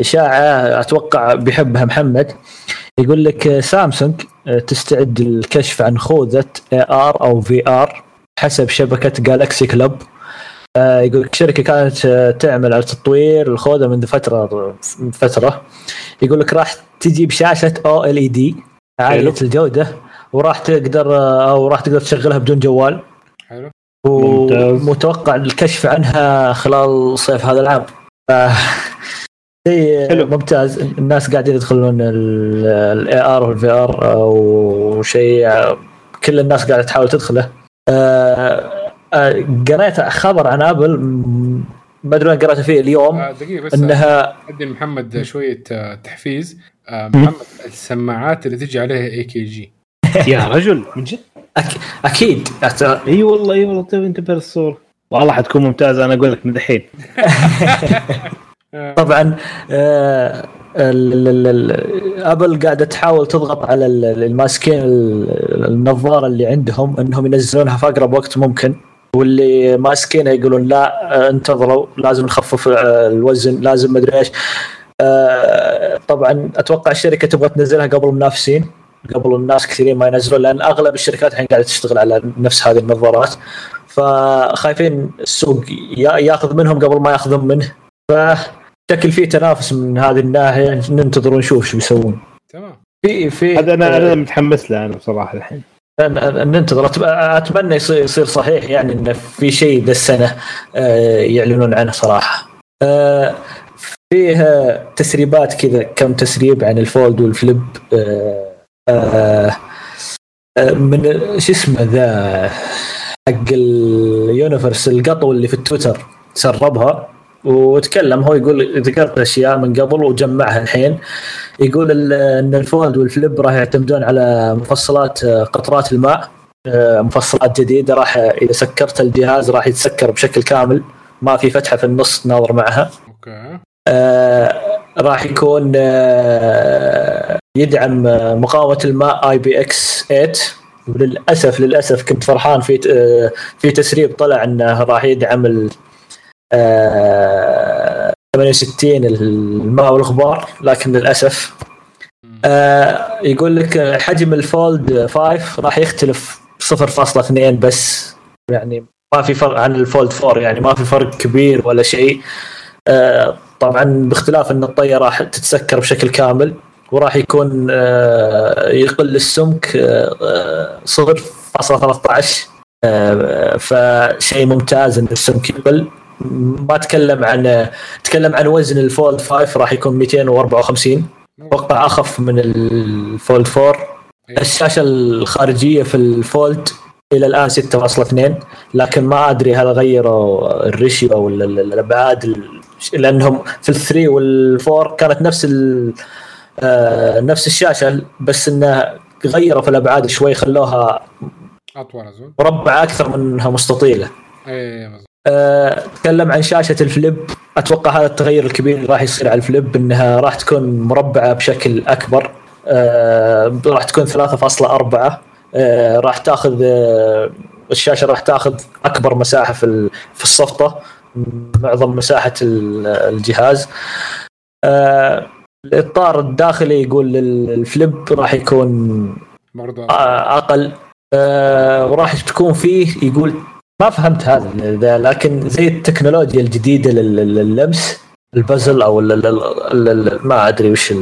إشاعة أتوقع بيحبها محمد. يقول لك سامسونج تستعد للكشف عن خوذة AR أو VR حسب شبكة Galaxy Club يقول الشركة كانت تعمل على تطوير الخوذة منذ فترة فترة. يقول لك راح تجي بشاشه OLED عالية الجودة وراح تقدر أو راح تقدر تشغلها بدون جوال. حلو. ومتوقع الكشف عنها خلال صيف هذا العام. شيء حلو. ممتاز. الناس قاعدين يدخلون ال AR وال VR وشيء كل الناس قاعدة تحاول تدخله. آه، آه، قريت خبر عن Apple ما أدري وين قريته فيه اليوم آه دقيقة بس. إنها أدي محمد شوية تحفيز. محمد السماعات اللي تجي عليها AKG يا رجل. من جد؟ أك... أكيد. إي والله إي والله. طيب انتبه للصوره والله حتكون ممتازة. أنا أقول لك من دحين طبعا آه أبل قاعدة تحاول تضغط على الماسكين النظارة اللي عندهم إنهم ينزلونها في أقرب وقت ممكن. واللي ماسكينها يقولون لا آه، انتظروا. لازم نخفف آه، الوزن. لازم مدري إيش. طبعا أتوقع الشركة تبغى تنزلها قبل المنافسين قبل الناس كثيرين ما ينزلون لأن أغلب الشركات الحين قاعدة تشتغل على نفس هذه النظارات. فخايفين السوق ياخذ منهم قبل ما ياخذون منه. فشكل فيه تنافس من هذه الناحية ننتظر ونشوف شو بيسوون. تمام. في في هذا أنا أنا متحمس له أنا بصراحة الحين. ننتظر. أتمنى يصير صحيح يعني انه في شيء ذا السنة آه، يعلنون عنه صراحة. آه، فيه تسريبات كذا كم تسريب عن ال Fold وال Flip آه، آه، من شو اسمه ذا حق ال Universe القطو اللي في التويتر سربها وتكلم. هو يقول ذكرت أشياء من قبل وجمعها الحين. يقول إن ال Fold وال Flip راح يعتمدون على مفصلات آه، قطرات الماء مفصلات جديدة راح إذا سكرت الجهاز راح يتسكر بشكل كامل ما في فتحة في النص تناظر معها. okay. آه راح يكون آه يدعم مقاومة الماء IPX8 وللاسف للأسف كنت فرحان في في تسريب طلع إنه راح يدعم ال 68 الماء والغبار لكن للأسف. آه يقول لك حجم ال Fold 5 راح يختلف 0.2 بس. يعني ما في فرق عن ال Fold 4 يعني ما في فرق كبير ولا شيء. آه طبعا باختلاف إن الطيه راح تتسكر بشكل كامل. وراح يكون آه، يقل السمك آه، صفر فاصلة 13 آه، فشيء ممتاز إن السمك يقل. ما تكلم عن تكلم عن وزن ال Fold 5 راح يكون 254 أتوقع أخف من ال Fold 4 إيه. الشاشة الخارجية في ال Fold إلى الآن 6.2 لكن ما أدري هل غيروا ال ratio أو الأبعاد لأنهم في الثري والفور كانت نفس آه، نفس الشاشة بس إنه غيروا في الأبعاد شوي خلوها أطول مربعة أكثر منها مستطيلة. اي أه تكلم عن شاشة الفليب. أتوقع هذا التغير الكبير اللي راح يصير على الفليب إنها راح تكون مربعة بشكل أكبر. أه راح تكون 3.4 أه راح تأخذ أه الشاشة راح تأخذ أكبر مساحة في في الصفطة معظم مساحة ال- الجهاز. آه، الإطار الداخلي يقول الفليب راح يكون برضه أقل. آه، وراح تكون فيه يقول ما فهمت هذا ذا، لكن زي التكنولوجيا الجديدة لل- لل- لللمس البازل أو ال- ال- ال- ال- ما أدري وش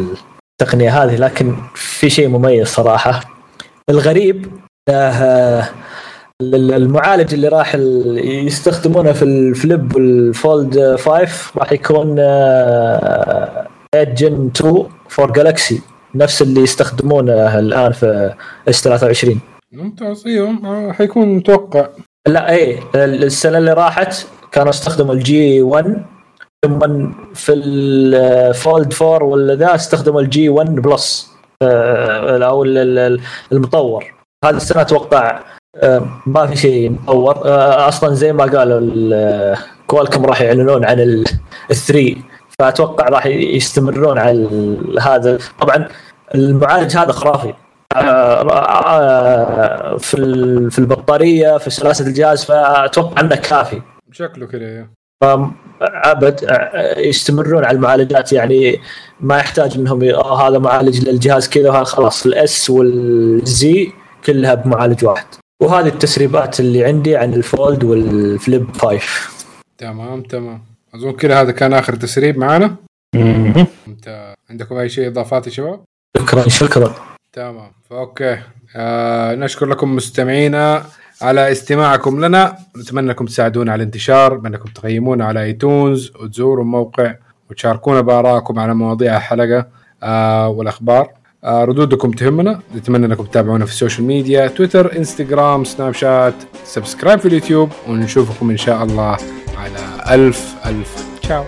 التقنية هذه لكن في شيء مميز صراحة. الغريب ال- المعالج اللي راح يستخدمونه في الفليب والفولد 5 راح يكون آه، 8 Gen 2 for Galaxy نفس اللي يستخدمونه الآن في S 23 ممتاز أيوه آه، حيكون متوقع. لا إيه السنة اللي راحت كانوا استخدموا الجن 1 ثم في الفولد 4 ولا ذا استخدموا ال Gen 1 Plus آه، أو ال- ال- المطور. هذه السنة أتوقع آه، ما في شيء مطور. آه، أصلا زي ما قالوا ال- كوالكم راح يعلنون عن ال 3 فأتوقع راح يستمرون على هذا. طبعا المعالج هذا خرافي. آه، آه، في في البطارية في سلاسة الجهاز فأتوقع أنه كافي. شكله كذا أيوه أبد يستمرون على المعالجات. يعني ما يحتاج آه هذا معالج للجهاز كذا وهذا خلاص. ال S وال Z كلها بمعالج واحد. وهذه التسريبات اللي عندي عن الفولد والفليب 5 تمام تمام. أظن كذا هذا كان آخر تسريب معنا مهم. أنت عندكم أي شيء إضافات يا شباب؟ شكرا شكرا. تمام. ف okay آه نشكر لكم مستمعينا على استماعكم لنا. نتمنى انكم تساعدونا على الانتشار بانكم تقيمونا على ايتونز وتزوروا الموقع وتشاركونا بآرائكم على مواضيع الحلقة آه والأخبار. آه ردودكم تهمنا. نتمنى انكم تتابعونا في السوشيال ميديا تويتر انستغرام سناب شات subscribe في اليوتيوب ونشوفكم إن شاء الله. على ألف ألف. تشاو